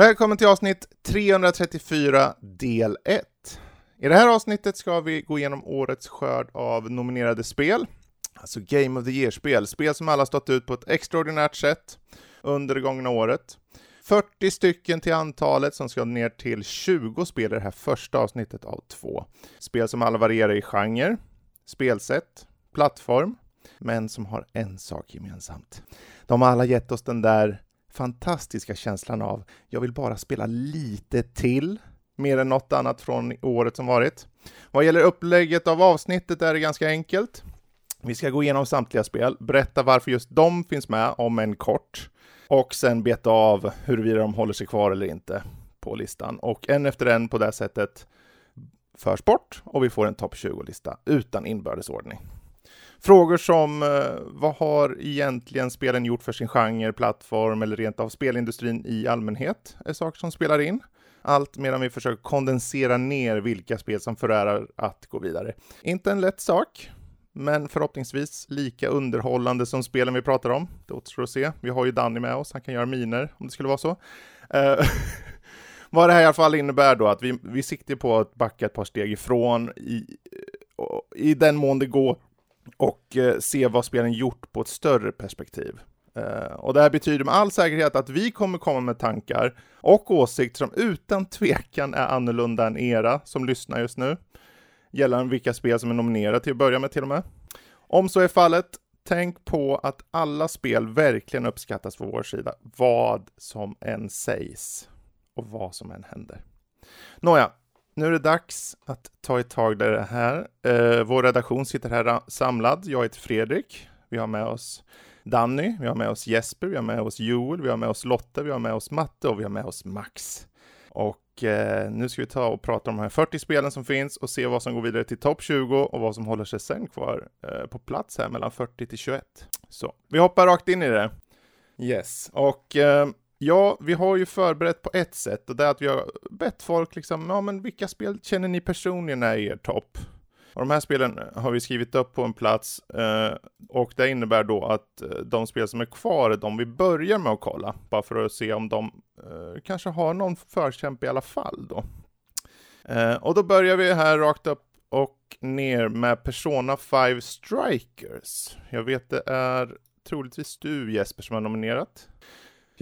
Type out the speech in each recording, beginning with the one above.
Välkommen till avsnitt 334 del 1. I det här avsnittet ska vi gå igenom årets skörd av nominerade spel, alltså Game of the Year-spel, spel som alla stått ut på ett extraordinärt sätt under det gångna året. 40 stycken till antalet som ska ner till 20 spel i det här första avsnittet av två. Spel som alla varierar i genre, spelsätt, plattform, men som har en sak gemensamt. De har alla gett oss den där fantastiska känslan av jag vill bara spela lite till, mer än något annat från året som varit. Vad gäller upplägget av avsnittet är det ganska enkelt. Vi ska gå igenom samtliga spel, berätta varför just de finns med, om en kort, och sen beta av huruvida de håller sig kvar eller inte på listan. Och en efter en på det sättet förs bort och vi får en topp 20-lista utan inbördesordning. Frågor som eh, vad har egentligen spelen gjort för sin genre, plattform eller rent av spelindustrin i allmänhet är saker som spelar in. Allt medan vi försöker kondensera ner vilka spel som förärar att gå vidare. Inte en lätt sak, men förhoppningsvis lika underhållande som spelen vi pratar om. Det återstår att se. Vi har ju Danny med oss, han kan göra miner om det skulle vara så. Uh, vad det här i alla fall innebär då, att vi, vi siktar på att backa ett par steg ifrån i, eh, i den mån det går och eh, se vad spelen gjort på ett större perspektiv. Eh, och det här betyder med all säkerhet att vi kommer komma med tankar och åsikter som utan tvekan är annorlunda än era som lyssnar just nu. Gällande vilka spel som är nominerade till att börja med till och med. Om så är fallet, tänk på att alla spel verkligen uppskattas på vår sida, vad som än sägs och vad som än händer. Nåja, nu är det dags att ta ett tag där det här. Eh, vår redaktion sitter här samlad. Jag heter Fredrik. Vi har med oss Danny, vi har med oss Jesper, vi har med oss Joel, vi har med oss Lotta, vi har med oss Matte och vi har med oss Max. Och eh, nu ska vi ta och prata om de här 40 spelen som finns och se vad som går vidare till topp 20 och vad som håller sig sen kvar eh, på plats här mellan 40 till 21. Så vi hoppar rakt in i det. Yes, och eh, Ja, vi har ju förberett på ett sätt och det är att vi har bett folk liksom, ja men vilka spel känner ni personligen är er topp? Och de här spelen eh, har vi skrivit upp på en plats eh, och det innebär då att eh, de spel som är kvar är de vi börjar med att kolla, bara för att se om de eh, kanske har någon förkämpe i alla fall då. Eh, och då börjar vi här rakt upp och ner med Persona 5 Strikers. Jag vet det är troligtvis du Jesper som har nominerat.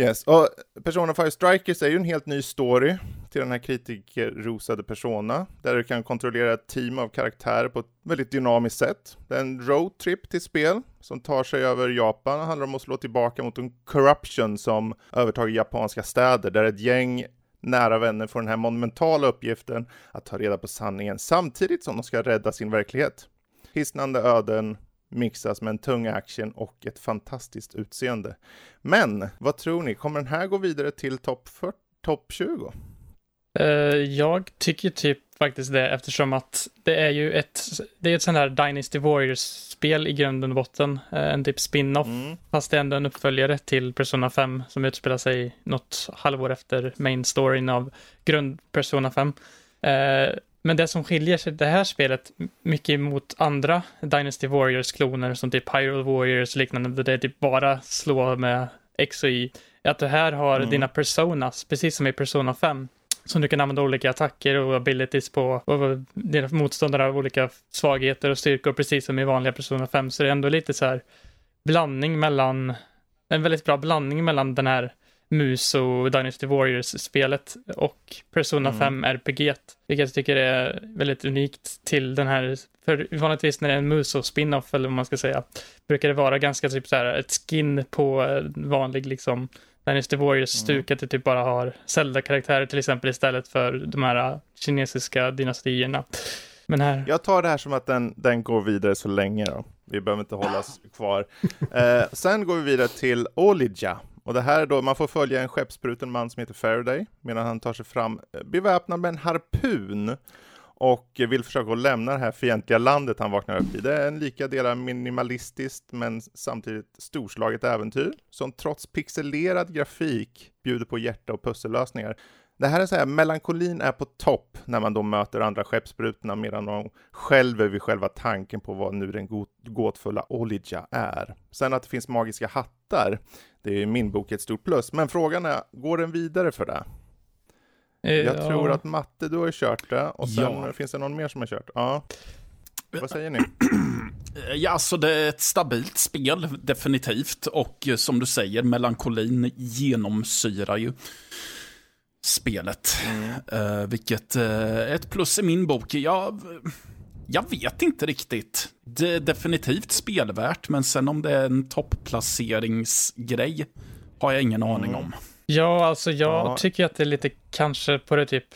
Yes, och Persona 5 Strikers är ju en helt ny story till den här kritikerrosade Persona, där du kan kontrollera ett team av karaktärer på ett väldigt dynamiskt sätt. Det är en roadtrip till spel som tar sig över Japan och handlar om att slå tillbaka mot en corruption som övertagit japanska städer, där ett gäng nära vänner får den här monumentala uppgiften att ta reda på sanningen samtidigt som de ska rädda sin verklighet. Hisnande öden, mixas med en tung action och ett fantastiskt utseende. Men vad tror ni, kommer den här gå vidare till topp top 20? Uh, jag tycker typ faktiskt det eftersom att det är ju ett, det är ett sånt här Dynasty Warriors-spel i grunden och botten. Uh, en typ spin-off, mm. fast det är ändå en uppföljare till Persona 5 som utspelar sig något halvår efter main storyn av grund Persona 5. Uh, eh, men det som skiljer sig det här spelet mycket mot andra Dynasty Warriors-kloner som typ Hyrule Warriors och liknande, det är typ bara slå med X och Y, är att du här har mm. dina personas, precis som i Persona 5, som du kan använda olika attacker och abilities på och dina motståndare har olika svagheter och styrkor, precis som i vanliga Persona 5, så det är ändå lite så här blandning mellan, en väldigt bra blandning mellan den här Muso Dynasty Warriors-spelet och Persona mm. 5 RPG, vilket jag tycker är väldigt unikt till den här, för vanligtvis när det är en Muso spin-off eller vad man ska säga, brukar det vara ganska typ så här ett skin på vanlig liksom Dynasty Warriors-stuk, mm. att det typ bara har Zelda-karaktärer till exempel istället för de här kinesiska dynastierna. Men här... Jag tar det här som att den, den går vidare så länge då. Vi behöver inte hålla oss kvar. Eh, sen går vi vidare till Olija och det här är då, man får följa en skeppsbruten man som heter Faraday, medan han tar sig fram eh, beväpnad med en harpun och vill försöka att lämna det här fientliga landet han vaknar upp i. Det är en lika delar minimalistiskt men samtidigt storslaget äventyr som trots pixelerad grafik bjuder på hjärta och pussellösningar. Det här är så här, melankolin är på topp när man då möter andra skeppsbrutorna medan de skälver vid själva tanken på vad nu den gåtfulla Olidja är. Sen att det finns magiska hattar, det är i min bok ett stort plus, men frågan är, går den vidare för det? Jag ja. tror att Matte, du har ju kört det, och sen ja. finns det någon mer som har kört? Ja. Vad säger ni? Ja, alltså det är ett stabilt spel, definitivt. Och som du säger, melankolin genomsyrar ju spelet. Mm. Uh, vilket uh, ett plus i min bok. Jag, jag vet inte riktigt. Det är definitivt spelvärt, men sen om det är en topplaceringsgrej har jag ingen aning mm. om. Ja, alltså jag ja. tycker att det är lite kanske på det typ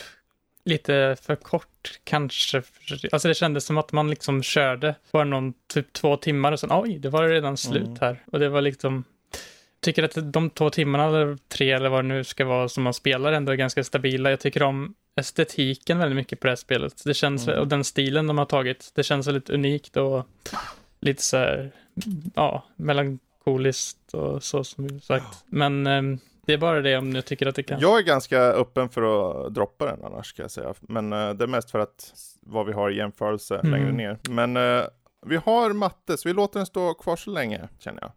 lite för kort kanske. Alltså det kändes som att man liksom körde bara någon typ två timmar och sen oj, det var redan slut mm. här. Och det var liksom, tycker att de två timmarna eller tre eller vad det nu ska vara som man spelar ändå är ganska stabila. Jag tycker om estetiken väldigt mycket på det här spelet. Det känns, mm. och den stilen de har tagit, det känns väldigt unikt och lite så här, ja, melankoliskt och så som sagt. Men ehm, det är bara det om du tycker att det kan. Jag är ganska öppen för att droppa den annars ska jag säga. Men uh, det är mest för att vad vi har i jämförelse mm. längre ner. Men uh, vi har matte, så vi låter den stå kvar så länge känner jag.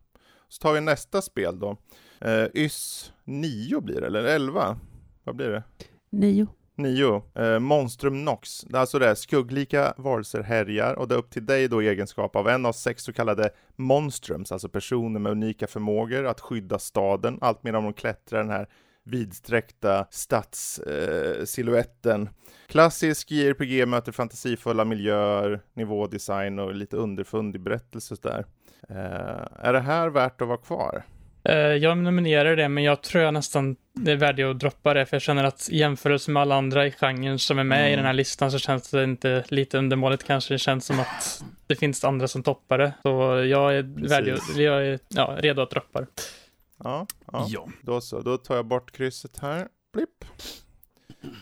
Så tar vi nästa spel då. Uh, YS 9 blir det, eller 11? Vad blir det? 9. 9. Eh, Monstrum Nox. Det är alltså det, skugglika varelser härjar och det är upp till dig då i egenskap av en av sex så kallade monstrums, alltså personer med unika förmågor att skydda staden, allt medan de klättrar den här vidsträckta stadssilhuetten. Eh, Klassisk JRPG möter fantasifulla miljöer, nivådesign och lite underfundig berättelse där. Eh, är det här värt att vara kvar? Eh, jag nominerar det, men jag tror jag nästan det är värdigt att droppa det, för jag känner att i jämförelse med alla andra i genren som är med mm. i den här listan så känns det inte lite undermåligt kanske. Det känns som att det finns andra som toppar det. Så jag är, värdig, jag är ja, redo att droppa det. Ja, ja, ja. Då så. Då tar jag bort krysset här. Blipp.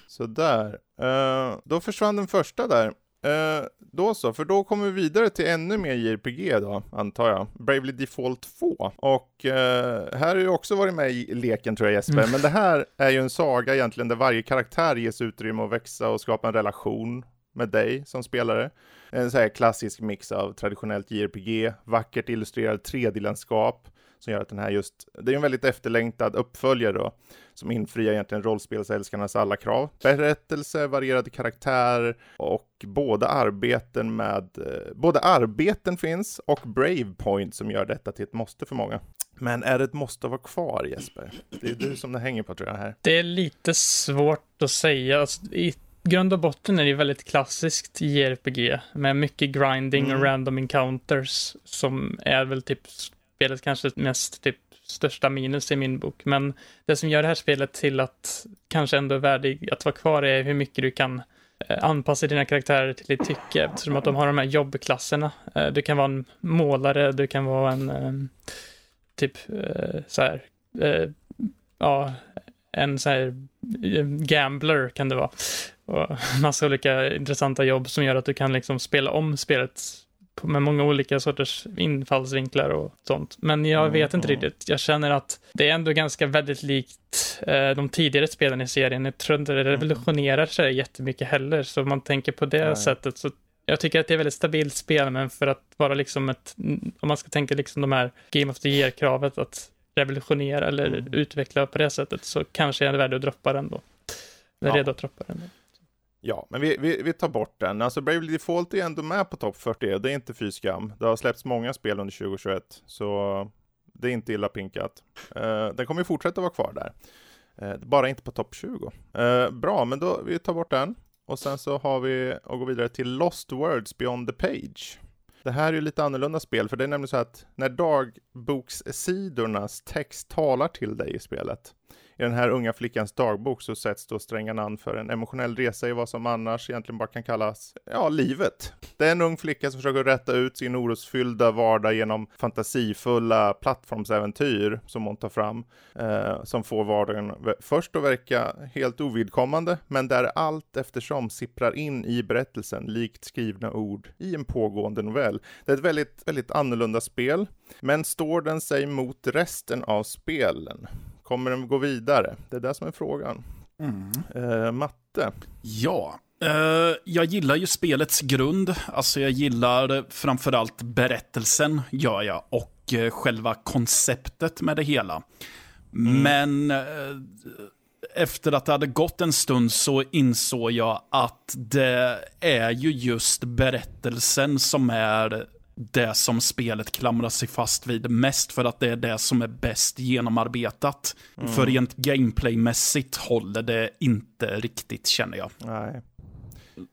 Sådär. Uh, då försvann den första där. Eh, då så, för då kommer vi vidare till ännu mer JRPG då, antar jag. Bravely Default 2. Och eh, här har ju också varit med i leken tror jag Jesper, mm. men det här är ju en saga egentligen där varje karaktär ges utrymme att växa och skapa en relation med dig som spelare. En så här klassisk mix av traditionellt JRPG, vackert illustrerad 3D-landskap, som gör att den här just, det är en väldigt efterlängtad uppföljare då, som infriar egentligen rollspelsälskarnas alla krav. Berättelse, varierade karaktär och båda arbeten med, eh, både arbeten finns och Brave Point som gör detta till ett måste för många. Men är det ett måste att vara kvar Jesper? Det är du som det hänger på tror jag här. Det är lite svårt att säga. Alltså, I grund och botten är det väldigt klassiskt JRPG med mycket grinding mm. och random encounters som är väl typ spelet kanske mest typ största minus i min bok. Men det som gör det här spelet till att kanske ändå är värdig att vara kvar är hur mycket du kan eh, anpassa dina karaktärer till ditt tycke eftersom att de har de här jobbklasserna. Eh, du kan vara en målare, du kan vara en eh, typ så här, ja, en så här gambler kan det vara. Och massa olika intressanta jobb som gör att du kan liksom spela om spelet med många olika sorters infallsvinklar och sånt. Men jag mm, vet inte mm. riktigt. Jag känner att det är ändå ganska väldigt likt eh, de tidigare spelen i serien. Jag tror inte det mm. revolutionerar sig jättemycket heller, så om man tänker på det Nej. sättet så jag tycker att det är väldigt stabilt spel, men för att vara liksom ett, om man ska tänka liksom de här Game of the Year-kravet att revolutionera eller mm. utveckla på det sättet så kanske är värd att droppa den då. Är ja. redo att droppa den. Då. Ja, men vi, vi, vi, tar bort den. Alltså Bravely Default är ändå med på topp 40, det är inte fy skam. Det har släppts många spel under 2021, så det är inte illa pinkat. Uh, den kommer ju fortsätta vara kvar där. Uh, bara inte på topp 20. Uh, eh, bra, men då vi tar bort den. Och sen så har vi och går vidare till Lost Words Beyond the Page. Det här är ju lite annorlunda spel, för det är nämligen så att när dagbokssidornas text talar till dig i spelet, i den här unga flickans dagbok så sätts då strängarna an för en emotionell resa i vad som annars egentligen bara kan kallas, ja, livet. Det är en ung flicka som försöker rätta ut sin orosfyllda vardag genom fantasifulla plattformsäventyr som hon tar fram, eh, som får vardagen först att verka helt ovidkommande, men där allt eftersom sipprar in i berättelsen likt skrivna ord i en pågående novell. Det är ett väldigt, väldigt annorlunda spel, men står den sig mot resten av spelen? Kommer den gå vidare? Det är det som är frågan. Mm. Uh, matte? Ja, uh, jag gillar ju spelets grund. Alltså jag gillar framförallt berättelsen, gör jag. Och uh, själva konceptet med det hela. Mm. Men efter att det hade gått en stund så insåg jag att det är ju just berättelsen som är det som spelet klamrar sig fast vid mest för att det är det som är bäst genomarbetat. Mm. För rent gameplaymässigt håller det inte riktigt känner jag. Nej.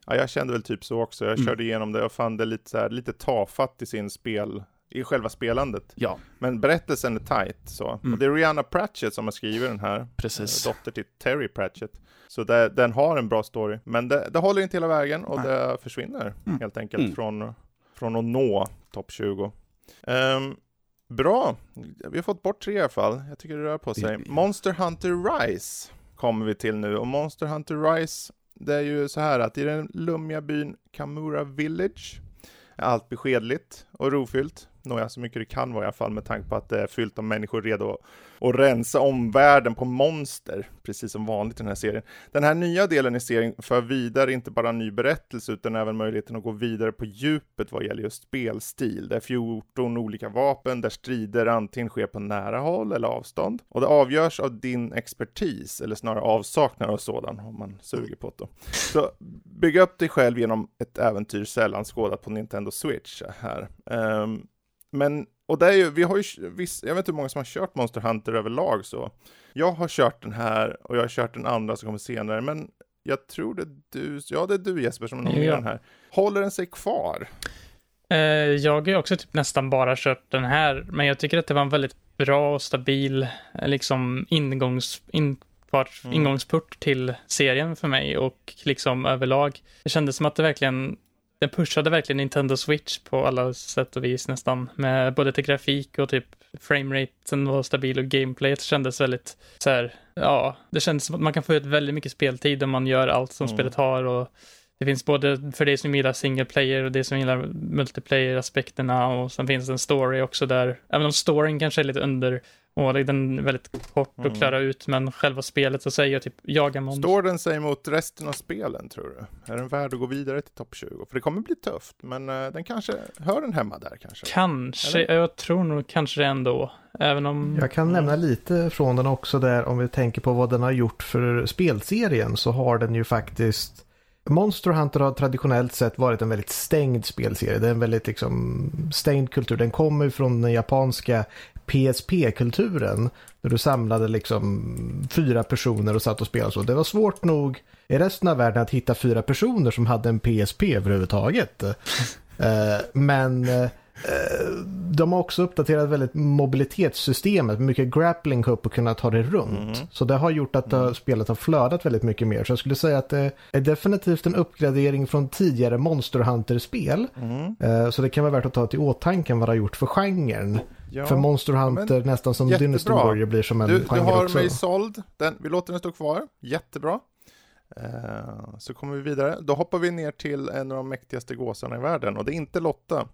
Ja, jag kände väl typ så också. Jag mm. körde igenom det och fann det lite, så här, lite tafatt i sin spel, i själva spelandet. Ja. Men berättelsen är tight så. Mm. Och det är Rihanna Pratchett som har skrivit den här. Precis. Äh, dotter till Terry Pratchett. Så det, den har en bra story. Men det, det håller inte hela vägen och Nej. det försvinner mm. helt enkelt mm. från från att nå topp 20. Um, ehm, bra, vi har fått bort tre i alla fall. Jag tycker det rör på sig. Monster Hunter Rise kommer vi till nu och Monster Hunter Rise det är ju så här att i den lummiga byn Kamura Village är allt beskedligt och rofyllt. Nåja, så mycket det kan vara i alla fall med tanke på att det är fyllt av människor redo att rensa omvärlden på monster, precis som vanligt i den här serien. Den här nya delen i serien för vidare inte bara en ny berättelse utan även möjligheten att gå vidare på djupet vad gäller just spelstil. Det är 14 olika vapen där strider antingen sker på nära håll eller avstånd och det avgörs av din expertis eller snarare avsaknad av sådan om man suger på det. Så bygg upp dig själv genom ett äventyr sällan skådat på Nintendo Switch här. Um, men och det är ju, vi har ju, viss, jag vet inte hur många som har kört Monster Hunter överlag så. Jag har kört den här och jag har kört den andra som kommer senare, men jag tror det är du, ja det är du Jesper som nominerar ja. den här. Håller den sig kvar? Eh, jag har ju också typ nästan bara kört den här, men jag tycker att det var en väldigt bra och stabil eh, liksom ingångs, in, mm. ingångsport till serien för mig och liksom överlag. Det kändes som att det verkligen den pushade verkligen Nintendo Switch på alla sätt och vis nästan. Med både till grafik och typ frameraten var stabil och gameplayet kändes väldigt så här, ja, det kändes som att man kan få ut väldigt mycket speltid om man gör allt som mm. spelet har och det finns både för dig som gillar single player och det som gillar multiplayer-aspekterna och sen finns det en story också där, även om storyn kanske är lite under och den är väldigt kort att mm. klara ut, men själva spelet så säger jag typ jaga monster. Står den sig mot resten av spelen tror du? Är den värd att gå vidare till topp 20? För det kommer bli tufft, men uh, den kanske, hör den hemma där kanske? Kanske, Eller? jag tror nog kanske det ändå. Även om... Jag kan nämna lite från den också där, om vi tänker på vad den har gjort för spelserien, så har den ju faktiskt Monster Hunter har traditionellt sett varit en väldigt stängd spelserie. Det är en väldigt liksom stängd kultur. Den kommer från den japanska PSP-kulturen. Där du samlade liksom fyra personer och satt och spelade så. Det var svårt nog i resten av världen att hitta fyra personer som hade en PSP överhuvudtaget. Eh, men eh, de har också uppdaterat väldigt mobilitetssystemet, mycket grappling upp och kunna ta det runt. Mm. Så det har gjort att mm. spelet har flödat väldigt mycket mer. Så jag skulle säga att det är definitivt en uppgradering från tidigare Monster Hunter-spel. Mm. Eh, så det kan vara värt att ta till åtanke vad det har gjort för genren. Ja, för Monster Hunter nästan som jättebra. Dynasty Warrior blir som en du, genre Du har också. mig såld. Den, vi låter den stå kvar. Jättebra. Uh, så kommer vi vidare. Då hoppar vi ner till en av de mäktigaste gåsarna i världen och det är inte Lotta.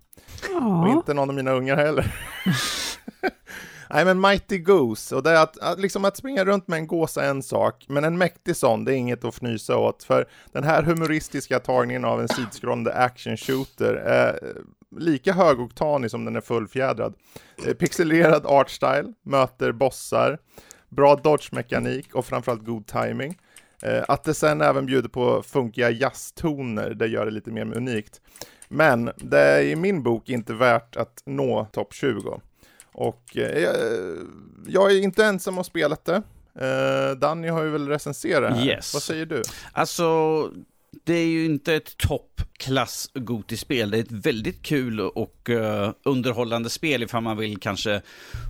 Ja. Och inte någon av mina ungar heller. Nej men Mighty Goose, och det är att, att, liksom att springa runt med en gåsa är en sak, men en mäktig sån, det är inget att fnysa åt, för den här humoristiska tagningen av en sidskrollande action shooter är lika högoktanig som den är fullfjädrad. Eh, pixelerad artstyle, möter bossar, bra dodge-mekanik och framförallt god timing. Eh, att det sen även bjuder på funkiga jazztoner, det gör det lite mer unikt. Men det är i min bok inte värt att nå topp 20. Och eh, jag är inte ensam om spelet det. Eh, Danny har ju väl recenserat det här. Yes. Vad säger du? Alltså, det är ju inte ett toppklass Goti-spel. Det är ett väldigt kul och uh, underhållande spel ifall man vill kanske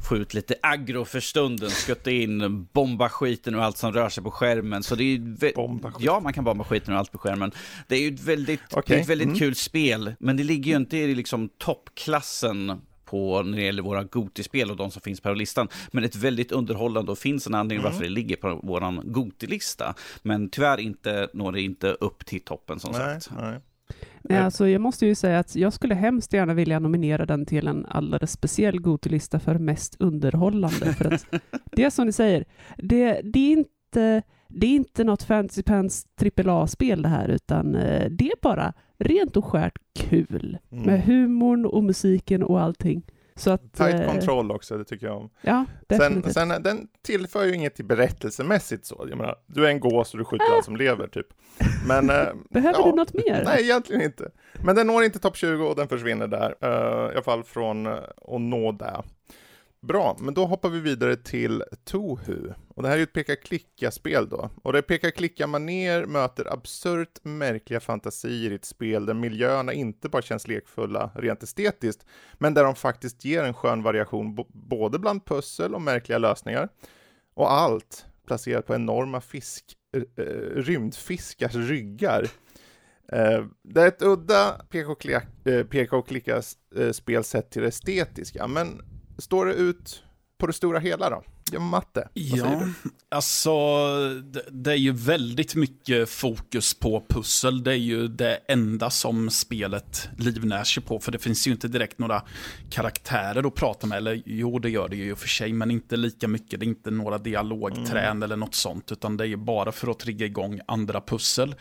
få ut lite aggro för stunden, skutta in, bomba skiten och allt som rör sig på skärmen. Så det är ju ja, man kan bomba skiten och allt på skärmen. Det är ju ett väldigt, okay. ett väldigt mm. kul spel, men det ligger ju inte i liksom toppklassen på när det gäller våra Goti-spel och de som finns på listan. Men ett väldigt underhållande och finns en anledning mm. varför det ligger på vår Goti-lista. Men tyvärr inte, når det inte upp till toppen som nej, sagt. Nej. Nej, alltså jag måste ju säga att jag skulle hemskt gärna vilja nominera den till en alldeles speciell Goti-lista för mest underhållande. För att det är som ni säger, det, det är inte det är inte något Fantasy Pants AAA-spel det här, utan eh, det är bara rent och skärt kul. Mm. Med humorn och musiken och allting. Så att, Tight eh, kontroll också, det tycker jag om. Ja, definitivt. Sen, sen, den tillför ju inget till berättelsemässigt så. Jag menar, du är en gås och du skjuter äh. allt som lever, typ. Men, eh, Behöver ja, du något mer? Nej, egentligen inte. Men den når inte topp 20 och den försvinner där. Uh, I alla fall från uh, att nå där. Bra, men då hoppar vi vidare till Tohu. Och det här är ju ett peka-klicka-spel då. Och det peka-klicka-maner möter absurt märkliga fantasier i ett spel där miljöerna inte bara känns lekfulla rent estetiskt, men där de faktiskt ger en skön variation både bland pussel och märkliga lösningar. Och allt placerat på enorma fisk, äh, rymdfiskars ryggar. Uh, det är ett udda eh, peka-och-klicka-spel sett till det estetiska, men står det ut på det stora hela då? Ja, matte, ja, alltså det, det, är ju väldigt mycket fokus på pussel. Det är ju det enda som spelet livnär sig på, för det finns ju inte direkt några karaktärer att prata med. Eller jo, det gör det ju i och för sig, men inte lika mycket. Det är inte några dialogträn mm. eller något sånt, utan det är ju bara för att trigga igång andra pussel.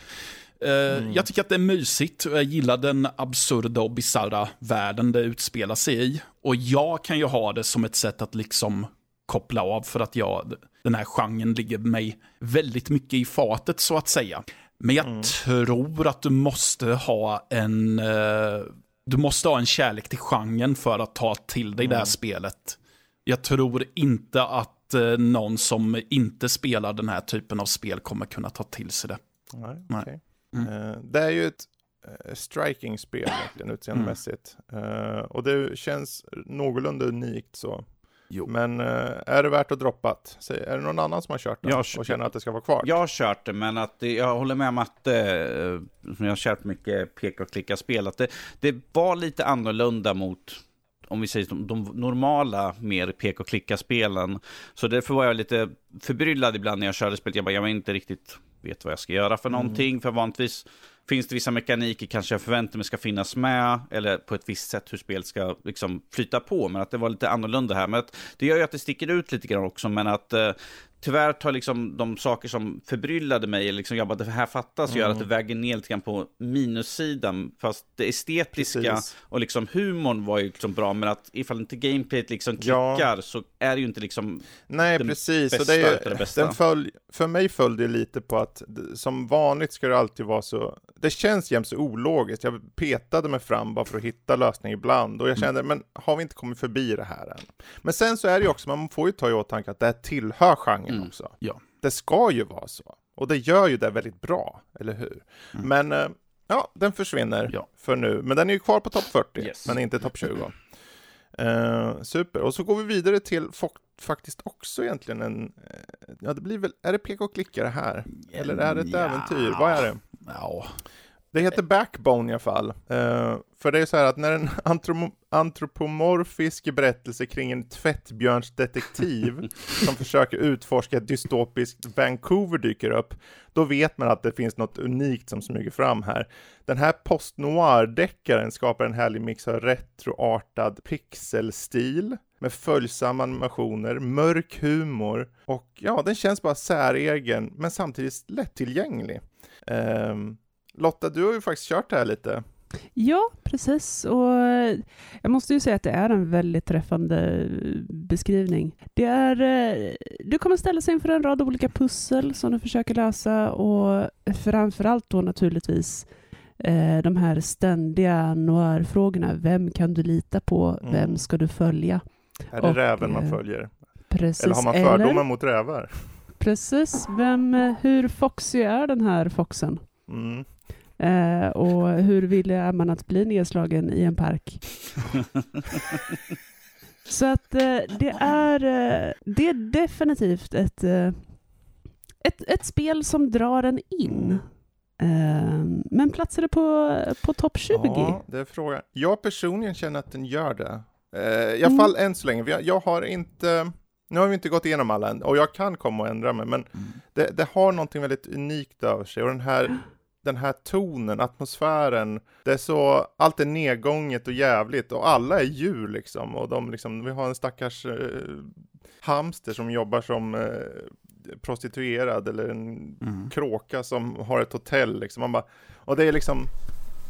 Eh, mm. Jag tycker att det är mysigt och jag gillar den absurda och bisarra världen det utspelar sig i. Och jag kan ju ha det som ett sätt att liksom koppla av för att jag, den här genren ligger mig väldigt mycket i fatet så att säga. Men jag mm. tror att du måste ha en, uh, du måste ha en kärlek till genren för att ta till dig mm. det här mm. spelet. Jag tror inte att uh, någon som inte spelar den här typen av spel kommer kunna ta till sig det. Nej, okay. Mm. Uh, det är ju ett uh, striking-spel verkligen utseendemässigt. Mm. Uh, och det känns någorlunda unikt så. Jo. Men är det värt att droppa det? Är det någon annan som har kört det och känner att det ska vara kvar? Jag har kört det, men att det, jag håller med om att som jag har kört mycket peka och klicka-spel, att det, det var lite annorlunda mot om vi säger de, de normala mer peka och klicka-spelen. Så därför var jag lite förbryllad ibland när jag körde spelet. Jag bara, jag var inte riktigt vet vad jag ska göra för mm. någonting. För vanligtvis finns det vissa mekaniker kanske jag förväntar mig ska finnas med. Eller på ett visst sätt hur spelet ska liksom flyta på. Men att det var lite annorlunda här. Men att, det gör ju att det sticker ut lite grann också. Men att eh, tyvärr tar liksom de saker som förbryllade mig, liksom jag bara, det här fattas, mm. gör att det väger ner lite grann på minussidan. Fast det estetiska Precis. och liksom humorn var ju liksom bra, men att ifall inte gameplayet liksom klickar ja. så är det ju inte liksom Nej, precis. Bästa det är, det bästa. Den följ, för mig följde det lite på att som vanligt ska det alltid vara så, det känns jämt så ologiskt. Jag petade mig fram bara för att hitta lösning ibland och jag kände, mm. men har vi inte kommit förbi det här än? Men sen så är det ju också, man får ju ta i åtanke att det här tillhör genren mm. också. Ja. Det ska ju vara så. Och det gör ju det väldigt bra, eller hur? Mm. Men eh, ja, den försvinner ja. för nu. Men den är ju kvar på topp 40, yes. men inte topp 20. Uh, eh, super, och så går vi vidare till faktiskt också egentligen en, uh, ja det blir väl, är det PK klickare här? Eller är det ett ja. äventyr? Vad är det? Ja, det heter Backbone i alla fall. Uh, för det är så här att när en antropomorfisk berättelse kring en tvättbjörnsdetektiv som försöker utforska ett dystopiskt Vancouver dyker upp, då vet man att det finns något unikt som smyger fram här. Den här post-noir-deckaren skapar en härlig mix av retroartad pixelstil med följsamma animationer, mörk humor och ja, den känns bara säregen men samtidigt lättillgänglig. Um, Lotta, du har ju faktiskt kört det här lite. Ja, precis. Och jag måste ju säga att det är en väldigt träffande beskrivning. Det är, eh, du kommer ställa sig inför en rad olika pussel som du försöker lösa och framförallt då naturligtvis eh, de här ständiga noir-frågorna. Vem kan du lita på? Mm. Vem ska du följa? Är det och, räven man eh, följer? Precis. Eller har man fördomar Eller, mot rävar? Precis. Vem, hur foxy är den här foxen? Mm. Eh, och hur vill är man att bli nedslagen i en park? Så att eh, det är, eh, det är definitivt ett, eh, ett, ett spel som drar en in. Eh, men platsar det på, på topp 20? Ja, det är frågan. Jag personligen känner att den gör det. Eh, I alla Mm. fall än så länge. Jag, jag har inte, nu har vi inte gått igenom alla än, och jag kan komma och ändra mig, men det, det har någonting väldigt unikt över sig. Och den här, den här tonen, atmosfären, det är så, allt är nedgånget och jävligt och alla är djur liksom. Och de liksom, vi har en stackars eh, hamster som jobbar som eh, prostituerad eller en Mm. kråka som har ett hotell liksom. Man bara, och det är liksom,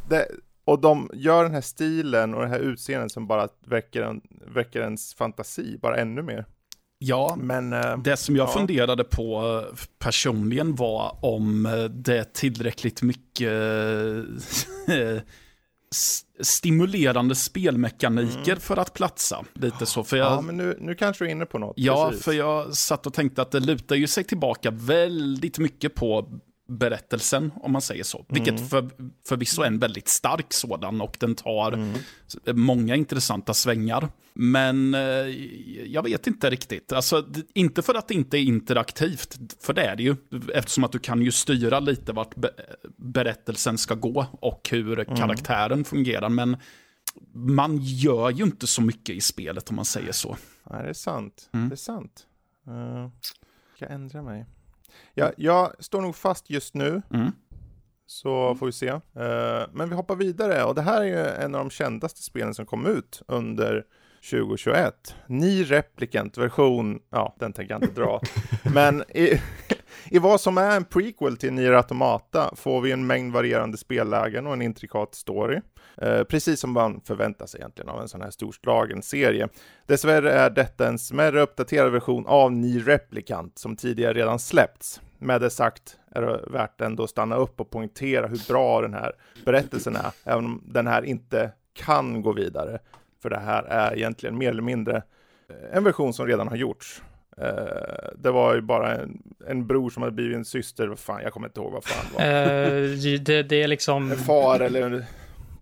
det, och de gör den här stilen och det här utseendet som bara väcker, en, väcker ens fantasi, bara ännu mer. Ja, Men, eh, det som jag Ja. funderade på eh, personligen var om eh, det är tillräckligt mycket stimulerande spelmekaniker för att platsa. Lite så, för jag, ja, men nu, nu kanske du är inne på något. Ja, precis. för jag satt och tänkte att det lutar ju sig tillbaka väldigt mycket på berättelsen, om man säger så. Vilket för, förvisso är en väldigt stark sådan och den tar många intressanta svängar. Men eh, jag vet inte riktigt. Alltså, inte för att det inte är interaktivt, för det är det ju. Eftersom att du kan ju styra lite vart be berättelsen ska gå och hur karaktären fungerar. Men man gör ju inte så mycket i spelet om man säger så. Nej, det är sant. Mm. Det är sant. Uh, jag ändra mig? Ja, jag står nog fast just nu, Mm. så får vi se. Eh, men vi hoppar vidare, och det här är ju en av de kändaste spelen som kom ut under 2021. Ni Replicant version, ja, den tänker jag inte dra. men i, i vad som är en prequel till Nier Automata får vi en mängd varierande spellägen och en intrikat story. Eh, precis som man förväntar sig egentligen av en sån här storslagen serie. Dessvärre är detta en smärre uppdaterad version av Nier Replicant som tidigare redan släppts. Med det sagt är det värt ändå att stanna upp och poängtera hur bra den här berättelsen är, även om den här inte kan gå vidare. För det här är egentligen mer eller mindre eh, en version som redan har gjorts. Eh, det var ju bara en, en bror som hade blivit en syster, vad fan, jag kommer inte ihåg vad fan det var. Eh, det, det är liksom... En far eller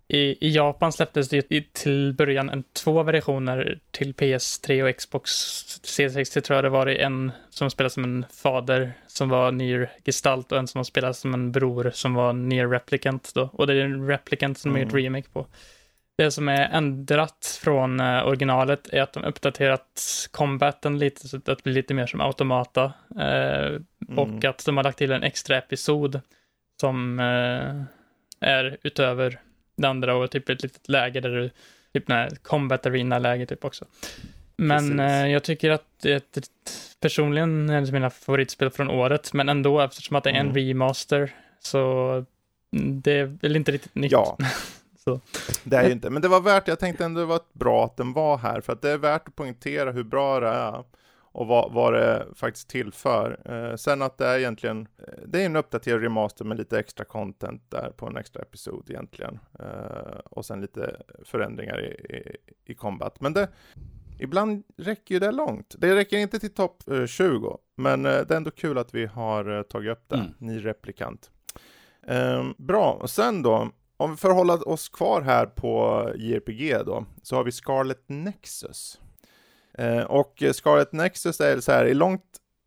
I, I Japan släpptes det ju i- till början en, två versioner till PS3 och Xbox 360 tror jag det var. En som spelade som en fader som var Nier Gestalt och en som spelade som en bror som var Nier Replicant då. Och det är en Replicant som Mm. gjort remake på. Det som är ändrat från eh, originalet är att de uppdaterat combaten lite så att det blir lite mer som automata. Eh, och Mm. att de har lagt till en extra episod som eh, är utöver det andra och typ ett litet läge där du, typ när combat arena-läge typ också. Men eh, jag tycker att det är personligen är mina favoritspel från året, men ändå eftersom att det är en Mm. remaster så mm, det är väl inte riktigt nytt. Ja. Så. Det är ju inte, men det var värt, jag tänkte ändå det var bra att den var här, för att det är värt att poängtera hur bra det är och vad, vad det faktiskt tillför. Eh, sen att det är egentligen, eh, det är en uppdaterad remaster med lite extra content där på en extra episod egentligen. Eh, och sen lite förändringar i, i, i combat. Men det, ibland räcker ju det långt. Det räcker inte till topp eh, 20, men eh, det är ändå kul att vi har eh, tagit upp det, Mm. ni replikant. Ehm, bra, och sen då, om vi förhåller oss kvar här på JRPG då, så har vi Scarlet Nexus. Eh, och Scarlet Nexus är så här, i långt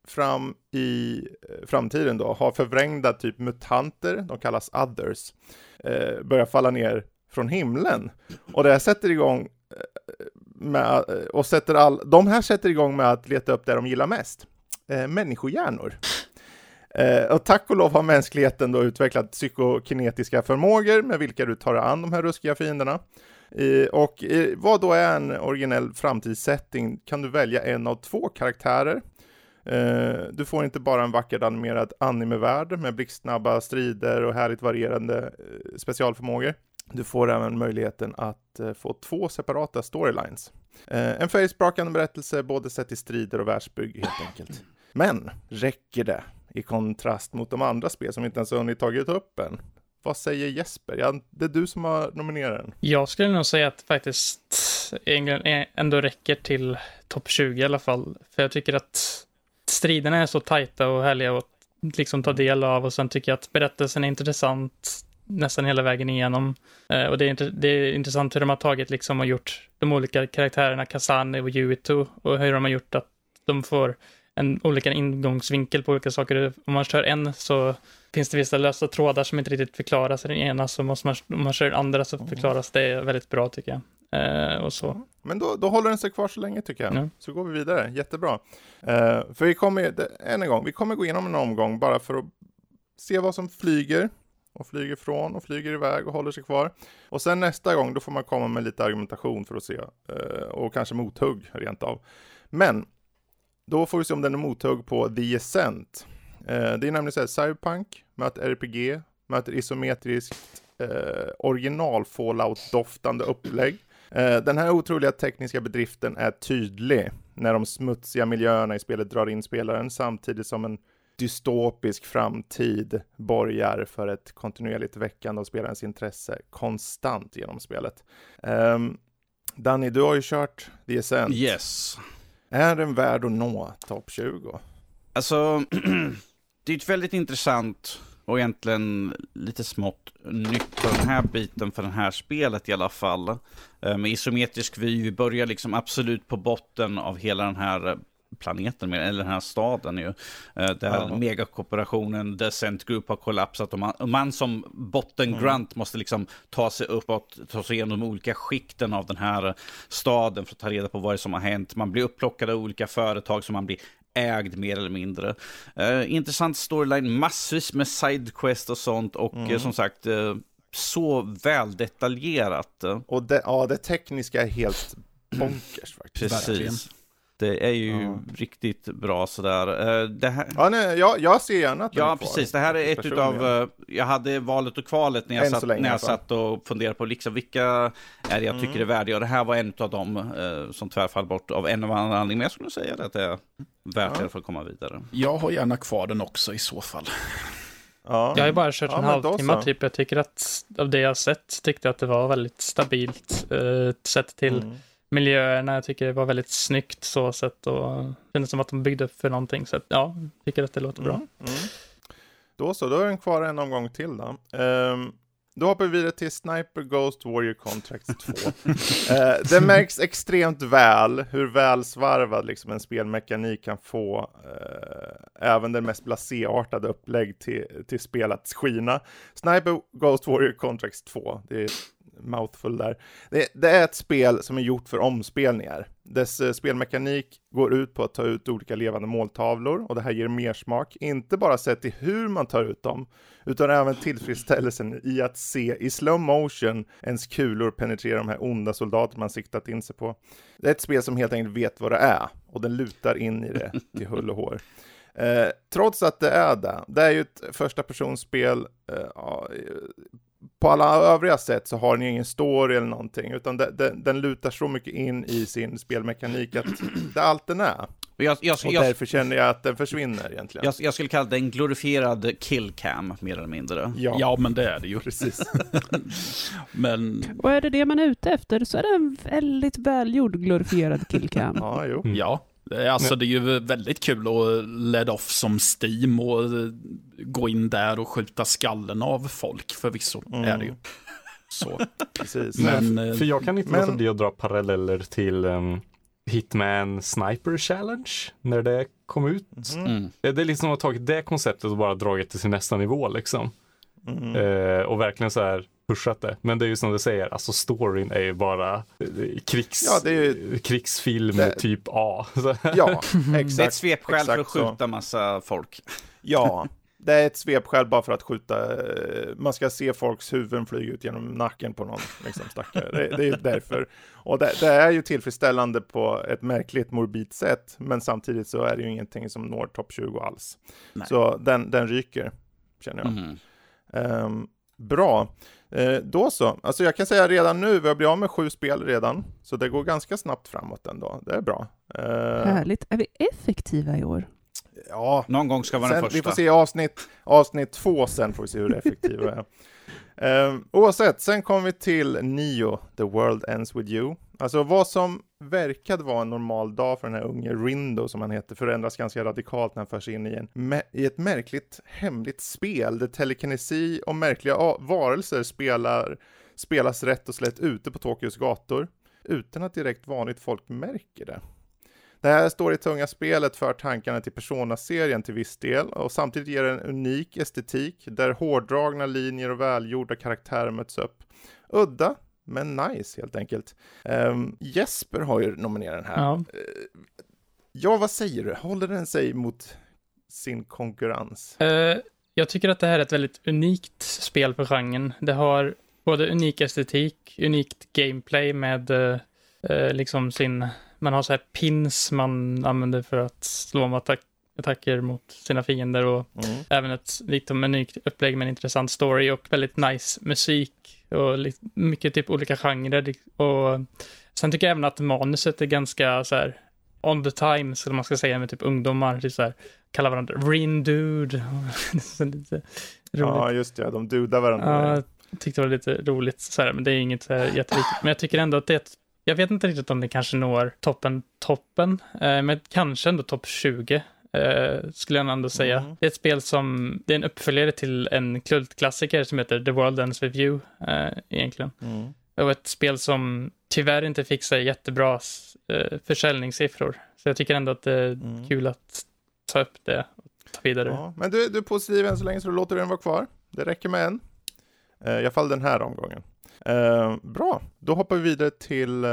fram i eh, framtiden då, har förvrängda typ mutanter, de kallas others, eh, börjar falla ner från himlen. Och det här sätter igång eh, med, eh, och sätter all, de här sätter igång med att leta upp det de gillar mest, eh, människohjärnor. Eh, och tack och lov har mänskligheten då utvecklat psykokinetiska förmågor med vilka du tar dig an de här ruskiga fienderna. I, och eh, vad då är en originell framtidssetting kan du välja en av två karaktärer. Eh, du får inte bara en vackert animerad animevärld med blixtsnabba strider och härligt varierande eh, specialförmågor. Du får även möjligheten att eh, få två separata storylines. Eh, en färgsprakande berättelse både sett till strider och världsbygg helt enkelt. Men räcker det i kontrast mot de andra spel som inte ens har hunnit tagit upp än? Vad säger Jesper? Ja, det är du som har nominerat den. Jag skulle nog säga att faktiskt England ändå räcker till topp 20 i alla fall. För jag tycker att striderna är så tajta och härliga att liksom ta del av och sen tycker jag att berättelsen är intressant. nästan hela vägen igenom. Eh, och det är, inte, det är intressant hur de har tagit liksom och gjort de olika karaktärerna, Kazani och Yuito, och hur de har gjort att de får en olika ingångsvinkel på olika saker. Om man kör en så finns det vissa lösa trådar som inte riktigt förklaras i den ena, så måste man, om man kör den andra så förklaras det väldigt bra tycker jag. Eh, och så. Men då, då håller den sig kvar så länge tycker jag. Ja. Så går vi vidare, jättebra. Eh, för vi kommer, än en gång, vi kommer gå igenom en omgång bara för att se vad som flyger och flyger från och flyger iväg och håller sig kvar. Och sen nästa gång, då får man komma med lite argumentation för att se eh, och kanske mothugg rent av. Men då får vi se om den är mothugg på The Ascent. Eh, det är nämligen så här, Cyberpunk möter RPG, möter isometriskt eh, original Fallout-doftande upplägg. Eh, Den här otroliga tekniska bedriften är tydlig när de smutsiga miljöerna i spelet drar in spelaren samtidigt som en dystopisk framtid borgar för ett kontinuerligt väckande av spelarens intresse konstant genom spelet. Um, Danny, du har ju kört The Ascent. Yes. Är den värd att nå topp 20? Alltså, det är ett väldigt intressant och egentligen lite smått nytt på den här biten för det här spelet i alla fall. Eh, med isometrisk vy, vi börjar liksom absolut på botten av hela den här planeten, eller den här staden ju. Eh, Där Ja. megakooperationen Descent Group har kollapsat och man, man som bottengrunt måste liksom ta sig uppåt, ta sig igenom de olika skikten av den här staden för att ta reda på vad det är som har hänt. Man blir upplockad av olika företag som man blir ägd mer eller mindre. Eh, intressant storyline, massvis med sidequest och sånt och eh, som sagt eh, så väl detaljerat. eh, Och det, ja, det tekniska är helt bonkers faktiskt. Precis. Det är ju Ja. riktigt bra sådär. Eh, det här... Ja, nej, jag, jag ser gärna att Ja, precis. Det här är ett utav, eh, jag hade valet och kvalet när jag, Än satt, länge när jag fall. satt och funderade på liksom, vilka är det jag tycker Mm. är värdiga. Och det här var en av dem eh, som tvärfall bort av en eller annan anledning. Men jag skulle säga att det är värt Ja. det för att komma vidare. Jag har gärna kvar den också i så fall. Ja. Jag har ju bara kört Ja, en halvtimme typ. Jag tycker att av det jag har sett tyckte jag att det var väldigt stabilt eh, sett till Mm. Miljöerna. Jag tycker det var väldigt snyggt så sett och det kändes som att de byggde upp för någonting. Så att, ja, tycker att det låter bra. Mm. Mm. Då så, då är den kvar en omgång till då. Ehm, då hoppar vi vidare till Sniper Ghost Warrior Contracts 2. Eh, det märks extremt väl hur väl svarvad liksom en spelmekanik kan få eh, även den mest blasé-artade upplägg till, till spel att skina. Sniper Ghost Warrior Contracts 2, det är mouthful där. Det, det är ett spel som är gjort för omspelningar. Dess eh, spelmekanik går ut på att ta ut olika levande måltavlor och det här ger mer smak, inte bara sett till hur man tar ut dem, utan även tillfredsställelsen i att se i slow motion ens kulor penetrera de här onda soldater man siktat in sig på. Det är ett spel som helt enkelt vet vad det är och den lutar in i det till hull och hår. Eh, trots att det är det, det är ju ett första personspel, eh, på alla övriga sätt så har den ju ingen story eller någonting, utan det, det, den lutar så mycket in i sin spelmekanik att det är allt den är. Och Jag, jag, Och jag, därför känner jag att den försvinner egentligen. jag, jag skulle kalla det en glorifierad killcam, mer eller mindre. Ja, Ja, men det är det ju. precis. Men Och är det det man är ute efter så är det en väldigt välgjord glorifierad killcam. Ja, jo. Mm. ja, alltså det är ju väldigt kul att let off som Steam och eh, gå in där och skjuta skallen av folk förvisso Mm. är det ju. Så, precis. men eh, För jag kan inte Men- låta bli att dra paralleller till um, Hitman Sniper Challenge när det kom ut. Mm. Mm. Det är liksom att ha tagit det konceptet och bara dragit det till nästa nivå liksom. Mm. Eh, och verkligen så här pushat det. Men det är ju som du säger, alltså storyn är ju bara eh, krigs, Ja, det är ju- krigsfilm det- typ A. Ja, Det är ett exakt. svepskäl för att exakt så. skjuta massa folk. Ja, det är ett svepskäl bara för att skjuta. eh, Man ska se folks huvuden flyga ut genom nacken på någon liksom, stackare. Det, det är ju därför. Och det, det är ju tillfredsställande på ett märkligt morbid sätt, men samtidigt så är det ju ingenting som når topp 20 alls. Nej. Så den, den ryker, känner jag. Mm. Ehm, bra. Eh, då så. Alltså jag kan säga redan nu, vi har blivit av med sju spel redan, så det går ganska snabbt framåt ändå. Det är bra. Eh, Härligt. Är vi effektiva i år? Ja, Någon gång ska vara den sen, första. vi får se avsnitt, avsnitt två sen får vi se hur effektiva jag är. Um, oavsett, sen kommer vi till Nio, The World Ends With You. Alltså vad som verkade vara en normal dag för den här unge Rindo som han heter förändras ganska radikalt när han förs in i, en, i ett märkligt hemligt spel där telekinesi och märkliga varelser spelar, spelas rätt och slätt ute på Tokyos gator utan att direkt vanligt folk märker det. Det här står i tunga spelet för tankarna till Persona-serien till viss del och samtidigt ger en unik estetik där hårdragna linjer och välgjorda karaktärer möts upp. Udda, men nice helt enkelt. Um, Jesper har ju nominerat den här. Ja. Uh, ja, vad säger du? Håller den sig mot sin konkurrens? Uh, jag tycker att det här är ett väldigt unikt spel för genren. Det har både unik estetik, unikt gameplay med uh, liksom sin man har så här pins man använder för att slå om attack attacker mot sina fiender och mm. även ett liksom unikt upplägg med en intressant story och väldigt nice musik och mycket typ olika genrer. Och sen tycker jag även att manuset är ganska så här on the time, som man ska säga med typ ungdomar, typ så här, kallar varandra rin dude. ja, just det, de dudar varandra. Ja, jag tyckte det var lite roligt, så här, men det är inget så här jätteviktigt. Men jag tycker ändå att det är ett jag vet inte riktigt om det kanske når toppen, toppen, eh, men kanske ändå topp 20. Eh, skulle jag ändå säga. Mm. Det är ett spel som, det är en uppföljare till en kultklassiker som heter The World Ends With You, eh, egentligen. Mm. Och ett spel som tyvärr inte fick sig jättebra eh, försäljningssiffror. Så jag tycker ändå att det är mm. kul att ta upp det och ta vidare. Ja, men du, du är positiv än så länge så du låter den vara kvar. Det räcker med en. Eh, I alla fall den här omgången. Eh, bra, då hoppar vi vidare till eh,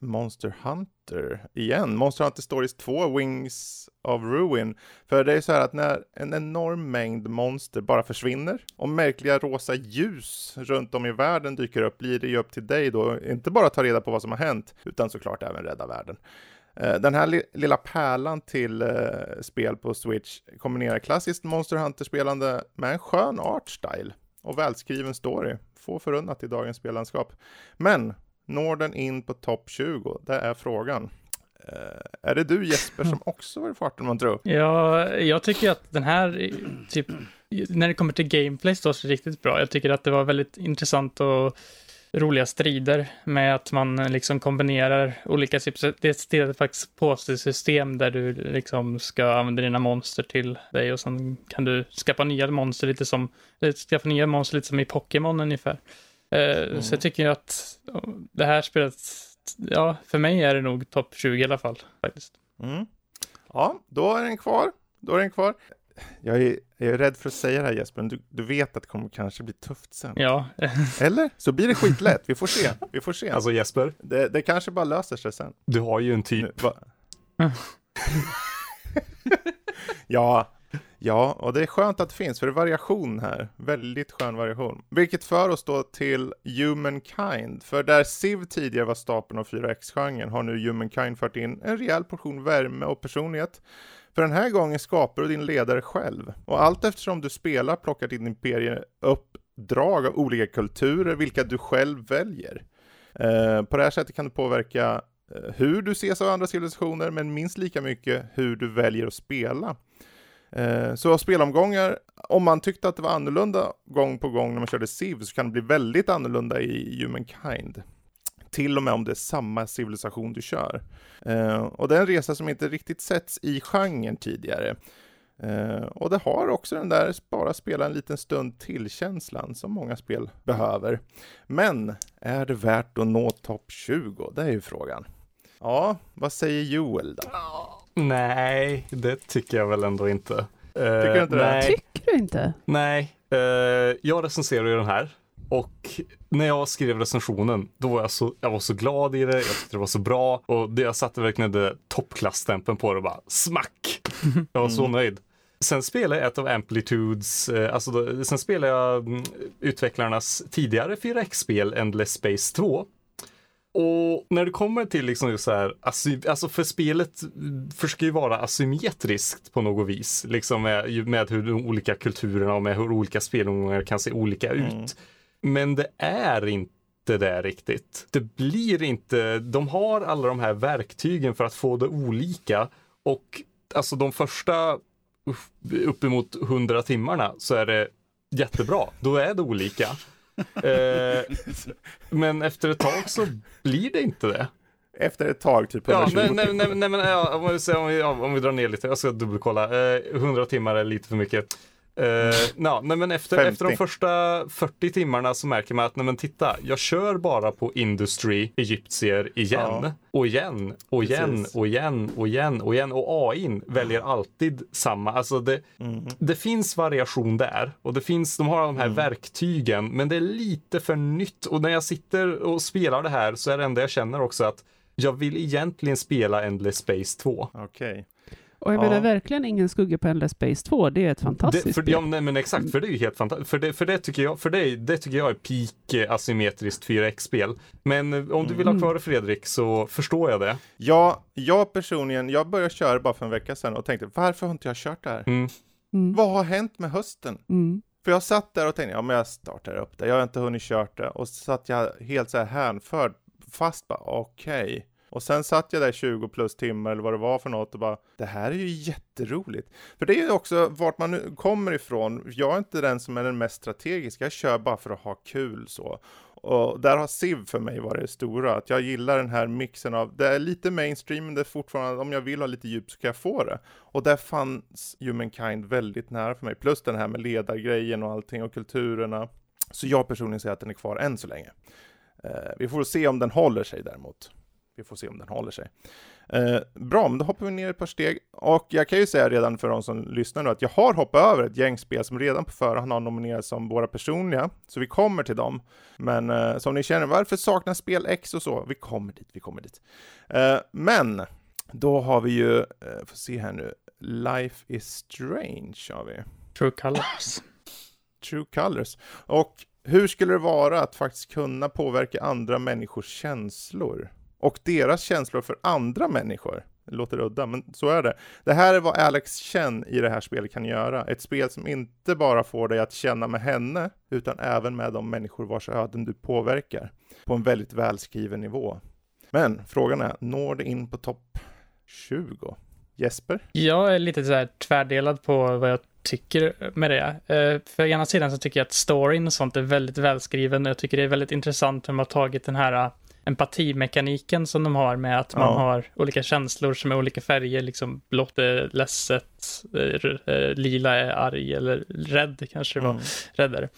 Monster Hunter igen. Monster Hunter Stories 2, Wings of Ruin. För det är så här att när en enorm mängd monster bara försvinner och märkliga rosa ljus runt om i världen dyker upp blir det ju upp till dig då, inte bara ta reda på vad som har hänt, utan såklart även rädda världen. Eh, den här lilla pärlan till eh, spel på Switch kombinerar klassiskt Monster Hunter-spelande med en skön artstyle och välskriven story. Få förunnat i dagens spellandskap. Men når den in på topp 20? Det är frågan. Uh, är det du Jesper som också var i farten man tror? Ja, jag tycker att den här, typ, när det kommer till gameplay står sig riktigt bra. Jag tycker att det var väldigt intressant och roliga strider med att man liksom kombinerar olika typ, det är faktiskt påse-system där du liksom ska använda dina monster till dig och sen kan du skaffa nya monster lite som, skaffa nya monster lite som i Pokémon ungefär. Mm. Så jag tycker att det här spelet, ja, för mig är det nog topp 20 i alla fall faktiskt. Mm. Ja, då är den kvar. Då är den kvar. Jag är, jag är rädd för att säga det här Jesper, men du, du vet att det kommer kanske bli tufft sen. Ja. Eller? Så blir det skitlätt, vi får se. Vi får se. Alltså Jesper. Det, det kanske bara löser sig sen. Du har ju en typ. Nu, ja, ja, och det är skönt att det finns, för det är variation här. Väldigt skön variation. Vilket för oss då till Humankind, för där Civ tidigare var stapeln av 4X-genren har nu Humankind fört in en rejäl portion värme och personlighet. För den här gången skapar du din ledare själv. Och allt eftersom du spelar plockar din imperie upp drag av olika kulturer, vilka du själv väljer. Eh, på det här sättet kan du påverka eh, hur du ses av andra civilisationer, men minst lika mycket hur du väljer att spela. Eh, så spelomgångar, om man tyckte att det var annorlunda gång på gång när man körde Civ, så kan det bli väldigt annorlunda i Humankind till och med om det är samma civilisation du kör. Eh, och det är en resa som inte riktigt setts i genren tidigare. Eh, och det har också den där bara spela en liten stund till-känslan som många spel behöver. Men är det värt att nå topp 20? Det är ju frågan. Ja, vad säger Joel då? Nej, det tycker jag väl ändå inte. Tycker du inte det? Nej. Tycker du inte? Nej, uh, jag recenserar ju den här och när jag skrev recensionen, då var jag så, jag var så glad i det, jag tyckte det var så bra och det, jag satte verkligen toppklassstämpeln på det och bara smack! Jag var så mm. nöjd. Sen spelade jag ett av Amplitudes, eh, alltså då, sen spelade jag mm, utvecklarnas tidigare 4X-spel Endless Space 2. Och när det kommer till liksom just så här, alltså för spelet försöker ju vara asymmetriskt på något vis, liksom med, med hur de olika kulturerna och med hur olika spelomgångar kan se olika ut. Mm. Men det är inte det riktigt. Det blir inte, de har alla de här verktygen för att få det olika och alltså de första upp- uppemot 100 timmarna så är det jättebra. Då är det olika. Eh, men efter ett tag så blir det inte det. Efter ett tag, typ Ja, 120 nej, nej, nej, nej men ja, om, vi, säger- om, vi, ja, om vi drar ner lite, jag ska dubbelkolla. Eh, 100 timmar är lite för mycket. Eh, ja, nej, men efter, 50. efter de första 40 timmarna så märker man att, nej men titta, jag kör bara på Industry Egyptier igen. Ja. Och igen, och igen, Precis. och igen, och igen, och igen. Och AIn väljer alltid samma. Alltså det, Mm. det finns variation där. Och det finns, de har de här verktygen, men det är lite för nytt. Och när jag sitter och spelar det här så är det enda jag känner också att jag vill egentligen spela Endless Space 2. Okej. Och jag Ja. menar verkligen ingen skugga på Endless Space 2. Det är ett fantastiskt Det, för, spel. ja, nej, men exakt, för det är ju helt fantastiskt. För det, för det tycker jag, för det, det tycker jag är peak eh, asymmetriskt 4X-spel. Men eh, om du vill ha kvar det Fredrik så förstår jag det. Ja, jag personligen, jag började köra bara för en vecka sedan och tänkte varför har inte jag kört det här? Mm. Mm. Vad har hänt med hösten? Mm. För jag satt där och tänkte, ja men jag startar upp det, jag har inte hunnit kört det. Och så satt jag helt så här hänförd, fast bara okej. Och sen satt jag där 20 plus timmar eller vad det var för något och bara, det här är ju jätteroligt. För det är ju också vart man nu kommer ifrån. Jag är inte den som är den mest strategiska, jag kör bara för att ha kul så. Och där har Civ för mig varit det stora, att jag gillar den här mixen av, det är lite mainstream, men det är fortfarande, om jag vill ha lite djup så kan jag få det. Och där fanns Humankind väldigt nära för mig, plus den här med ledargrejen och allting och kulturerna. Så jag personligen säger att den är kvar än så länge. Eh, vi får se om den håller sig däremot. Vi får se om den håller sig. Eh, bra, men då hoppar vi ner ett par steg. Och jag kan ju säga redan för de som lyssnar nu att jag har hoppat över ett gäng spel som redan på förhand har nominerats som våra personliga. Så vi kommer till dem. Men eh, som ni känner, varför saknas spel X och så? Vi kommer dit, vi kommer dit. Eh, men, då har vi ju, eh, får se här nu, Life is Strange har vi. True Colors. True Colors. Och hur skulle det vara att faktiskt kunna påverka andra människors känslor? Och deras känslor för andra människor? Det låter udda, men så är det. Det här är vad Alex Chen i det här spelet kan göra. Ett spel som inte bara får dig att känna med henne, utan även med de människor vars öden du påverkar. På en väldigt välskriven nivå. Men frågan är, når det in på topp 20? Jesper? Jag är lite så här tvärdelad på vad jag tycker med det. Eh, för ena sidan så tycker jag att storyn och sånt är väldigt välskriven och jag tycker det är väldigt intressant hur de har tagit den här empatimekaniken som de har med att man Ja. har olika känslor som är olika färger, liksom blått är ledset, eh, eh, lila är arg eller rädd kanske det var, Mm. räddare.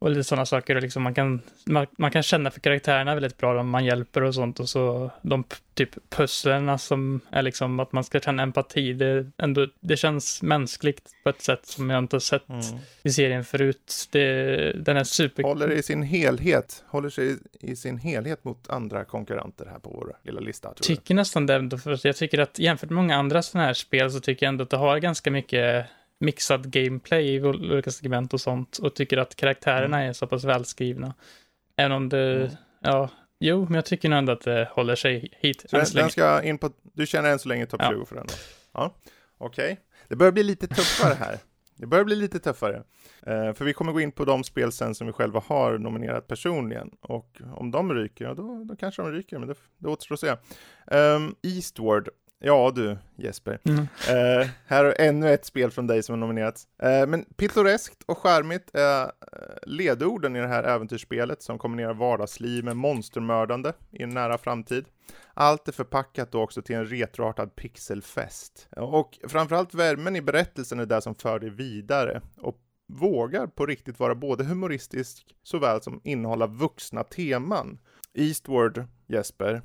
Och lite sådana saker, och liksom man, kan, man, man kan känna för karaktärerna väldigt bra om man hjälper och sånt. Och så de typ pusslerna som är liksom att man ska känna empati, det, ändå, det känns mänskligt på ett sätt som jag inte har sett Mm. i serien förut. Det, den är super... Håller i sin helhet, håller sig i sin helhet mot andra konkurrenter här på vår lilla lista. Tror jag. tycker nästan det, för jag tycker att jämfört med många andra sådana här spel så tycker jag ändå att det har ganska mycket mixad gameplay i olika segment och sånt och tycker att karaktärerna är så pass välskrivna. Även om det, Mm. ja, jo, men jag tycker nog ändå att det håller sig hit Så den, den ska in på, du känner än så länge topp Ja. 20 för den då? Ja, okej. Det börjar bli lite tuffare här. Det börjar bli lite tuffare. Eh, för vi kommer gå in på de spel sen som vi själva har nominerat personligen. Och om de ryker, ja då, då kanske de ryker, men det, det återstår att se. Um, Eastward, ja du Jesper. Mm. Eh, här är ännu ett spel från dig som är nominerat. Eh, men pittoreskt och charmigt är eh, ledorden i det här äventyrsspelet som kombinerar vardagsliv med monstermördande i en nära framtid. Allt är förpackat då också till en retroartad pixelfest. Och framförallt värmen i berättelsen är det som för det vidare och vågar på riktigt vara både humoristisk såväl som innehålla vuxna teman. Eastward, Jesper,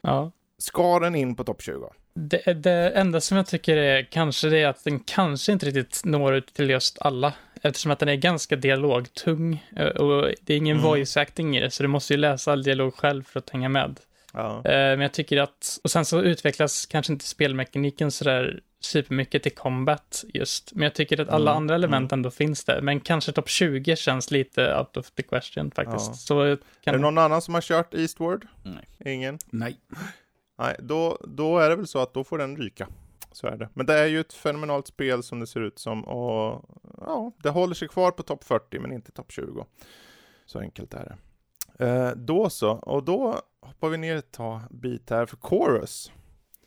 Ja. ska den in på topp 20? Det, det enda som jag tycker är kanske det är att den kanske inte riktigt når ut till just alla. Eftersom att den är ganska dialogtung eh, och det är ingen Mm. voice acting i det, så du måste ju läsa all dialog själv för att hänga med. Ja. Eh, Men jag tycker att, och sen så utvecklas kanske inte spelmekaniken sådär supermycket till combat just. Men jag tycker att alla Mm, andra element mm. ändå finns där. Men kanske topp 20 känns lite out of the question faktiskt. Ja. Så Är kan... det någon annan som har kört Eastward? Nej. Ingen? Nej. Nej, då, då är det väl så att då får den ryka. Så är det. Men det är ju ett fenomenalt spel som det ser ut som och ja, det håller sig kvar på topp 40 men inte topp 20. Så enkelt är det. Eh, då så, och då hoppar vi ner ett tag bit här för Chorus.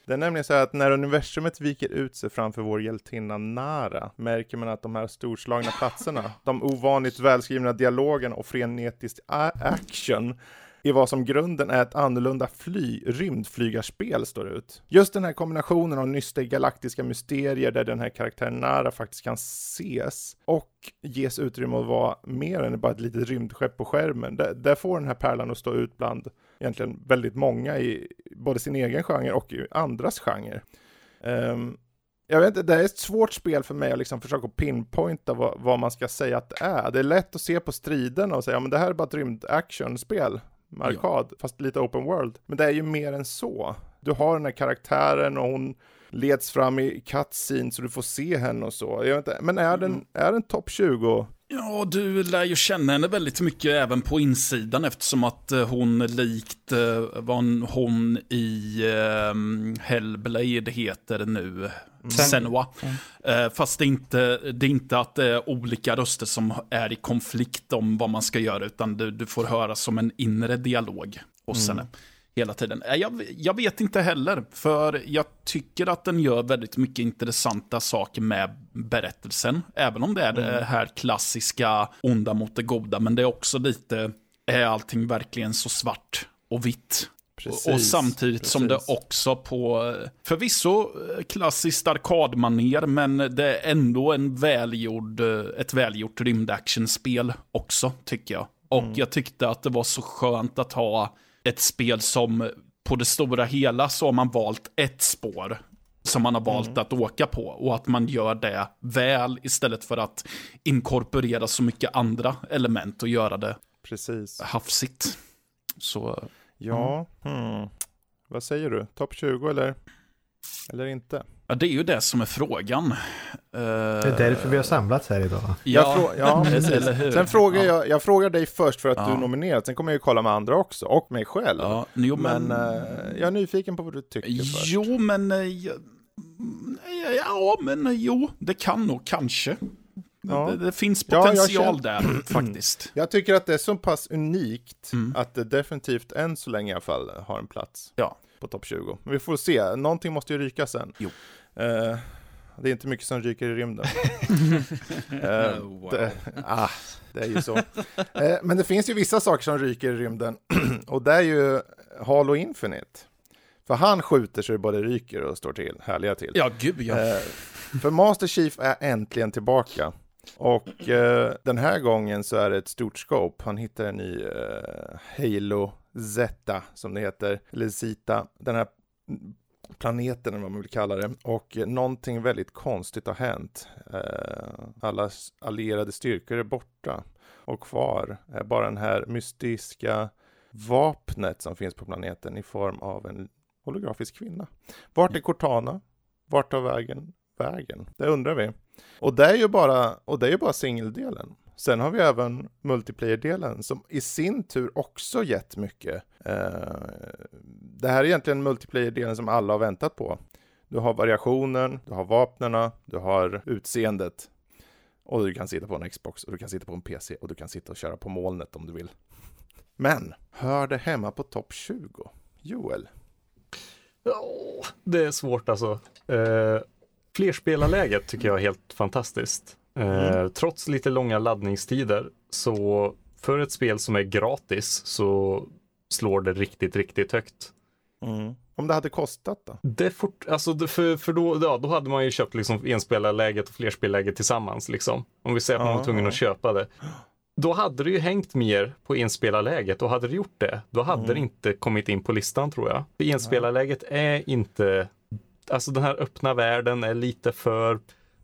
Det är nämligen så här att när universumet viker ut sig framför vår hjältinna Nara märker man att de här storslagna platserna, de ovanligt välskrivna dialogen och frenetisk action i vad som grunden är ett annorlunda fly, rymdflygarspel står ut. Just den här kombinationen av nysta i galaktiska mysterier där den här karaktären Nara faktiskt kan ses och ges utrymme att vara mer än bara ett litet rymdskepp på skärmen. Där, där får den här pärlan att stå ut bland egentligen väldigt många i både sin egen genre och i andras genre. Um, jag vet inte, det är ett svårt spel för mig att liksom försöka pinpointa vad, vad man ska säga att det är. Det är lätt att se på striden och säga, ja men det här är bara ett rymdactionspel arkad, fast lite open world. Men det är ju mer än så. Du har den här karaktären och hon leds fram i cutscene så du får se henne och så. Jag vet inte, men är den, är den topp 20? Ja, du lär ju känna henne väldigt mycket även på insidan eftersom att eh, hon likt eh, vad hon i eh, Hellblade heter nu, Senua. Eh, fast det är, inte, det är inte att det är olika röster som är i konflikt om vad man ska göra, utan du, du får höra som en inre dialog hos henne hela tiden. Eh, Jag, jag vet inte heller, för jag tycker att den gör väldigt mycket intressanta saker med berättelsen. Även om det är det här klassiska onda mot det goda, men det är också lite, är allting verkligen så svart och vitt? Precis, och samtidigt som det precis. också på, förvisso klassiskt arkadmaner, men det är ändå en välgjord, ett välgjort rymdactionspel också, tycker jag. Och Mm. jag tyckte att det var så skönt att ha ett spel som på det stora hela så har man valt ett spår som man har valt Mm. att åka på och att man gör det väl istället för att inkorporera så mycket andra element och göra det Precis. hafsigt. Så Ja, hmm. vad säger du? Topp 20 eller? Eller inte? Ja, det är ju det som är frågan. Det är därför vi har samlats här idag. Jag Ja, frå- ja precis. eller hur? Sen frågar Ja. jag, jag frågar dig först för att Ja. du är nominerad, sen kommer jag ju kolla med andra också, och mig själv. Ja, jo, Men men... eh, jag är nyfiken på vad du tycker först. jo, men... eh, ja, mm, Ja, men eh, jo, det kan nog kanske. Ja. Det, det finns Ja, jag potential där faktiskt. Jag tycker att det är så pass unikt Mm. att det definitivt än så länge i alla fall har en plats Ja. på topp 20. Men vi får se, någonting måste ju ryka sen. Jo. Eh, det är inte mycket som ryker i rymden. Eh, Wow. det, ah, det är ju så. Eh, men det finns ju vissa saker som ryker i rymden och det är ju Halo Infinite. För han skjuter så det både ryker och står till, härliga till. Ja, gud ja. Eh, för Master Chief är äntligen tillbaka. Och eh, den här gången så är det ett stort scope. Han hittar en ny eh, Halo Zeta, som det heter, eller Zita, den här planeten eller vad man vill kalla det. Och någonting väldigt konstigt har hänt. Eh, alla allierade styrkor är borta. Och kvar är bara den här mystiska vapnet som finns på planeten i form av en holografisk kvinna. Vart är Cortana? Vart tar vägen vägen? Det undrar vi. Och det är ju bara, och det är ju bara singeldelen. Sen har vi även multiplayer-delen som i sin tur också gett mycket. Eh, det här är egentligen multiplayer-delen som alla har väntat på. Du har variationen, du har vapnena, du har utseendet. Och du kan sitta på en Xbox och du kan sitta på en PC och du kan sitta och köra på molnet om du vill. Men, hör det hemma på topp 20? Joel? Ja, det är svårt alltså. Eh, flerspelarläget tycker jag är helt fantastiskt. Eh, Trots lite långa laddningstider så för ett spel som är gratis så slår det riktigt, riktigt högt. Om det hade kostat då? Det fort, alltså för, för då, ja, då hade man ju köpt liksom enspelarläget och flerspelarläget tillsammans liksom. Om vi säger att man var tvungen att köpa det. Då hade det ju hängt mer på enspelarläget och hade det gjort det, då hade Mm. det inte kommit in på listan tror jag. För enspelarläget är inte, alltså den här öppna världen är lite för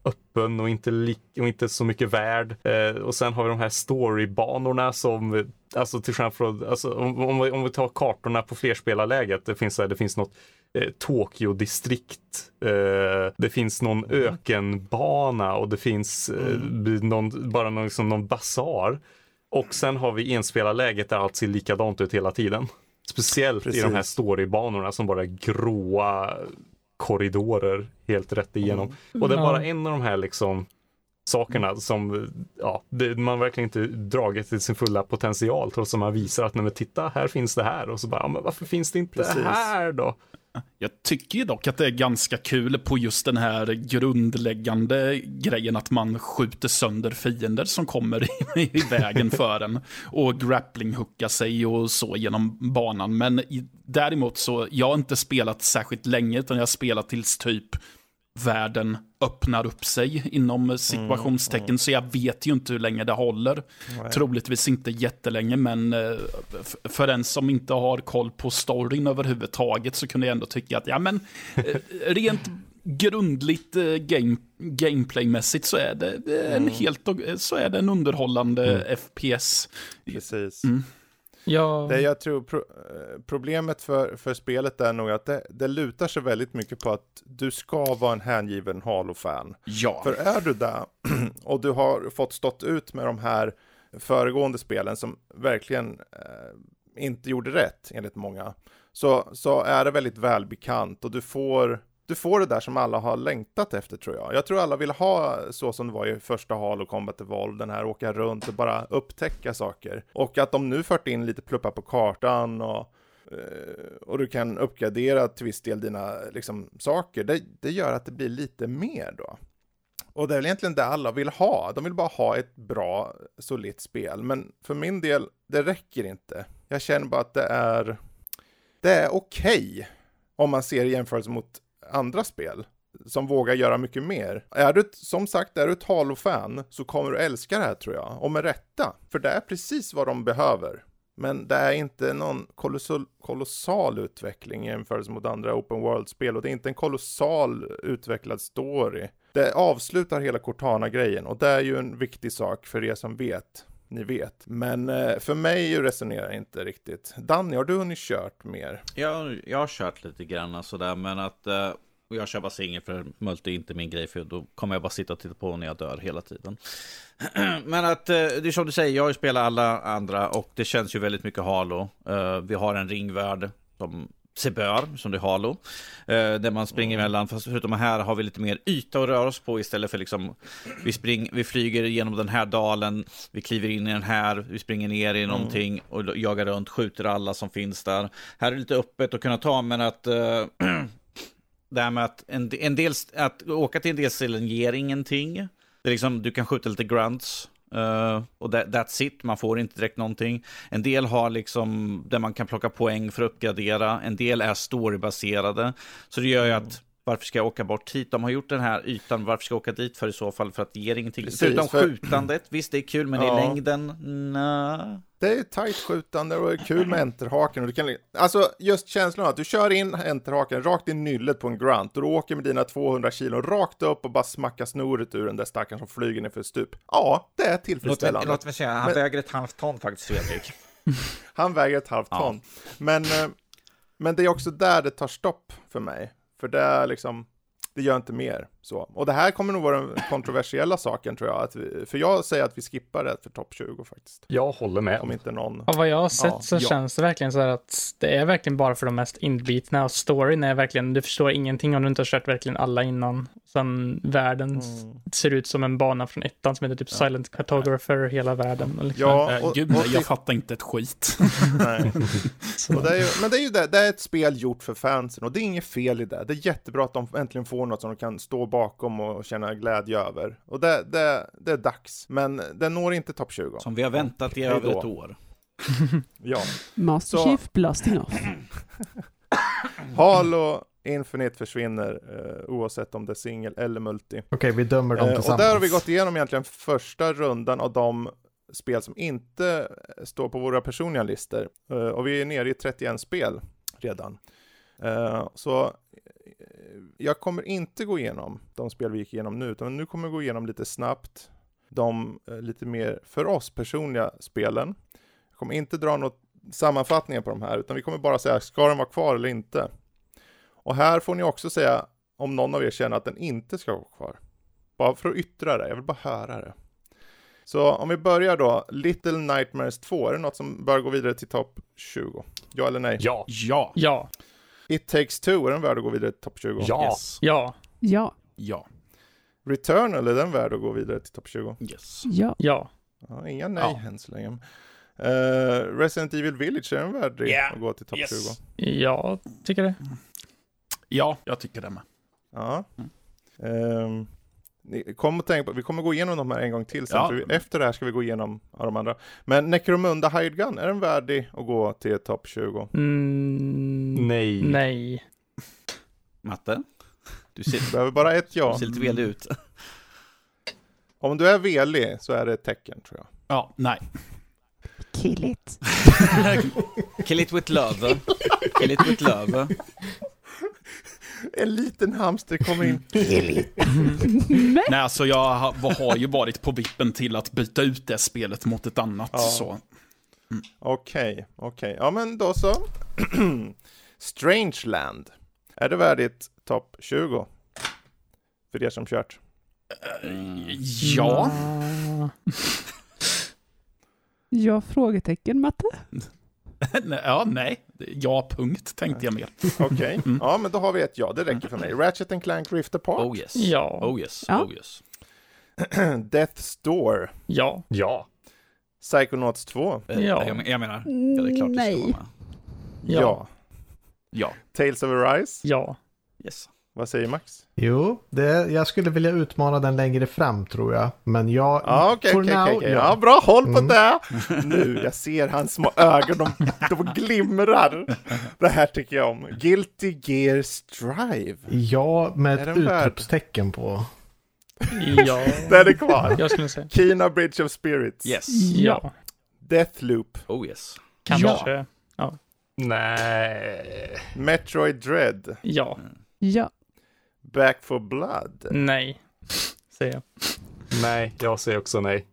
öppen och inte, li- och inte så mycket värd. Eh, och sen har vi de här storybanorna som, alltså till skillnad från, alltså, om, om, vi, om vi tar kartorna på flerspelarläget, det finns, här, det finns något eh, Tokyo-distrikt, eh, det finns någon ökenbana och det finns eh, någon, bara någon, liksom, någon basar. Och sen har vi enspelarläget där allt ser likadant ut hela tiden. Speciellt i de här Precis. storybanorna som bara är gråa korridorer helt rätt igenom. Och det är bara en av de här liksom sakerna som ja, det, man verkligen inte dragit till sin fulla potential trots att man visar att nej, men titta här finns det här och så bara ja, men varför finns det inte Precis. här då? Jag tycker ju dock att det är ganska kul på just den här grundläggande grejen att man skjuter sönder fiender som kommer i, i vägen för en. Och grappling-hooka sig och så genom banan. Men däremot så, jag har inte spelat särskilt länge, utan jag har spelat tills typ världen öppnar upp sig inom situationstecken. Mm, mm. Så jag vet ju inte hur länge det håller. Nej. Troligtvis inte jättelänge, men eh, för en som inte har koll på storyn överhuvudtaget så kunde jag ändå tycka att, ja men, eh, rent grundligt eh, game, gameplaymässigt så är det en Mm. helt, så är det en underhållande FPS. Precis. Ja, Det jag tror pro eh, problemet för, för spelet är nog att det, det lutar sig väldigt mycket på att du ska vara en hängiven Halo-fan. Ja. För är du där och du har fått stått ut med de här föregående spelen som verkligen eh, inte gjorde rätt enligt många, så, så är det väldigt välbekant och du får du får det där som alla har längtat efter tror jag. Jag tror alla vill ha så som det var i första Halo Combat Evolved, den här åka runt och bara upptäcka saker. Och att de nu fört in lite pluppar på kartan och, eh, och du kan uppgradera till viss del dina liksom, saker, det, det gör att det blir lite mer då. Och det är väl egentligen det alla vill ha. De vill bara ha ett bra, solitt spel. Men för min del, det räcker inte. Jag känner bara att det är, det är okej. om man ser i jämförelse mot andra spel som vågar göra mycket mer. Är du, som sagt, är du ett Halo-fan så kommer du älska det här tror jag. Och med rätta. För det är precis vad de behöver. Men det är inte någon kolossal, kolossal utveckling i jämförelse mot andra open world-spel och det är inte en kolossal utvecklad story. Det avslutar hela Cortana-grejen och det är ju en viktig sak för er som vet. Ni vet. Men eh, för mig resonerar inte riktigt. Danny, har du hunnit kört mer? Jag, jag har kört lite grann sådär, men att eh, och jag kör bara singel för multi är inte min grej, för då kommer jag bara sitta och titta på när jag dör hela tiden. men att, eh, det är som du säger, jag har ju spelat alla andra och det känns ju väldigt mycket Halo. Vi har en ringvärld som sig bör, som det är Halo. Eh, där man springer emellan, fast förutom här har vi lite mer yta att röra oss på istället för liksom vi, spring, vi flyger genom den här dalen, vi kliver in i den här, vi springer ner i någonting och jagar runt, skjuter alla som finns där. Här är det lite öppet att kunna ta, men att eh, det här med att en, en del, att åka till en del ställen ger ingenting. Det är liksom, du kan skjuta lite grunts. Uh, och that, that's it, man får inte direkt någonting. En del har liksom där man kan plocka poäng för att uppgradera. En del är storybaserade. Så det gör ju att varför ska jag åka bort hit? De har gjort den här ytan, varför ska jag åka dit för i så fall? För att det ger ingenting. Precis, Förutom för- skjutandet, visst det är kul, men Ja. i längden, nej. Det är tajt skjutande och det är kul med enterhaken. Och du kan, alltså just känslan att du kör in enterhaken rakt i nyllet på en grunt och du åker med dina 200 kilo rakt upp och bara smackar snoret ur den där stackaren som flyger ner för stup. Ja, det är Låt mig, tillfredsställande. låt mig säga, han Men- väger ett halvt ton faktiskt, Fredrik. Han väger ett halvt Ja. ton. Men, eh, men det är också där det tar stopp för mig. För det är liksom, det gör inte mer så. Och det här kommer nog vara den kontroversiella saken tror jag. Att vi, för jag säger att vi skippar det för topp 20 faktiskt. Jag håller med. Om inte någon... Av vad jag har sett Ja, så ja. känns det verkligen så här att det är verkligen bara för de mest inbitna och storyn är verkligen, du förstår ingenting om du inte har kört verkligen alla innan. Sen världen Mm. ser ut som en bana från ettan som heter typ Silent Cartographer hela världen. Och liksom. Ja, Eh, och, Gud, och, jag fattar inte ett skit. nej. Och det är ju, men det är ju det, det är ett spel gjort för fansen och det är inget fel i det. Det är jättebra att de äntligen får något som de kan stå bakom och känna glädje över. Och det, det, det är dags. Men den når inte topp 20. Som vi har väntat i över ett år. Ja. Master Så- Chief blasting off. Halo Infinite försvinner eh, oavsett om det är singel eller multi. Okej, vi dömer dem Eh, och tillsammans. där har vi gått igenom egentligen första rundan av de spel som inte står på våra personliga listor. Eh, och vi är nere i 31 spel redan. Eh, så jag kommer inte gå igenom de spel vi gick igenom nu, utan nu kommer jag gå igenom lite snabbt de eh, lite mer för oss personliga spelen. Jag kommer inte dra något sammanfattningar på de här, utan vi kommer bara säga, ska den vara kvar eller inte? Och här får ni också säga om någon av er känner att den inte ska vara kvar. Bara för att yttra det, jag vill bara höra det. Så om vi börjar då, Little Nightmares 2, är det något som bör gå vidare till topp 20? Ja eller nej? Ja. Ja. Ja, It takes two, är den värd att gå vidare till topp 20? Ja. Yes. ja, Ja, Ja. Returnal, är den värd att gå vidare till topp 20? Yes. ja, ja. Ja, inga nej Ja. än så länge. Eh, Resident Evil Village, är den värd Yeah. att gå till topp Yes. 20? Jag tycker det. Ja, jag tycker det med. Ja. Ehm, ni- kom och tänk på, vi kommer gå igenom de här en gång till sen, Ja. för vi, efter det här ska vi gå igenom de andra. Men Necromunda Hired Gun, är den värdig att gå till topp 20? Mm, Nej. nej. Matte? Du ser, Behöver bara ett ja. du ser lite velig ut. Om du är velig så är det ett tecken tror jag. Ja, nej. Kill it. Kill it with love. Kill it with love. En liten hamster kommer in. Nej, alltså jag har, har ju varit på vippen till att byta ut det spelet mot ett annat. Ja. Så. Okej, okej. Ja men då så. Strangeland. Är det värdigt topp 20? För er som kört. Ja, Ah, ja, frågetecken Matte. Ja, nej. Ja, punkt tänkte jag mer. Okej, Mm. ja men då har vi ett ja, det räcker för mig. Ratchet and Clank Rift Apart. Oh yes. Ja. Oh yes. Ja. Oh yes. Death's Door. Ja. Ja. Psychonauts 2. Mm. Eh, Ja. Jag, jag menar, ja, det är klart det ska vara med. Ja. Ja. Ja. Tales of Arise. Ja. Yes. Vad säger Max? Jo, det, jag skulle vilja utmana den längre fram tror jag. Men jag... Ja, okej, for okej, now, okej. ja. Ja, bra, håll på Mm. det! Nu, jag ser hans små ögon, de, de glimrar. Det här tycker jag om. Guilty Gear Strive. Ja, med Är ett utropstecken på. Ja. Den är kvar. Jag skulle säga. Kina Bridge of Spirits. Yes. Ja. Deathloop. Oh yes. Kanske. Nej. Metroid Dread. Ja. Ja. Back for Blood. Nej. Säger jag. Nej, jag säger också nej.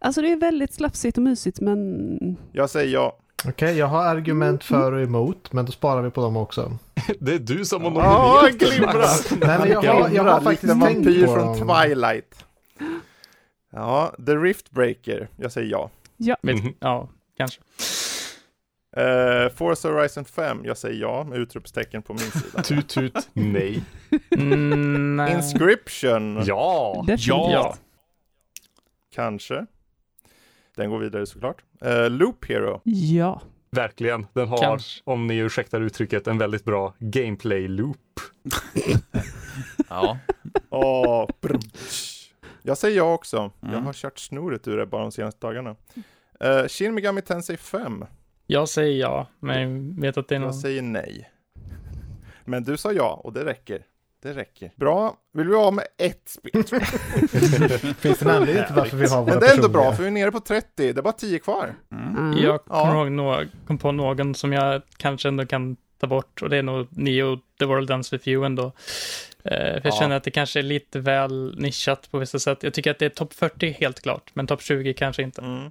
Alltså det är väldigt slafsigt och mysigt men Jag säger ja. Okej, jag har argument för och emot, men då sparar vi på dem också. Det är du som har Ja, nominerat. glimrar! Nej, men jag har, jag har faktiskt tänkt vampyr på från dem. Twilight. Ja, The Riftbreaker. Jag säger ja. Vet, Mhm. Ja, kanske. Uh, Forza Horizon 5. Jag säger ja med utropstecken på min sida. Tut tut, nej. Mm, nej. Inscription. Ja. definitivt. Ja. Kanske. Den går vidare såklart. Uh, Loop Hero. Ja. Verkligen. Den har, Kanske. om ni ursäktar uttrycket, en väldigt bra gameplay loop. Ja. Brum. Jag säger ja också. Jag Mm. har kört snoret ur det bara de senaste dagarna. Uh, Shin Megami Tensei 5. Jag säger ja, men jag vet att det är någon... Jag säger nej. Men du sa ja och det räcker. Det räcker. Bra. Vill vi ha med ett spel? Finns det en anledning till varför vi har våra Men det är ändå personliga? bra för vi är nere på 30. Det är bara 10 kvar. Mm. Mm. Jag kom, Ja. ihåg nå- kom på någon som jag kanske ändå kan ta bort och det är nog Neo The World Ends With You ändå. Eh, för jag Ja. känner att det kanske är lite väl nischat på vissa sätt. Jag tycker att det är topp 40 helt klart, men topp 20 kanske inte. Mm.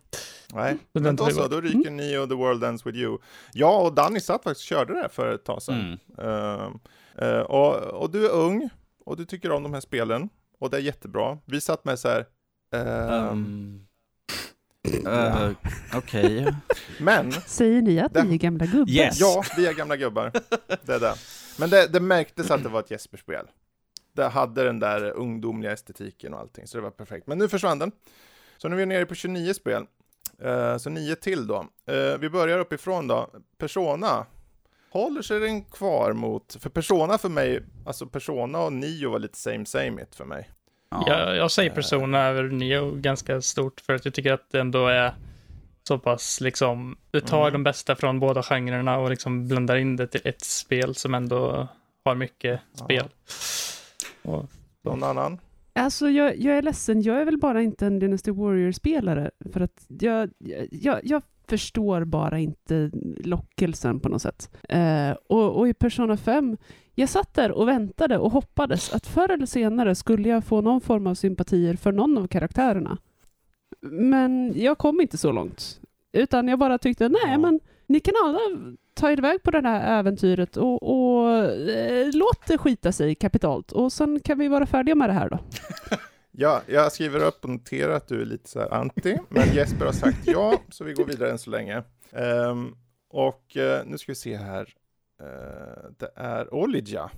Nej, Så men då så. Då ryker ni och The World Ends With You. Jag och Danny satt faktiskt körde det för ett tag sedan. Mm. Ehm, eh, och, och du är ung och du tycker om de här spelen. Och det är jättebra. Vi satt med så här. ehm, Um, uh, Okej. Men, Säger ni att Den- ni är gamla gubbar? Yes. ja, vi är gamla gubbar. Det är det. Men det, det märktes att det var ett Jesper-spel. Det hade den där ungdomliga estetiken och allting, så det var perfekt. Men nu försvann den. Så nu är vi nere på 29 spel. Eh, så 9 till då. Eh, vi börjar uppifrån då. Persona. Håller sig den kvar mot, för Persona för mig, alltså Persona och Nio var lite same same it för mig. Ja. Jag, jag säger Persona över Neo ganska stort för att jag tycker att det ändå är så pass liksom, det tar Mm. de bästa från båda genrerna och liksom blandar in det till ett spel som ändå har mycket Ja. Och, Någon annan? Alltså jag, jag är ledsen, jag är väl bara inte en Dynasty Warrior-spelare. För att jag, jag, jag förstår bara inte lockelsen på något sätt. Eh, och, och i Persona 5, jag satt där och väntade och hoppades att förr eller senare skulle jag få någon form av sympatier för någon av karaktärerna. Men jag kom inte så långt. Utan jag bara tyckte, nej Ja. men ni kan alla ta er iväg på det här äventyret och, och eh, låt det skita sig kapitalt. Och sen kan vi vara färdiga med det här då. Ja, jag skriver upp och noterar att du är lite så här anti, men Jesper har sagt ja, så vi går vidare än så länge. Ehm, och eh, nu ska vi se här. Eh, det är Olidja.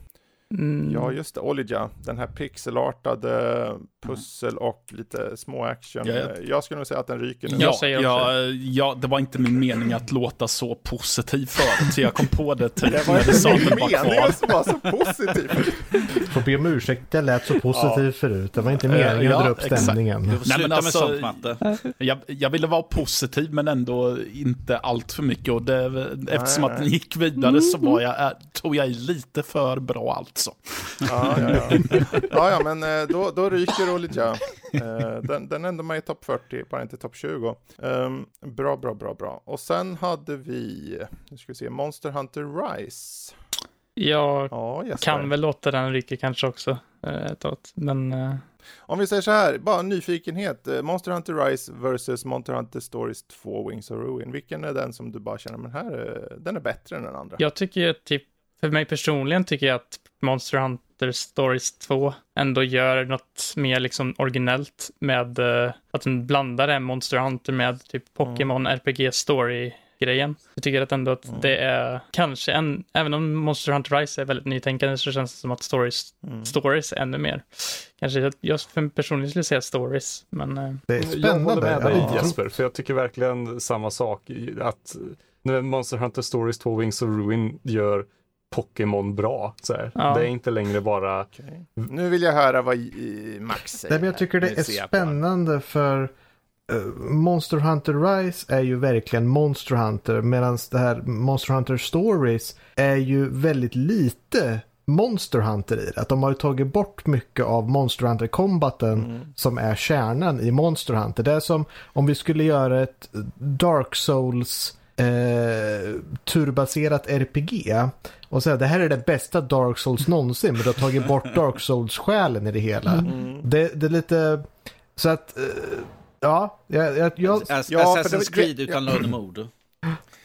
Mm. Ja, just det. Olija. Den här pixelartade pussel och lite små action. Ja, ja. Eh, Jag skulle nog säga att den ryker nu. Jag Ja, ja, ja, det var inte min mening att låta så positiv förut, så jag kom på det typ Det var när du inte sa att min den var mening kvar. som var så positiv. Får be om ursäkt, det lät så positivt förut. Det var inte meningen Eh, ja, att dra upp stämningen. Nej, men alltså- sånt Matte. Jag, jag ville vara positiv men ändå inte allt för mycket och det, eftersom att nej. ni gick vidare så var jag, äh, tog jag i lite för bra alltså. Ja, ja, ja. ja, ja men eh, då, då ryker Olija. Eh, Den, den ändrar mig i topp 40, bara inte topp 20. Ehm, bra, bra, bra, bra. Och sen hade vi, nu ska vi se, Monster Hunter Rise. Jag Ja, Jesper. kan väl låta den ryka kanske också eh, ett tag. Men eh, Om vi säger så här, bara nyfikenhet. Monster Hunter Rise versus Monster Hunter Stories 2 Wings of Ruin. Vilken är den som du bara känner, men här, den är bättre än den andra? jag tycker typ, för mig personligen tycker jag att Monster Hunter Stories 2 ändå gör något mer liksom originellt med eh, att den blandar en Monster Hunter med typ Pokémon RPG Story grejen. Jag tycker att ändå att Mm. det är kanske en, även om Monster Hunter Rise är väldigt nytänkande så känns det som att Stories, Mm. Stories är ännu mer. Kanske jag, jag för personligen skulle säga Stories, men eh, Det är Jag spännande. håller med dig Ja. Jesper, för jag tycker verkligen samma sak. Att när Monster Hunter Stories 2 Wings of Ruin gör Pokémon bra. Så här. Ja. Det är inte längre bara... Okej. Nu vill jag höra vad i- Max säger. Nej, men jag tycker det är spännande för eh, Monster Hunter Rise är ju verkligen Monster Hunter medan det här Monster Hunter Stories är ju väldigt lite Monster Hunter i det. Att de har ju tagit bort mycket av Monster Hunter-kombaten Mm. som är kärnan i Monster Hunter. Det är som om vi skulle göra ett Dark Souls eh, turbaserat RPG och säga det här är det bästa Dark Souls någonsin men du har tagit bort Dark Souls-själen i det hela. Mm. Det, det är lite så att eh, ja, jag, jag, jag, Ass- Ja, Assassin's det- Creed utan lönemord.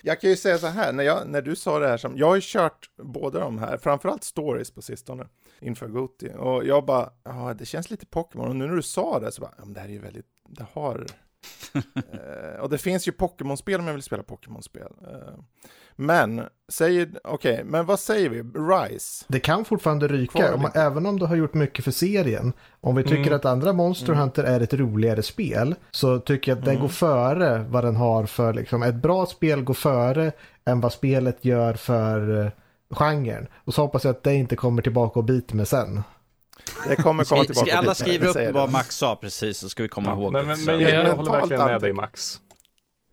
Jag kan ju säga så här, när, jag, när du sa det här som, jag har ju kört båda de här, framförallt stories på sistone, inför Goti. Och jag bara, ja det känns lite Pokémon, och nu när du sa det så bara, ja men det här är ju väldigt, det har... eh, och det finns ju Pokémon-spel om jag vill spela Pokémon-spel. Eh, men, säger, okej, men vad säger vi? Rise? det kan fortfarande ryka om, även om du har gjort mycket för serien. Om vi tycker Mm. att andra Monster Mm. Hunter är ett roligare spel så tycker jag att det Mm. går före vad den har för liksom, ett bra spel går före än vad spelet gör för eh, genren. Och så hoppas jag att det inte kommer tillbaka och biter mig sen. Det kommer komma Ska, tillbaka. ska alla skriva upp vad det. Max sa precis så ska vi komma ihåg men, det. men, men jag, Ja, jag håller verkligen med dig Max.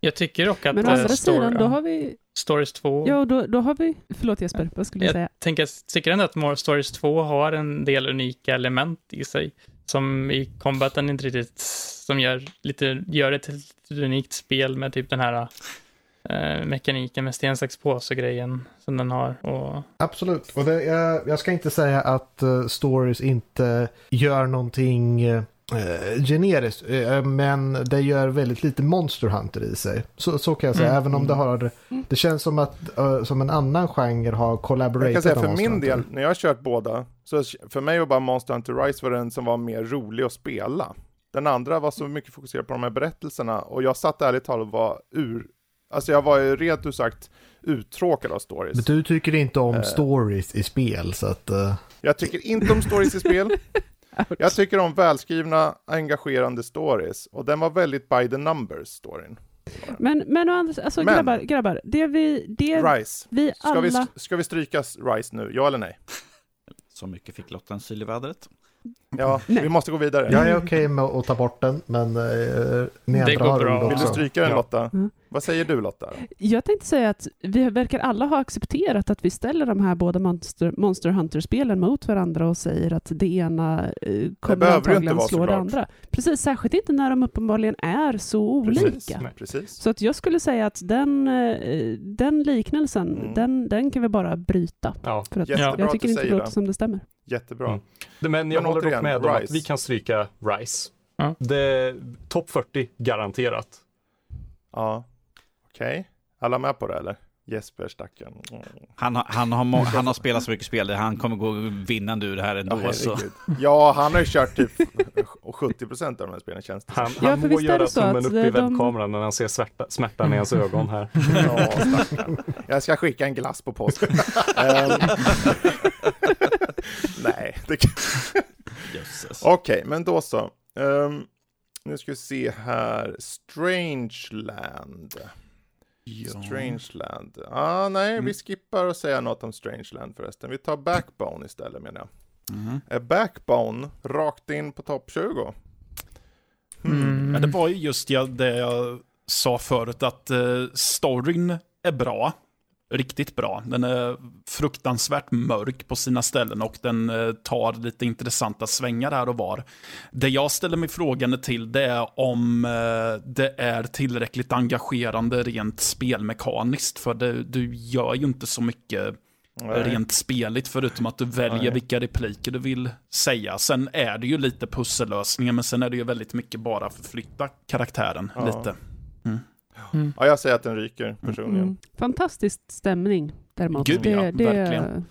jag tycker dock att Men å eh, andra story- sidan, då har vi... Stories 2 Ja, då, då har vi... Förlåt Jesper, vad skulle du Jag säga? tänker, jag tycker ändå att More Stories 2 har en del unika element i sig. Som i combaten inte riktigt, som gör, lite, gör det till ett unikt spel med typ den här eh, mekaniken med sten, sax, påse grejen som den har. Och, Absolut. Och det, jag, jag ska inte säga att eh, stories inte gör någonting eh, generiskt. eh, men det gör väldigt lite Monster Hunter i sig. Så, så kan jag säga. Mm. Även om det har... Det känns som att som en annan genre har collaborated Jag kan säga för min del, när jag har kört båda, så för mig var bara Monster Hunter Rise var den som var mer rolig att spela. Den andra var så mycket fokuserad på de här berättelserna och jag satt ärligt talat och var ur, alltså jag var ju rent ut sagt uttråkad av Men stories. du tycker inte om Eh. stories i spel så att... eh, Jag tycker inte om stories i spel. Jag tycker om välskrivna, engagerande stories. Och den var väldigt by the numbers, storyn. Men, men, å andra, alltså, Men- grabbar, grabbar, det vi, det Rise. vi Ska alla... vi, ska vi stryka Rise nu, ja eller nej? Så mycket fick Lotta en syl i vädret. Ja, Nej. vi måste gå vidare. Jag är okej med att ta bort den, men eh, ni andra har bra. Vill du stryka den Ja. Lotta? Mm. Vad säger du Lotta? Jag tänkte säga att vi verkar alla ha accepterat att vi ställer de här båda Monster, Monster Hunter-spelen mot varandra och säger att det ena eh, kommer antagligen slå det andra. Precis, särskilt inte när de uppenbarligen är så olika. Precis. Precis. Så att jag skulle säga att den, eh, den liknelsen, Mm. den, den kan vi bara bryta. Ja. För att Jättebra jag att tycker du inte det låter som det stämmer. Jättebra. Mm. Men jag Men håller återigen, med om att vi kan stryka Rise. Är topp 40 garanterat. Ja. Okej. Alla med på det eller? Jesper stackaren. Mm. Han, har- han, har, han har spelat så mycket spel, han kommer gå vinnande ur det här Ja, ändå. så. herregud. ja, han har ju kört typ 70% av de här spelen känns det. Han, Ja, han för må göra så tummen upp de- i webbkameran när han ser svärta, smärtan i hans ögon här. Ja, stackarn. Jag ska skicka en glass på påsk. Ehm, Nej, det kan... Okej, men då så. Ehm, nu ska vi se här. Strangeland. Strangeland. Ah, nej, Mm. vi skippar att säga något om Strangeland förresten. Vi tar Backbone istället menar jag. Är Backbone rakt in på topp 20? Mm. Men det var ju just det jag sa förut, att eh, storyn är bra. Riktigt bra. Den är fruktansvärt mörk på sina ställen och den eh, tar lite intressanta svängar här och var. Det jag ställer mig frågande till det är om eh, det är tillräckligt engagerande rent spelmekaniskt. För det, du gör ju inte så mycket Nej. rent speligt förutom att du väljer Nej. vilka repliker du vill säga. Sen är det ju lite pussellösningar men sen är det ju väldigt mycket bara förflytta karaktären Ja. lite. Ja, jag säger att den ryker personligen. Mm. Fantastisk stämning däremot. Gud, det, ja, det verkligen.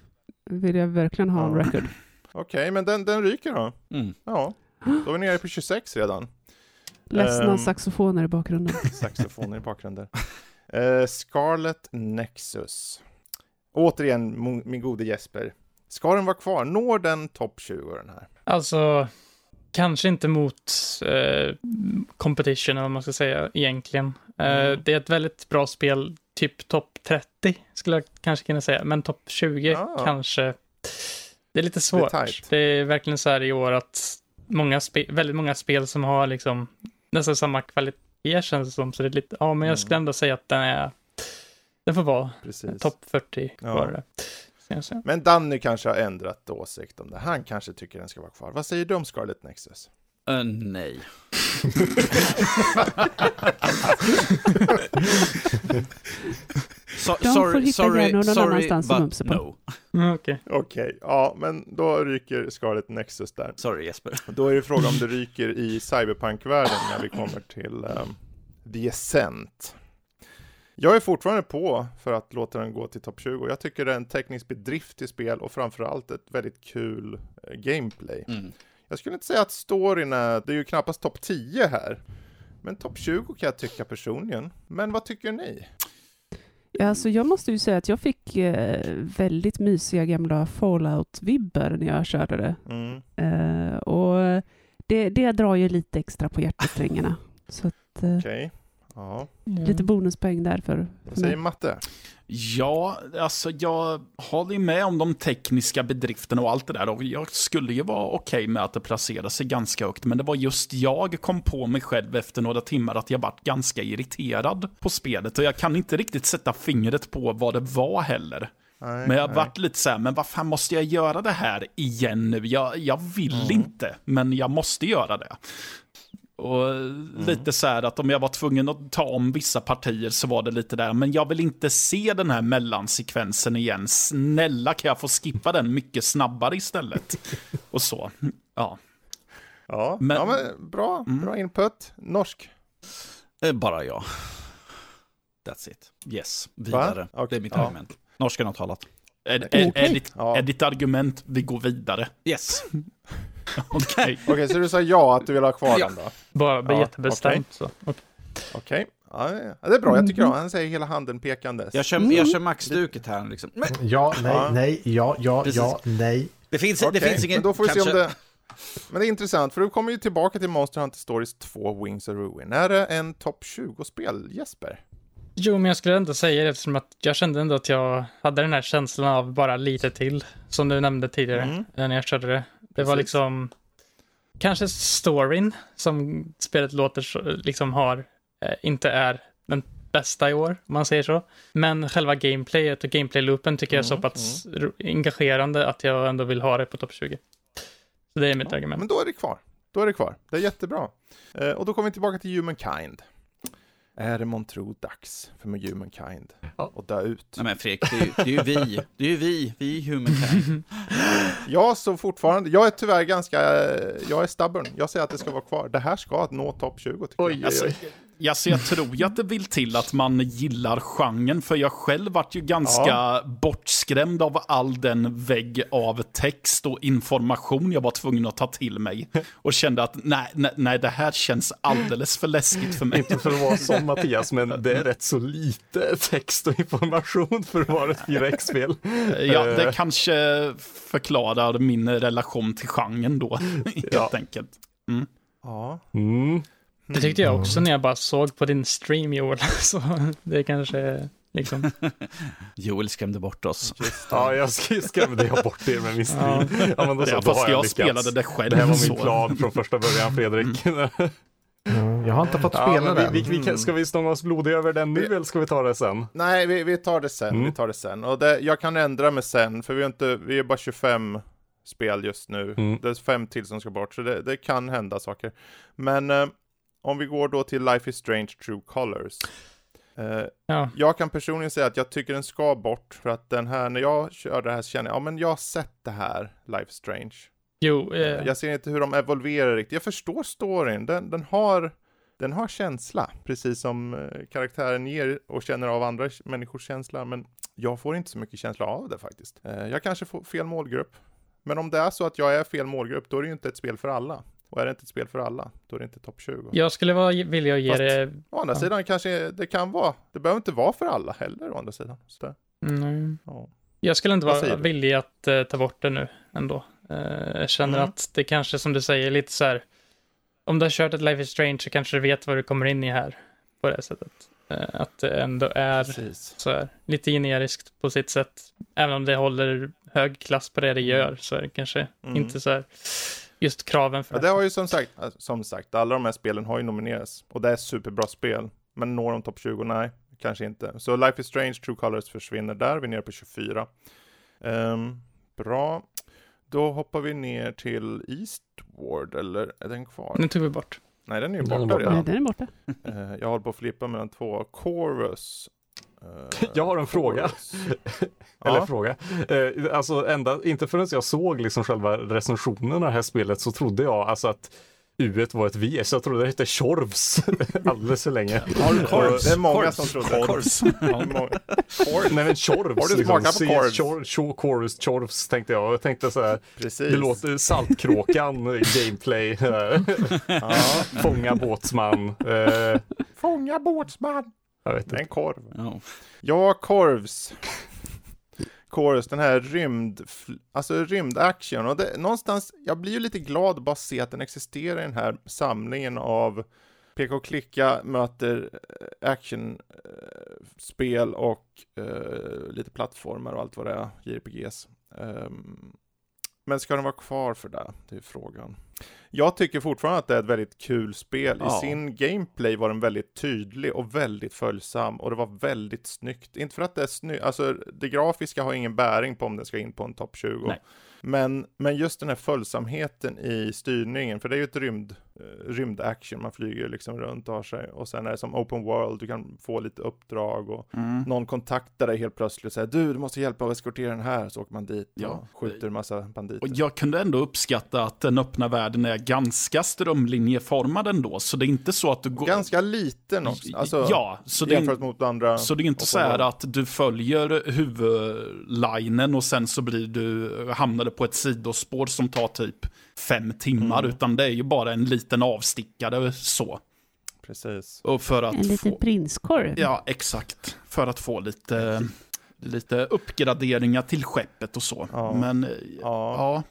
vill jag verkligen ha on Ja. record. Okej, men den, den ryker då? Mm. Ja, då är vi nere på 26 redan. Ledsna Ehm. saxofoner i bakgrunden. Saxofoner i bakgrunden. Uh, Scarlet Nexus. Återigen, min gode Jesper. Ska den vara kvar? Når den topp 20 den här? Alltså, kanske inte mot eh, competition, eller vad man ska säga, egentligen. Eh, Mm. Det är ett väldigt bra spel, typ topp 30, skulle jag kanske kunna säga. Men topp 20 Ah. kanske. Det är lite svårt. Det är, tight. verkligen så här i år att många väldigt många spel som har liksom nästan samma kvalitet känns det som. Så det är lite, ja, men jag skulle Mm. ändå säga att den är, den får vara topp 40 Ja. var det. Men Danny kanske har ändrat åsikt om det. Han kanske tycker den ska vara kvar. Vad säger du om Scarlet Nexus? Eh, nej. so, De får hitta gärna någon annanstans att but mumsa på. no. Mm, Okej. Okej, ja, men då ryker Scarlet Nexus där. Sorry Jesper. Då är det frågan om det ryker i cyberpunk-världen när vi kommer till ehm, The Ascent. Jag är fortfarande på för att låta den gå till topp 20. Jag tycker det är en teknisk bedrift i spel och framförallt ett väldigt kul eh, gameplay. Mm. Jag skulle inte säga att storyn är, det är ju knappast topp 10 här. Men topp 20 kan jag tycka personligen. Men vad tycker ni? Ja, alltså jag måste ju säga att jag fick eh, väldigt mysiga gamla Fallout-vibbar när jag körde det. Mm. Eh, och det, det drar ju lite extra på hjärtesträngarna. Så att, eh, Okej. Ja. lite bonuspoäng där för, för säger mig. Matte? Ja, alltså jag håller ju med om de tekniska bedrifterna och allt det där. Och jag skulle ju vara okej med att det placerar sig ganska högt. Men det var just jag kom på mig själv efter några timmar att jag vart ganska irriterad på spelet. Och jag kan inte riktigt sätta fingret på vad det var heller. Nej, Men jag nej. vart lite så här, men vad fan måste jag göra det här igen nu? Jag, jag vill Mm. inte, men jag måste göra det. Och Mm. lite så här att om jag var tvungen att ta om vissa partier så var det lite där, men jag vill inte se den här mellansekvensen igen. Snälla kan jag få skippa den mycket snabbare istället? Och så, ja. Ja, Men- ja men bra, Mm. bra input. Norsk. Eh, Bara jag. That's it. Yes, vidare. Okej, Det är mitt ja. argument. Norskan har talat. Är, är, är, ditt, Ja. är ditt argument, vi går vidare? Yes. Okej. Okej, så du sa ja att du vill ha kvar Ja. den då? Bara Ja, jättebestämt. Så. Okej. Ja, ja, det är bra, jag tycker om Han säger hela handen pekandes. Jag kör, jag kör maxduket här liksom. Men Ja, nej, nej, ja, ja, Precis. ja, nej. det finns, Okej, det finns ingen... men då får vi se om kanske- det... Men det är intressant, för du kommer ju tillbaka till Monster Hunter Stories 2 Wings of Ruin. Är det en topp 20-spel, Jesper? Jo, men jag skulle ändå säga det eftersom att jag kände ändå att jag hade den här känslan av bara lite till, som du nämnde tidigare Mm. när jag körde det. Det var liksom kanske storyn som spelet låter liksom har, eh, inte är den bästa i år, om man säger så. Men själva gameplayet och gameplay-loopen tycker jag är så Mm, pass ro- engagerande att jag ändå vill ha det på topp 20. Så det är mitt argument. Men då är det kvar. Då är det kvar. Det är jättebra. Eh, och då kommer vi tillbaka till Humankind. Är det månntro dags för Humankind att dö ut? Nej men Fredrik, det är, ju- det är ju vi. Det är ju vi. Vi är humankind. Jag så fortfarande, jag är tyvärr ganska, jag är stubborn. Jag säger att det ska vara kvar. Det här ska nå topp 20 tycker Oj, jag. alltså, Ja, så jag tror ju att det vill till att man gillar genren, för jag själv vart ju ganska Ja. bortskrämd av all den vägg av text och information jag var tvungen att ta till mig. Och kände att nej, nej, nej det här känns alldeles för läskigt för mig. Inte för att vara som Mattias, men det är rätt så lite text och information för att vara ett 4X-spel. Ja, Eh, det kanske förklarar min relation till genren då, helt Ja. enkelt. Ja. Mm. Det tyckte jag också när jag bara såg på din stream Joel. Så det kanske liksom... Joel skrämde bort oss. Ja, jag sk- skrämde jag bort er med min stream. Ja, men då så, Ja, då fast har jag lyckats. spelade det själv. Det här var min plan från första början, Fredrik. Mm, Jag har inte fått Ja, spela men den. vi, vi, vi, ska vi stånga oss blodiga över den nu eller ska vi ta det sen? Nej, vi, vi tar det sen. Mm. Vi tar det sen. Och det, jag kan ändra mig sen, för vi är, inte, vi är bara 25 spel just nu. Mm. Det är fem till som ska bort, så det, det kan hända saker. Men eh, om vi går då till Life is Strange True Colors. Eh, Ja, jag kan personligen säga att jag tycker den ska bort, för att den här, när jag kör det här så känner jag, ja men jag har sett det här, Life is Strange. jo, eh, Jag ser inte hur de evolverar riktigt. Jag förstår storyn. Den, den, har, den har känsla, precis som karaktären ger och känner av andra människors känsla. Men jag får inte så mycket känsla av det faktiskt. Jag kanske får fel målgrupp. Men om det är så att jag är fel målgrupp, då är det ju inte ett spel för alla. Och är det inte ett spel för alla, då är det inte topp 20. jag skulle vara att ge Fast- det... Å andra Ja. sidan kanske det kan vara. Det behöver inte vara för alla heller å andra sidan. Så det, Mm, ja. jag skulle inte vara villig att eh, ta bort det nu ändå. Eh, jag känner Mm. att det kanske, som du säger, lite så här... Om du har kört ett Life is Strange så kanske du vet vad du kommer in i här. På det sättet. Eh, att det ändå är Precis. så här, lite generiskt på sitt sätt. Även om det håller hög klass på det det gör så är det kanske Mm. inte så här just kraven för Ja, det har ju som sagt, alltså, som sagt, alla de här spelen har ju nominerats. Och det är superbra spel. Men når de topp 20? Nej, kanske inte. Så Life is Strange, True Colors försvinner där. Vi är nere på 24. Ehm, bra. Då hoppar vi ner till Eastward, eller är den kvar? Nu tog vi bort. Nej, den är ju Den borta. redan. Nej, den är borta. Eh, jag håller på att flippa mellan två. Chorus. Eh, Jag har en fråga. Eller Ja. fråga. Eh, alltså ända, inte förrän jag såg liksom själva recensionen av det här spelet så trodde jag alltså att U var ett V, så jag trodde det hette Tjorvs alldeles för länge. Korvs. Det är många Korvs. som trodde. Korvs. Många. Nej men Tjorvs. Har du smakat på korvs? Tjor- Tjor- Chorus, Tjorvs tänkte jag. Jag tänkte så här, Precis. det låter Saltkråkan, gameplay, eh, Ja. fånga båtsman. Eh, Fånga båtsman. Jag vet inte. En korv. Ja. Ja, Korvs. Chorus, den här rymd, alltså rymdaction. Och det, någonstans, jag blir ju lite glad bara att se att den existerar i den här samlingen av och klicka möter eh, actionspel och eh, lite plattformar och allt vad det är, JRPGs. Ehm, men ska den vara kvar för det? Det är frågan. Jag tycker fortfarande att det är ett väldigt kul spel. Ja. I sin gameplay var den väldigt tydlig och väldigt följsam och det var väldigt snyggt. Inte för att det är snyggt, alltså det grafiska har ingen bäring på om den ska in på en topp 20. Nej. Men, men just den här följsamheten i styrningen, för det är ju ett rymd, rymdaction, man flyger liksom runt och har sig. Och sen är det som open world, du kan få lite uppdrag och Mm. någon kontaktar dig helt plötsligt och säger du, du måste hjälpa att eskortera den här, så åker man dit Ja. och skjuter en massa banditer. Och jag kunde ändå uppskatta att den öppna världen är ganska strömlinjeformad ändå. Så det är inte så att du går... Ganska liten också, alltså ja, så det, jämfört mot andra. så det är inte så här att du följer huvudlinen och sen så blir du, hamnar du på ett sidospår som tar typ fem timmar. Mm. Utan det är ju bara en liten avstickare så. Precis. Och för att En liten få... prinskorv. Ja, exakt. För att få lite, lite uppgraderingar till skeppet och så. Ja. Men Ja.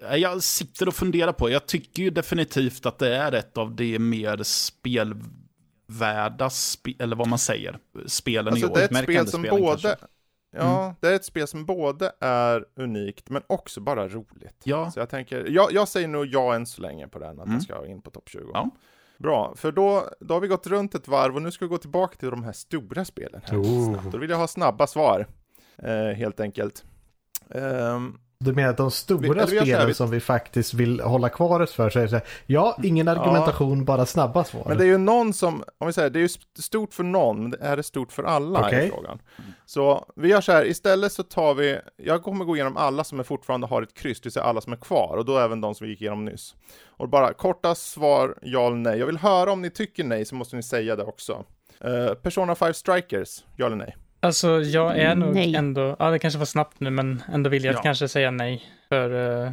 ja, jag sitter och funderar på, jag tycker ju definitivt att det är ett av de mer spelvärda, spe, eller vad man säger, spelen Alltså i år. det är ett spel som spelen både, kanske. Ja, det är ett spel som både är unikt men också bara roligt. Ja, Så jag tänker, jag, jag säger nog ja än så länge på den, att den Mm. ska in på topp 20. Ja. Bra, för då, då har vi gått runt ett varv och nu ska vi gå tillbaka till de här stora spelen. Här. Oh. Snabbt. Då vill jag ha snabba svar, eh, helt enkelt. Ehm, Du menar att de stora vi spelen vi- som vi faktiskt vill hålla kvar oss för så är det så här, ja, ingen argumentation, bara snabba svar. Men det är ju någon som, om vi säger, det är ju st- stort för någon, men det är det stort för alla i frågan. Så vi gör så här, istället så tar vi, jag kommer gå igenom alla som är fortfarande har ett kryss, det vill säga alla som är kvar, och då även de som vi gick igenom nyss. Och bara korta svar, ja eller nej. Jag vill höra om ni tycker nej, så måste ni säga det också. Eh, Persona 5 Strikers, ja eller nej? Alltså, jag är nog Nej. ändå, ja det kanske var snabbt nu, men ändå vill jag Ja. kanske säga nej. För eh,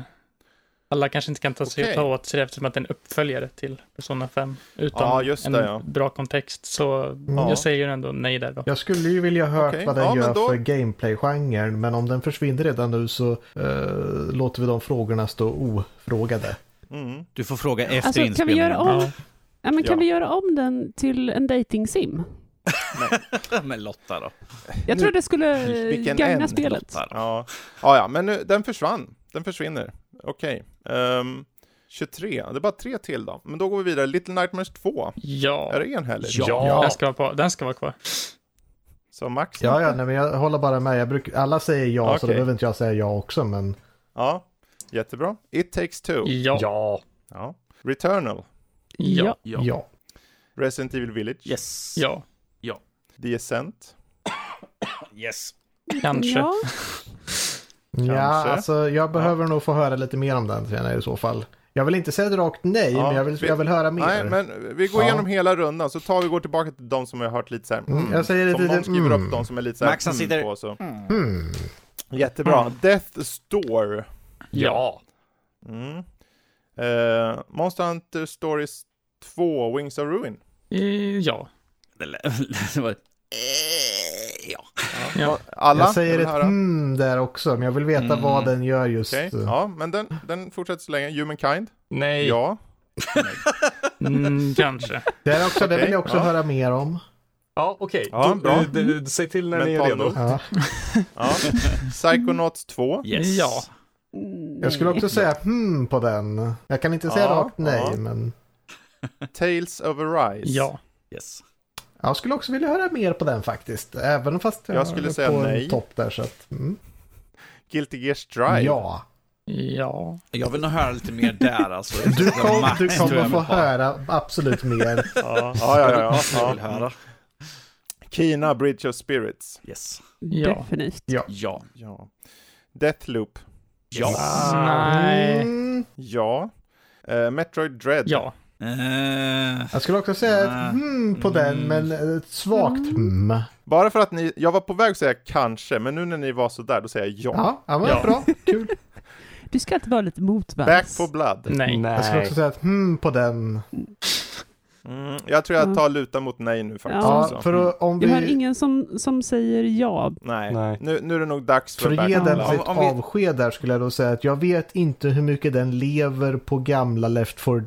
alla kanske inte kan ta, sig, Okej. ta åt sig det eftersom att det är en uppföljare till Persona 5. Utan Ja, just en det, ja. bra kontext. Så Ja. jag säger ändå nej där då. Jag skulle ju vilja ha hört Okej, vad den ja, gör då- för gameplay-genren, men om den försvinner redan nu så eh, låter vi de frågorna stå ofrågade. Mm. Du får fråga efter Alltså, kan vi inspelningen. göra om, Ja. ja, men kan Ja. vi göra om den till en dating sim? Med Lotta då. Jag tror det skulle gagna en, spelet. Lotta. Ja. ja, ja, men nu, den försvann. Den försvinner. Okej. Ehm, 23, det är bara tre till då. Men då går vi vidare. Little Nightmares 2. Ja, Är det enhälligt? Ja. Den, ska vara på, den ska vara kvar. Så Max? Ja, ja, nej, men jag håller bara med. Jag bruk, alla säger ja, så då behöver inte jag säga ja också, men Ja, jättebra. It takes two. Ja. Ja. Ja. Returnal. Ja. Ja. ja. Resident Evil Village. Yes. Ja. The Ascent. Yes. Kanske. Ja. Ja, Kanske. alltså jag behöver nog få höra lite mer om den senare i så fall. Jag vill inte säga rakt nej, Ja, men jag vill, vi- jag vill höra mer. Nej, men vi går Ja. igenom hela rundan, så tar vi går tillbaka till de som vi har hört lite så här. Mm, jag säger som lite- någon skriver mm. upp de som är lite så här. Max, mm sitter- På, så. Hmm. Jättebra. Death Store. Ja. Mm. Eh, Monster Hunter Stories 2, Wings of Ruin. Eh, Ja. Det var... Eh, ja. Ja. Alla? Jag säger ett höra. hmm där också, men jag vill veta Mm. vad den gör just. Okej, ja, men den, den fortsätter så länge. Humankind? Nej. Ja. Mm, kanske. Det, är också, det Okej, vill jag också ja. höra mer om. Ja, okej. Ja, Då, bra. eh, Säg till när ni är Mental redo. Ja. ja. Psychonauts 2. Yes. Ja. Jag skulle också säga hmm på den. Jag kan inte säga Ja, rakt nej, ja. men Tales of Arise. Ja. Yes. Jag skulle också vilja höra mer på den faktiskt. Även fast jag, Jag skulle är säga på nej. topp där. Så att, mm. Guilty Gear Strive. Ja, Ja. Jag vill nog höra lite mer där alltså. du, kom, du kommer få höra absolut mer. Ja, ja, ja. ja, Jag vill ja. höra. Kina Bridge of Spirits. Yes. Ja. Definitivt. Ja. Ja. Ja. Deathloop. Ja. Nej. Mm. Ja. Eh, Metroid Dread. Ja. Eh, Jag skulle också säga ett Nej. hmm på den, men ett svagt hmm. Bara för att ni, jag var på väg att säga kanske, men nu när ni var så där, då säger jag ja. Ja, ja, men Ja. bra. Kul. Du ska inte vara lite Back motvärns. for Blood. Nej. Jag skulle också säga ett hmm på den. Mm, jag tror jag tar luta mot nej nu faktiskt. Ja. för om Jag hör vi... ingen som, som säger ja. Nej, Nej. Nu, nu är det nog dags för, För att Back ge for den Blood. Om- sitt om vi- avsked där skulle jag då säga att jag vet inte hur mycket den lever på gamla Left 4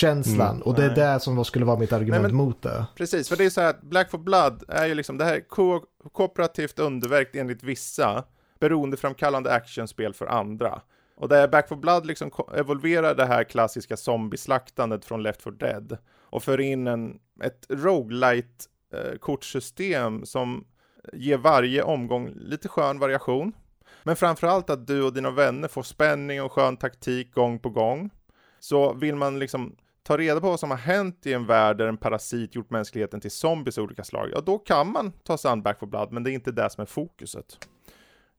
Dead-känslan. Mm, och det är det som skulle vara mitt argument Nej, men- mot det. Precis, för det är så här att Black for Blood är ju liksom, det här är ko kooperativt underverk enligt vissa, beroendeframkallande actionspel för andra. Och där Back for Blood liksom evolverar det här klassiska zombieslaktandet från Left 4 Dead och för in en, ett roguelite eh, kortsystem som ger varje omgång lite skön variation. Men framförallt att du och dina vänner får spänning och skön taktik gång på gång. Så vill man liksom ta reda på vad som har hänt i en värld där en parasit gjort mänskligheten till zombies av olika slag, ja då kan man ta sig an Back for Blood, men det är inte det som är fokuset.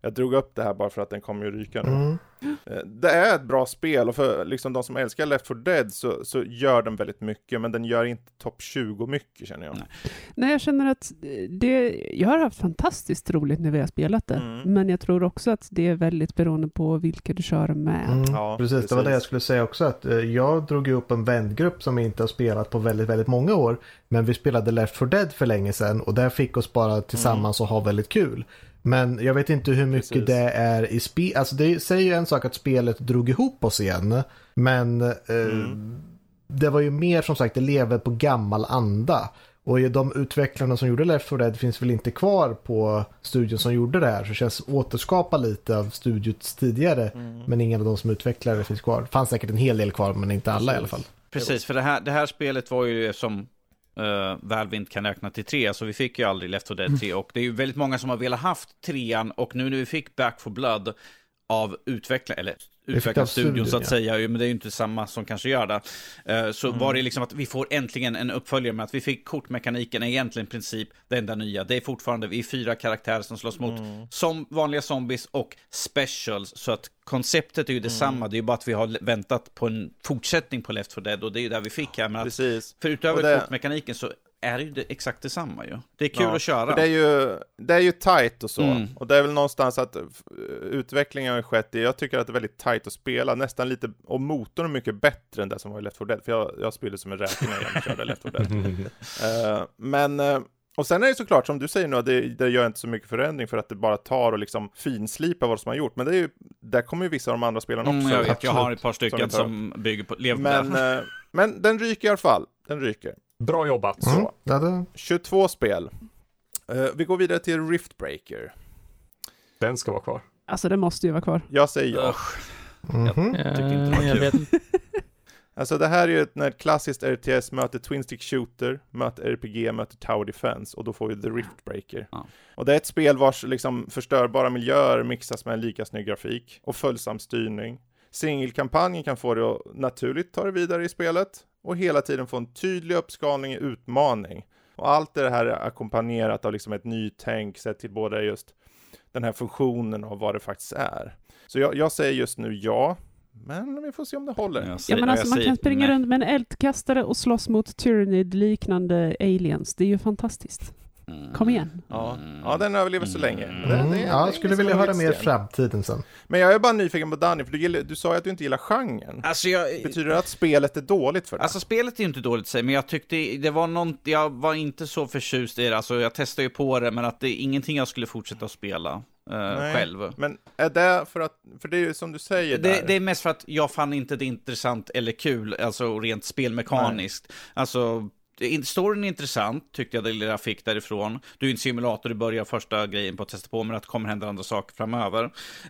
Jag drog upp det här bara för att den kommer ju ryka nu. Mm. Eh, Det är ett bra spel och för liksom de som älskar Left 4 Dead så, så gör den väldigt mycket, men den gör inte topp 20 mycket känner jag. Nej. Nej, jag känner att det, jag har haft fantastiskt roligt när vi har spelat det. Mm. Men jag tror också att det är väldigt beroende på vilka du kör med. Mm, Ja, precis, det var det jag precis. skulle säga också. att eh, Jag drog upp en vändgrupp som inte har spelat på väldigt, väldigt många år. Men vi spelade Left 4 Dead för länge sedan och det fick oss bara tillsammans och ha väldigt kul. Men jag vet inte hur mycket Precis. det är i spel. Alltså det säger ju en sak att spelet drog ihop oss igen. Men eh, Mm. det var ju mer som sagt, det lever på gammal anda. Och de utvecklarna som gjorde Left 4 Dead finns väl inte kvar på studion som gjorde det här. Så det känns återskapa lite av studiot tidigare. Mm. Men ingen av de som utvecklade det finns kvar. Det fanns säkert en hel del kvar men inte alla i alla fall. Precis, för det här, det här spelet var ju som uh, Valve inte kan räkna till tre, så vi fick ju aldrig Left 4 Dead 3. Och det är ju väldigt många som har velat haft trean, och nu när vi fick Back for Blood, av utvecklare, eller av utvecklarstudion så att studion, säga, men det är ju inte samma som kanske gör det. Eh, Så var det liksom att vi får äntligen en uppföljare med att vi fick kortmekaniken är egentligen i princip det enda nya. Det är fortfarande, vi är fyra karaktärer som slåss mot som vanliga zombies och specials. Så att konceptet är ju detsamma, det är ju bara att vi har väntat på en fortsättning på Left 4 Dead och det är ju där vi fick här. Men att, Precis. för utöver det- kortmekaniken så är det ju det, exakt detsamma ju. Det är kul Ja, att köra. Det är ju, det är ju tight och så. Mm. Och det är väl någonstans att f- utvecklingen har skett i, jag tycker att det är väldigt tight att spela, nästan lite, och motorn är mycket bättre än det som var i Left 4 Dead, för jag, jag spelade som en räkning när jag körde Left 4 Dead. Eh, men, eh, och sen är det såklart, som du säger nu, det, det gör inte så mycket förändring för att det bara tar och liksom finslipa vad som har gjort, men det är ju, där kommer ju vissa av de andra spelarna också. Mm, jag vet, jag har ett par stycken Som som, bygger på, lever på Men, det. eh, men den ryker i alla fall, den ryker. Bra jobbat. Mm. Så. Ja, det, 22 spel. Eh, vi går vidare till Riftbreaker. Den ska vara kvar. Alltså det måste ju vara kvar. Jag säger ja. Usch, mhm. tycker inte det var Eh, jag kul. Alltså det här är ju ett när ett klassiskt RTS möter Twin Stick Shooter, möter RPG, möter Tower Defense och då får vi The Riftbreaker. Ja. Och det är ett spel vars liksom förstörbara miljöer mixas med en lika snygg grafik och följsam styrning. Singelkampanjen kan få det att naturligt ta det vidare i spelet och hela tiden få en tydlig uppskalning i utmaning. Och allt det här är ackompanjerat av liksom ett nytänk sett till både just den här funktionen och vad det faktiskt är. Så jag, jag säger just nu ja, men vi får se om det håller. Jag Ja, säger- men alltså jag man säger kan springa nej. runt med en eldkastare och slåss mot Tyranid-liknande aliens. Det är ju fantastiskt. Kom igen. Ja, ja den överlever så länge. Mm. Det- det- Mm, ja, jag ingen skulle vilja höra mer framtiden sen. Men jag är bara nyfiken på Danny, för du, gillar, du sa ju att du inte gillar genren. Alltså, jag, Betyder det att spelet är dåligt för dig? alltså spelet är ju inte dåligt sig, men jag tyckte det var någon, jag var inte så förtjust i det. Alltså jag testade ju på det, men att det är ingenting jag skulle fortsätta att spela eh, Nej. själv. Men är det för att, för det är ju som du säger Det, där. det är mest för att jag fann inte det intressant eller kul, alltså rent spelmekaniskt. Alltså, det- storyn är intressant, tyckte jag det lilla jag fick därifrån. Du är en simulator, du börjar första grejen på att testa på, men att det kommer hända andra saker framöver.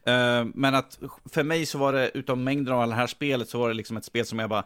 Eh, men att för mig så var det, utav mängden av det här spelet, så var det liksom ett spel som jag bara,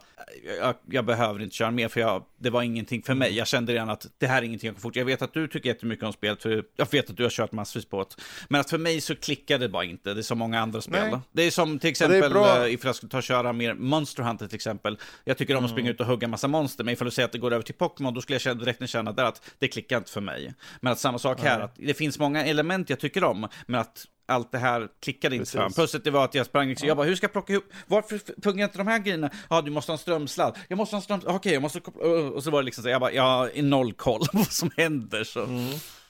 jag, jag behöver inte köra mer, för jag, det var ingenting för mig. Jag kände redan att det här är ingenting jag kan fortsätta. Jag vet att du tycker jättemycket om spelet, för jag vet att du har kört massvis på det. Men att för mig så klickade det bara inte, det är så många andra spel. Nej. Det är som till exempel, eh, ifall jag skulle ta och köra mer Monster Hunter till exempel. Jag tycker om att springa ut och hugga massa monster, men ifall du säger att det går över till Pokémon, då skulle jag direkt känna där att det klickar inte för mig. Men att samma sak här, att det finns många element jag tycker om, men att allt det här klickade inte. Plus att det var att jag sprang liksom, jag bara, hur ska jag plocka ihop, varför fungerar inte de här grejerna? Ja, du måste ha en strömsladd. Jag måste ha en strömsladd, okej, jag måste koppla, och så var det liksom så, jag bara, jag har noll koll på vad som händer. Så.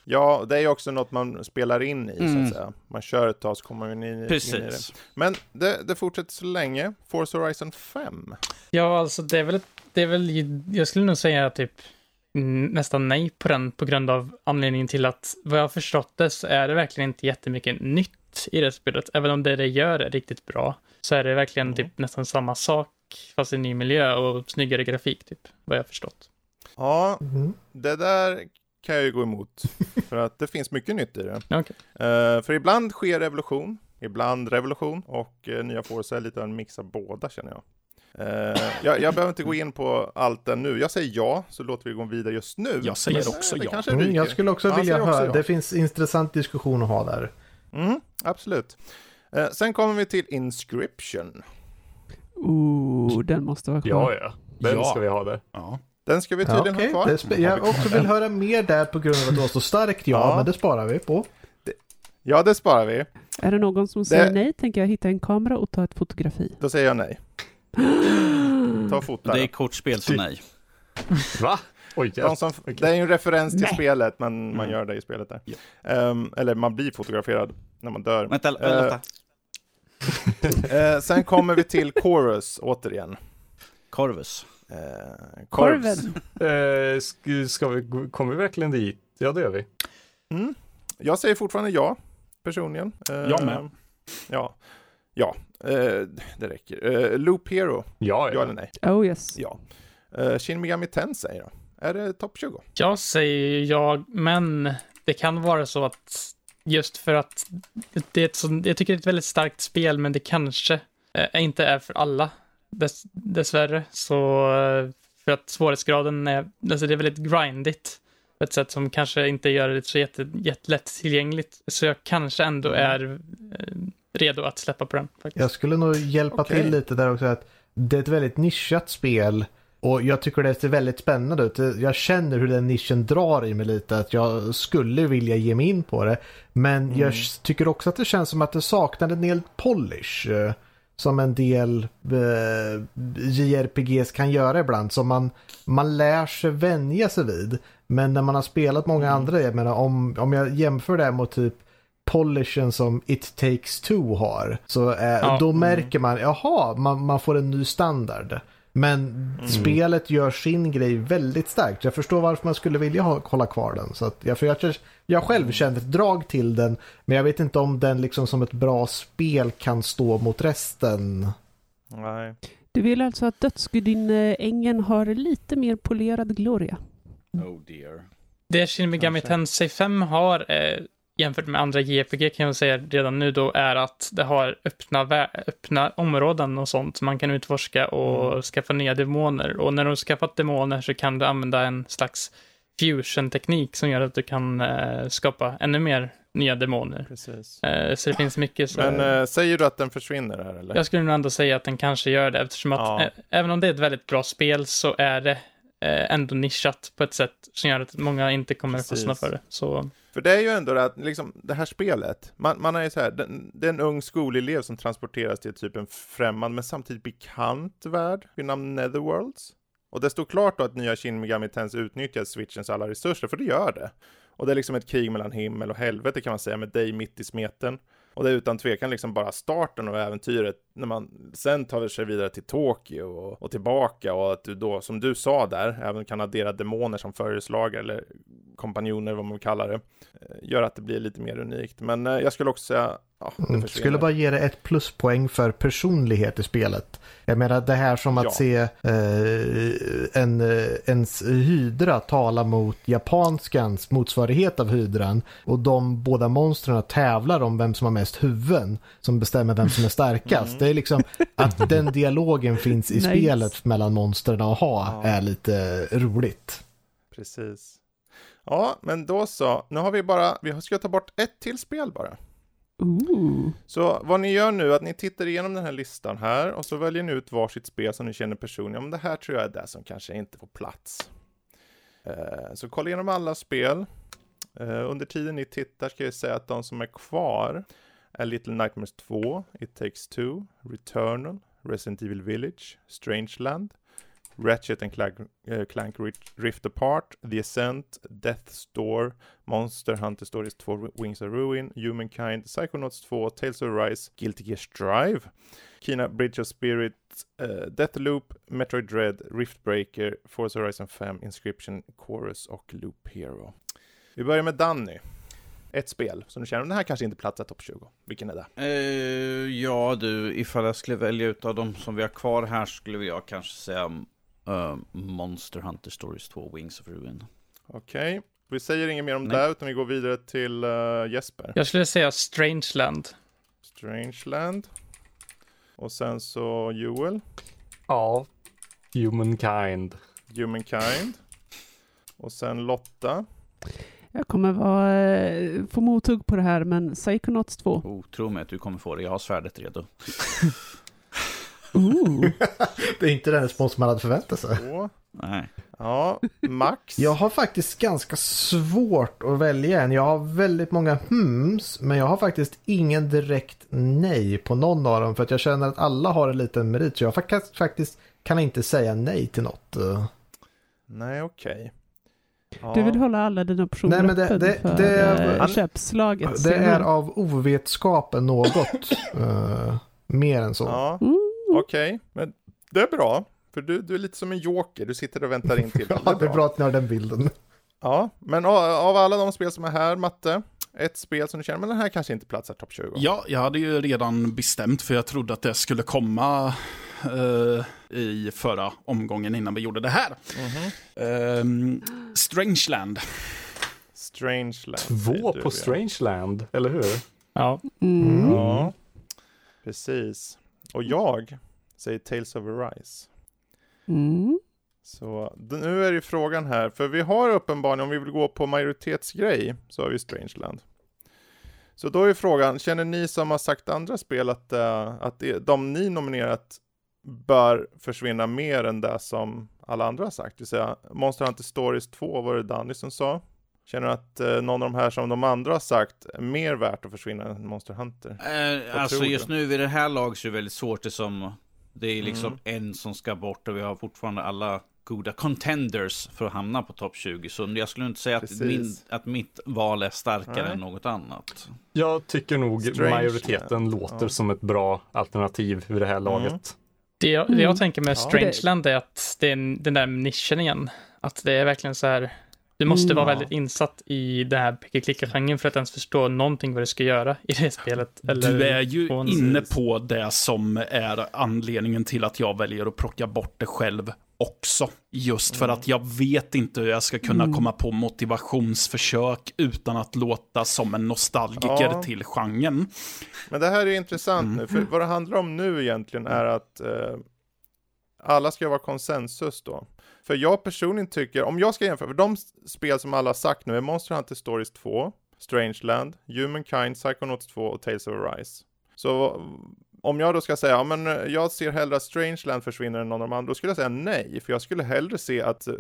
Ja, det är ju också något man spelar in i, så Mm. att säga. Man kör ett tag så kommer man in, in i det. Precis. Men det, det fortsätter så länge. Forza Horizon 5. Ja, alltså det är väl, det är väl, jag skulle nog säga typ mm, nästan nej på den på grund av anledningen till att vad jag har förstått det så är det verkligen inte jättemycket nytt i det spelet. Även om det det gör är riktigt bra så är det verkligen typ nästan samma sak fast i ny miljö och snyggare grafik typ, vad jag har förstått. Ja, Mhm. det där kan jag ju gå emot. för att det finns mycket nytt i det. Okej. Eh, för ibland sker revolution, ibland revolution och uh, nya Forza är lite av en mix av båda känner jag. Eh, jag. Jag behöver inte gå in på allt det nu. Jag säger ja, så låter vi gå vidare just nu. Jag säger Men, också det ja. kanske Mm, jag skulle också Ja, vilja också höra, ja. det finns intressant diskussion att ha där. Mm, absolut. Sen kommer vi till Inscription. Ooh, den måste vara kvar. Ja, ja. Den Ja. ska vi ha där. Ja. Den ska vi Ja, tydligen okej. ha Det kvar. jag också vill höra mer där på grund av att det var så starkt ja, Ja. men det sparar vi på. Ja, det sparar vi. Är det någon som säger Det- nej tänker jag hitta en kamera och ta ett fotografi. Då säger jag nej. Ta och fota. Det är kortspel, så nej. Va? Oj, De som, Okej. Det är ju en referens till Nej. spelet, men man Mm. gör det i spelet där. Ehm, eller man blir fotograferad när man dör. Vänta, vänta. Eh, sen kommer vi till Chorus återigen. Corvus. Eh. Korven. Eh, sk- ska vi, kommer vi verkligen dit? Ja, det gör vi. Mm. Jag säger fortfarande ja, personligen. Eh, Jag med. Ja, ja eh, det räcker. Eh, Loop Hero, Ja, ja ja. eller nej? Oh yes. Ja. Uh, Shin Megami Tensei då? Är det topp 20? Jag säger jag, men det kan vara så att just för att det är ett så, jag tycker det är ett väldigt starkt spel, men det kanske eh, inte är för alla. Dess, dessvärre, så eh, för att svårighetsgraden är, alltså det är väldigt grindigt på ett sätt som kanske inte gör det så jätte, jättelätt tillgängligt. Så jag kanske ändå är, eh, redo att släppa på den. Faktiskt. Jag skulle nog hjälpa Okej. till lite där också. att Det är ett väldigt nischat spel. Och jag tycker det ser väldigt spännande ut. Jag känner hur den nischen drar i mig lite. Att jag skulle vilja ge mig in på det. Men jag tycker också att det känns som att det saknar en del polish. Som en del eh, JRPGs kan göra ibland. Som man, man lär sig vänja sig vid. Men när man har spelat många andra, jag menar om, om jag jämför det här mot typ polishen som It takes two har. Så eh, Ja. då märker man, jaha, man, man får en ny standard. Men spelet gör sin grej väldigt starkt. Jag förstår varför man skulle vilja ha, hålla kvar den. Så att jag, för jag, jag själv kände ett drag till den. Men jag vet inte om den liksom som ett bra spel kan stå mot resten. Nej. Du vill alltså att dödsgudinneängen har lite mer polerad gloria? Oh dear. Det Shin Megami. Tensei 5 har, eh, jämfört med andra JRPG kan jag säga redan nu då, är att det har öppna, vä- öppna områden och sånt som man kan utforska och skaffa nya demoner. Och när du har skaffat demoner så kan du använda en slags fusion-teknik som gör att du kan eh, skapa ännu mer nya demoner. Precis. Eh, så det finns mycket så... Men eh, säger du att den försvinner här eller? Jag skulle nog ändå säga att den kanske gör det eftersom att Ja. eh, även om det är ett väldigt bra spel så är det eh, ändå nischat på ett sätt som gör att många inte kommer Precis. fastna för det. Så för det är ju ändå det att, liksom, det här spelet, man, man är ju så här, det, det är en ung skolelev som transporteras till typ en främmande men samtidigt bekant värld vid namn Netherworlds. Och det står klart då att nya Shin Megami Tens utnyttjar switchens alla resurser, för det gör det. Och det är liksom ett krig mellan himmel och helvete kan man säga, med dig mitt i smeten. Och det är utan tvekan liksom bara starten av äventyret när man sen tar sig vidare till Tokyo och, och tillbaka och att du då, som du sa där, även kan addera demoner som följeslagare eller kompanjoner, vad man vill kalla det, eh, gör att det blir lite mer unikt. Men eh, jag skulle också säga, ja, det Mm. Skulle bara ge det ett pluspoäng för personlighet i spelet. Jag menar det här som att Ja. se eh, en, eh, ens hydra tala mot japanskans motsvarighet av hydran. Och de båda monstren tävlar om vem som har mest huvuden som bestämmer vem som är starkast. Mm. Det är liksom att den dialogen finns i Nice. spelet mellan monstren att ha Ja. är lite roligt. Precis. Ja, men då så. Nu har vi bara, vi ska ta bort ett till spel bara. Ooh. Så vad ni gör nu är att ni tittar igenom den här listan här och så väljer ni ut varsitt spel som ni känner personligen. Ja, men det här tror jag är det som kanske inte får plats. Eh, så kolla igenom alla spel. Eh, under tiden ni tittar ska jag säga att de som är kvar är Little Nightmares 2, It takes two, Returnal, Resident Evil Village, Strangeland, Ratchet and Clank, uh, Clank Rift Apart, The Ascent, Death's Door, Monster Hunter Stories 2, Wings of Ruin, Humankind, Psychonauts 2, Tales of Rise, Guilty Gear Strive, Kina Bridge of Spirit, uh, Deathloop, Metroid Dread, Riftbreaker, Forza Horizon 5, Inscription, Chorus och Loop Hero. Vi börjar med Danny. Ett spel som du känner, det här kanske inte platsar topp 20. Vilken är det? Uh, ja du, ifall jag skulle välja ut av de som vi har kvar här skulle jag kanske säga eh, Monster Hunter Stories 2 Wings of Ruin. Okej, vi säger inget mer om Nej. det utan vi går vidare till eh, Jesper. jag skulle säga Strangeland. Strangeland. Och sen så Joel, Ja. Humankind. Humankind. Och sen Lotta. Jag kommer vara, eh, få mothugg på det här, men Psychonauts 2. Oh, tro mig att du kommer få det, jag har svärdet redo. Ooh. Det är inte den respons man hade förväntat sig. Nej. Ja, Max. Jag har faktiskt ganska svårt att välja en. Jag har väldigt många hms, men jag har faktiskt ingen direkt nej på någon av dem. För att jag känner att alla har en liten merit. Så jag faktiskt, faktiskt kan inte säga nej till något. Nej, okej. Ja. Du vill hålla alla dina optioner Nej, men det- öppen det- för det- eh, köpslaget. Det är av ovetskapen något. eh, mer än så. Ja, Mm. Okej. Men det är bra. För du, du är lite som en joker. Du sitter och väntar in till. Ja, det är bra att ni har den bilden. Ja, men av, alla de spel som är här, Matte. Ett spel som du känner, men den här kanske inte platsar topp 20. Ja, jag hade ju redan bestämt för jag trodde att det skulle komma eh, i förra omgången innan vi gjorde det här. Mhm. Ehm, Strangeland. Strangeland. Två du, på ja. Strangeland, eller hur? Ja, Mm. Ja, precis. Och jag säger Tales of Arise. Mm. Så nu är ju frågan här, för vi har uppenbarligen, om vi vill gå på majoritetsgrej, så har vi Strangeland. Så då är frågan, känner ni som har sagt andra spel att, uh, att de ni nominerat bör försvinna mer än det som alla andra har sagt? Det vill säga, Monster Hunter Stories 2 var det Danny som sa. Känner du att uh, någon av de här som de andra har sagt är mer värt att försvinna än Monster Hunter? Eh, alltså just nu vid det här laget så är det väldigt svårt det som det är liksom Mm. en som ska bort och vi har fortfarande alla goda contenders för att hamna på topp 20. Så jag skulle inte säga att, min, att mitt val är starkare Nej. än något annat. Jag tycker nog Strange, majoriteten låter Ja. som ett bra alternativ vid det här laget. Det jag, det jag Mm. tänker med Ja. Strangeland är att det är en- den där nischen igen. Att det är verkligen så här, du måste Mm. vara väldigt insatt i den här picka-klicka-genren för att ens förstå någonting vad du ska göra i det spelet. Eller Du är ju på en- inne på det som är anledningen till att jag väljer att plocka bort det själv också. Just för att jag vet inte hur jag ska kunna Mm. komma på motivationsförsök utan att låta som en nostalgiker Ja. till genren. Men det här är ju intressant Mm. nu, för vad det handlar om nu egentligen är att eh, alla ska vara konsensus då. För jag personligen tycker, om jag ska jämföra, för de spel som alla har sagt nu är Monster Hunter Stories 2, Strangeland, Humankind, Psychonauts 2 och Tales of Arise. Så om jag då ska säga, ja men eh, jag ser hellre att Strangeland försvinner än någon av de andra, då skulle jag säga nej, för jag skulle hellre se att eh,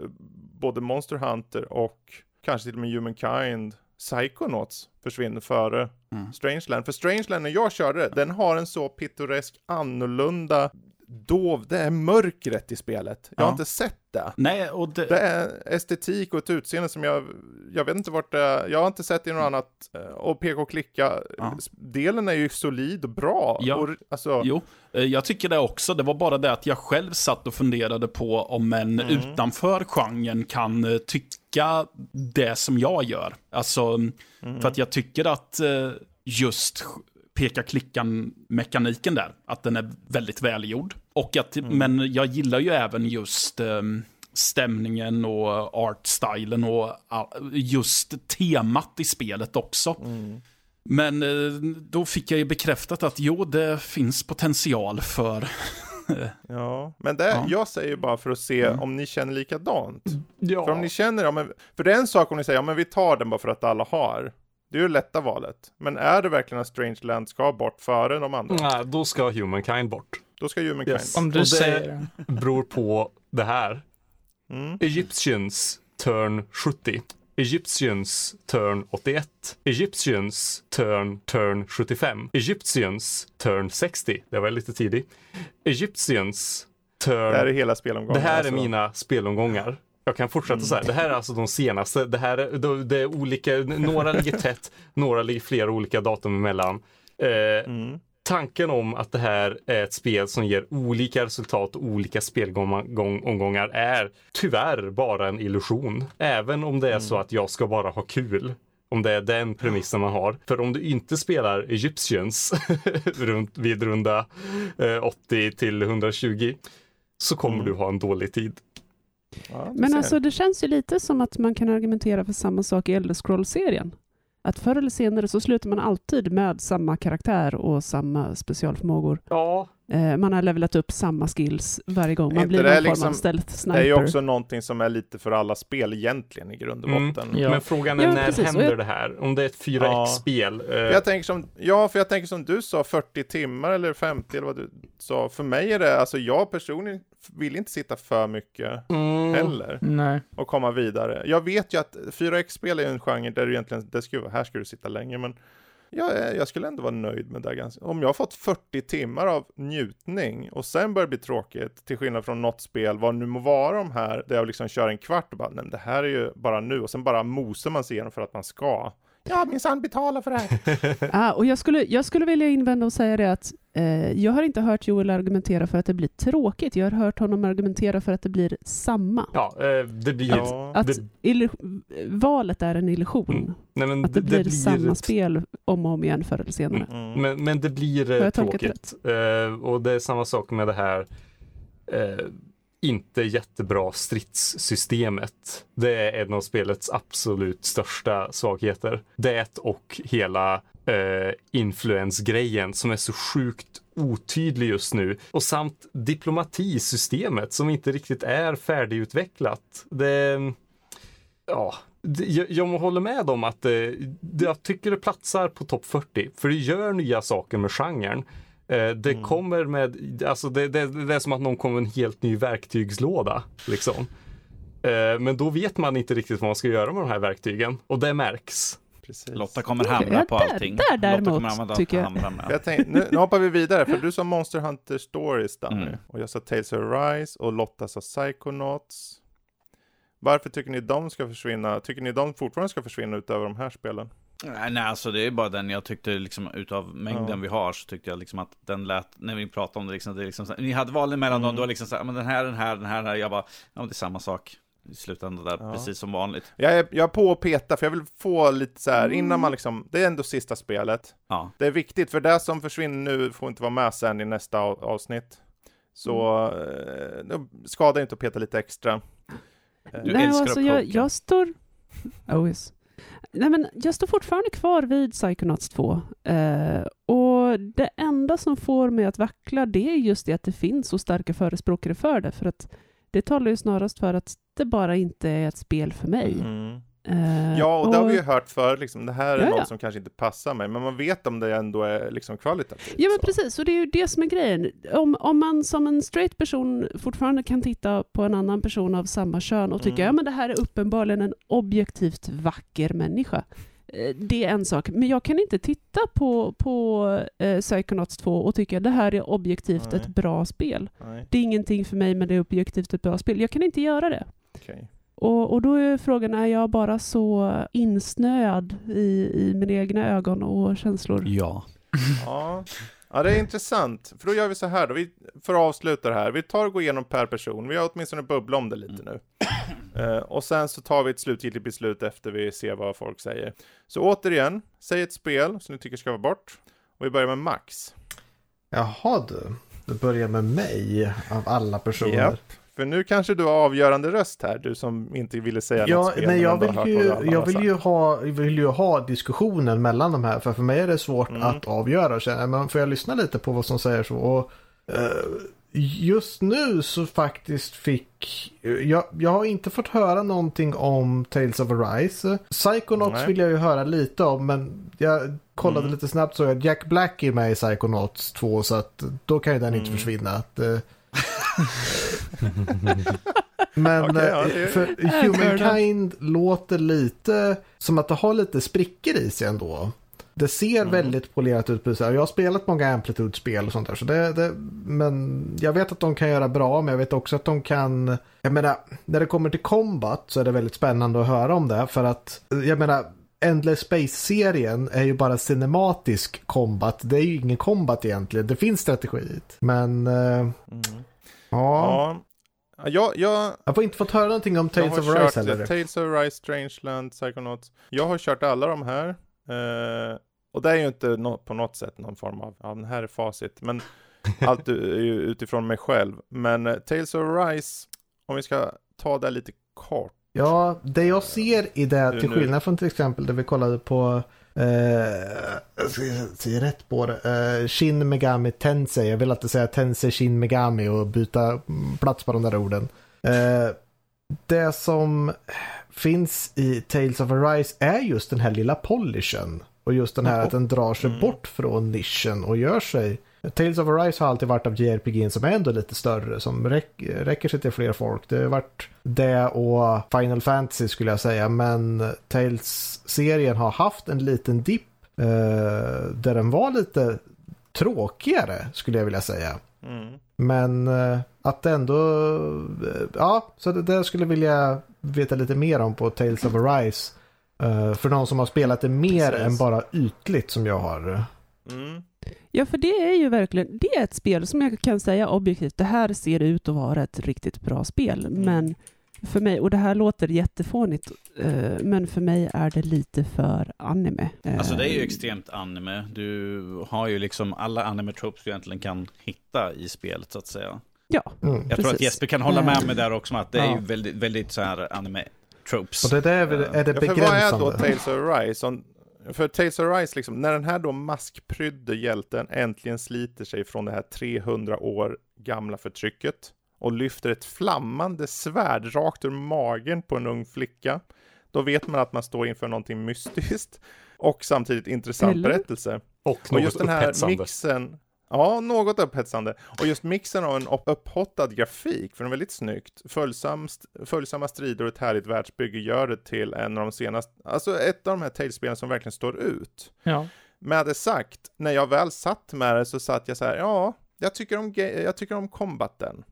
både Monster Hunter och kanske till och med Humankind, Psychonauts försvinner före Mm. Strangeland. För Strangeland när jag körde det, den har en så pittoresk annorlunda dov, det är mörkret i spelet. Jag har Ja. inte sett det. Nej, och det, Det är estetik och ett utseende som jag, jag vet inte vart det är, jag har inte sett i något annat, eh, och peka och klicka, Ja. delen är ju solid och bra. Ja. Och, alltså, Jo, eh, jag tycker det också. Det var bara det att jag själv satt och funderade på om en Mm. utanför genren kan eh, tycka det som jag gör. Alltså, Mm. för att jag tycker att eh, just peka-klickan-mekaniken där, att den är väldigt välgjord. Och att, Mm. Men jag gillar ju även just eh, stämningen och artstylen och just temat i spelet också. Mm. Men eh, då fick jag ju bekräftat att jo, det finns potential för... Ja, men det, Ja. jag säger bara för att se Mm. om ni känner likadant. Ja. För om ni känner, ja, men, för det är en sak om ni säger, ja men vi tar den bara för att alla har. Det är ju det lätta valet. Men är det verkligen att Strangeland ska bort före de andra? Nej, då ska Humankind bort. Då ska Humankind Yes. bort. Om du Och det- säger... Beror på det här. Mm. Egyptians turn 70. Egyptians turn 81. Egyptians turn turn 75. Egyptians turn 60. Det var lite tidigt. Egyptians turn... Det här är hela spelomgången. Det här är alltså. mina spelomgångar. Jag kan fortsätta så här. Det här är alltså de senaste. Det här är, det- det är olika, några ligger tätt, några ligger flera olika datum emellan. Eh, Mm. tanken om att det här är ett spel som ger olika resultat och olika spelomgångar är tyvärr bara en illusion. Även om det är så att jag ska bara ha kul. Om det är den premissen man har. För om du inte spelar Egyptians runt, vid runda eh, 80 till 120 så kommer Mm. du ha en dålig tid. Ja, Men alltså det känns ju lite som att man kan argumentera för samma sak i Elder Scrolls-serien. Att förr eller senare så slutar man alltid med samma karaktär och samma specialförmågor. Ja, man har levelat upp samma skills varje gång. Man inte blir det någon form liksom- av stealth det är sniper. ju också någonting som är lite för alla spel egentligen i grund och Mm. botten. Ja. men frågan är Ja, när precis. Händer jag- det här? Om det är ett Ja. 4X-spel. eh, Jag tänker som, ja, för jag tänker som du sa, 40 timmar eller 50 eller vad du sa. För mig är det, alltså jag personligen vill inte sitta för mycket mm, heller Nej. och komma vidare. Jag vet ju att 4X-spel är en genre där du egentligen, det skulle, vara- här ska du sitta länge, men jag, eh, jag skulle ändå vara nöjd med det ganska. Om jag har fått 40 timmar av njutning och sen börjar det bli tråkigt, till skillnad från något spel, vad nu må vara de här, där jag liksom kör en kvart och bara, nej men det här är ju bara nu, och sen bara mosar man sig igenom för att man ska. Ja, minsann betala för det här. Ah, och jag, skulle, jag skulle vilja invända och säga det att eh, jag har inte hört Joel argumentera för att det blir tråkigt. Jag har hört honom argumentera för att det blir samma. Ja, eh, det blir... Ja. Att det- valet är en illusion. Mm. Nej, men Att det blir, samma ett- spel om och om igen förr eller senare. Mm. Men, men det blir eh, tråkigt. Eh, och det är samma sak med det här eh, inte jättebra stridssystemet. Det är en av spelets absolut största svagheter. Det och hela eh, influensgrejen som är så sjukt otydlig just nu. Och samt diplomatisystemet som inte riktigt är färdigutvecklat. Det, ja, det- jag, jag håller med om att eh, det, jag tycker det platsar på topp 40. För det gör nya saker med genren. Eh, det kommer med, alltså det, det, det är som att någon kommer med en helt ny verktygslåda. Liksom. Eh, men då vet man inte riktigt vad man ska göra med de här verktygen. Och det märks. Precis. Lotta kommer Ja, hamra på där- allting. där Lotta däremot kommer använda tycker jag. hamrarna. Jag tänkte, nu, nu hoppar vi vidare, för du sa Monster Hunter Stories Danny, Mm. och jag sa Tales of Rise och Lotta sa Psychonauts. Varför tycker ni de ska försvinna? Tycker ni de fortfarande ska försvinna utöver de här spelen? Nej, nej, alltså det är bara den jag tyckte liksom utav mängden Ja. vi har så tyckte jag liksom att den lät, när vi pratade om det liksom, det liksom så, ni hade valen mellan Mm. dem, då liksom så här, men den här, den här, den här, den här, jag bara, ja men det är samma sak i slutändan där, Ja. precis som vanligt. Jag är, jag är på att peta, för jag vill få lite så här, Mm. innan man liksom, det är ändå sista spelet. Ja, Det är viktigt, för det som försvinner nu får inte vara med sen i nästa av- avsnitt. Så eh, det skadar inte att peta lite extra. Eh, Du Nej, älskar alltså att jag, jag står... Oh yes. Nej, men jag står fortfarande kvar vid Psychonauts 2. Eh, och det enda som får mig att vackla, det är just det att det finns så starka förespråkare för det. För att det talar ju snarast för att det bara inte är ett spel för mig. Mm. Eh, Ja, och det har vi ju hört för liksom, det här är Ja, något som kanske inte passar mig, men man vet om det ändå är liksom kvalitativt. Ja men så. precis, och det är ju det som är grejen. Om, om man som en straight person fortfarande kan titta på en annan person av samma kön och tycka Mm. ja men det här är uppenbarligen en objektivt vacker människa. Eh, Det är en sak, men jag kan inte titta på, på eh, Psychonauts 2 och tycka det här är objektivt Nej. ett bra spel. Nej, Det är ingenting för mig men det är objektivt ett bra spel. Jag kan inte göra det. okej. Och, och då är frågan, är jag bara så insnöad i, i mina egna ögon och känslor? ja. Ja. ja, det är intressant. För då gör vi så här då, vi, för att avsluta det här. Vi tar och går igenom per person. Vi har åtminstone bubblat om det lite nu. Eh, och sen så tar vi ett slutgiltigt beslut efter vi ser vad folk säger. Så återigen, säg ett spel som ni tycker ska vara bort. Och vi börjar med Max. Jaha du. Du börjar med mig av alla personer. Japp. För nu kanske du har avgörande röst här, du som inte ville säga något Ja, spel. nej, jag vill, ju, jag vill, ju ha, vill ju ha diskussionen mellan de här. För för mig är det svårt Mm. att avgöra. Jag. Men får jag lyssna lite på vad som säger så? Och, eh, just nu så faktiskt fick... Jag, jag har inte fått höra någonting om Tales of Arise. Psychonauts Nej. vill jag ju höra lite om. Men jag kollade Mm. lite snabbt så att Jack Black är med i Psychonauts 2. Så att då kan ju den inte Mm. försvinna. Att, eh, Men Okej, ja, eh, det- för Humankind låter lite som att det har lite sprickor i sig ändå. Det ser Mm. väldigt polerat ut. Jag har spelat många Amplitude-spel och sånt där. Så det, det, men jag vet att de kan göra bra, men jag vet också att de kan... Jag menar, när det kommer till combat så är det väldigt spännande att höra om det. För att, jag menar, Endless Space-serien är ju bara cinematisk combat. Det är ju ingen combat egentligen. Det finns strategi. Men, eh, Mm. Ja. Ja. Jag, jag, Jag får inte fått höra någonting om Tales har of Rise heller. Tales of Rise, Strangeland, Psychonauts. Jag har kört alla de här. Eh, och det är ju inte nå- på något sätt någon form av, ja den här är facit. Men allt är ju utifrån mig själv. Men eh, Tales of Rise, om vi ska ta det lite kort. Ja, det jag ser i det, till skillnad från till exempel det vi kollade på, eh, jag ska säga rätt på det, eh, Shin Megami Tensei. Jag vill alltid säga Tensei Shin Megami och byta mm, plats på de där orden. Eh, det som finns i Tales of Arise är just den här lilla polishen. Och just den här att den drar sig Mm. bort från nischen och gör sig Tales of Arise har alltid varit av JRPG som är ändå lite större, som räck, räcker sig till fler folk. Det har varit det och Final Fantasy skulle jag säga, men Tales-serien har haft en liten dipp eh, där den var lite tråkigare, skulle jag vilja säga. Mm. Men eh, att det ändå, eh, ja, så det där skulle vilja veta lite mer om på Tales of Arise. Eh, för någon som har spelat det mer Precis. än bara ytligt som jag har. Mm. Ja, för det är ju verkligen, det är ett spel som jag kan säga objektivt, det här ser ut att vara ett riktigt bra spel, Mm. men för mig, och det här låter jättefånigt, eh, men för mig är det lite för anime. Eh, Alltså det är ju extremt anime. Du har ju liksom alla anime tropes du egentligen kan hitta i spelet så att säga. Ja, Mm. Jag tror att Precis. Jesper kan hålla med Eh, mig där också att det är ja. ju väldigt, väldigt så här anime tropes. Och det där är, väl- är det Ja, för vad är begränsande. då Tales of Rise? För Tales of Rise, liksom, när den här då maskprydde hjälten äntligen sliter sig från det här 300 år gamla förtrycket och lyfter ett flammande svärd rakt ur magen på en ung flicka. Då vet man att man står inför någonting mystiskt och samtidigt intressant Eller? berättelse. Och Och just den här upphetsande. mixen, ja, något upphetsande. Och just mixen av en upp- upphottad grafik, för den är väldigt snyggt, följsam, följsamma strider och ett härligt världsbygge gör det till en av de senaste, alltså ett av de här Tales-spelen som verkligen står ut. Ja. Med det sagt, när jag väl satt med det så satt jag så här, ja, jag tycker om, jag tycker om combaten.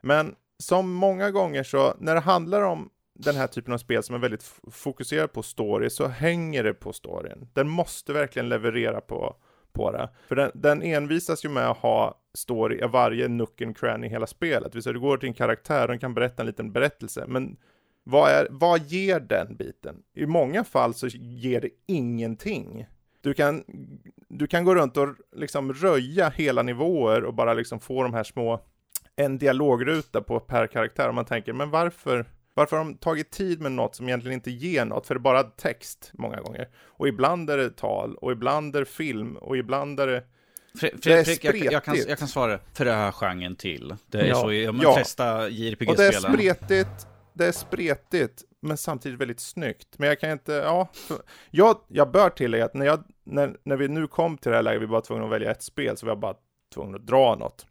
Men som många gånger så, när det handlar om den här typen av spel som är väldigt fokuserad på story, så hänger det på storyn. Den måste verkligen leverera på, på det. För den, den envisas ju med att ha story i varje nook and cranny i hela spelet. Visst, du går till en karaktär och den kan berätta en liten berättelse, men vad, är, vad ger den biten? I många fall så ger det ingenting. Du kan, du kan gå runt och liksom röja hela nivåer och bara liksom få de här små, en dialogruta på per karaktär och man tänker, men varför, varför har de tagit tid med något som egentligen inte ger något? För det är bara text många gånger. Och ibland är det tal, och ibland är det film, och ibland är det Fre- Det är Fredrik, jag, jag, kan, spretigt. jag kan svara för det här genren till. Det är Ja. så i de Ja. flesta Och det är JRPG-spelen. spretigt, det är spretigt, men samtidigt väldigt snyggt. Men jag kan inte, ja, jag, jag bör tillägga att när, jag, när, när vi nu kom till det här läget, vi var tvungna att välja ett spel, så var jag bara tvungen att dra något.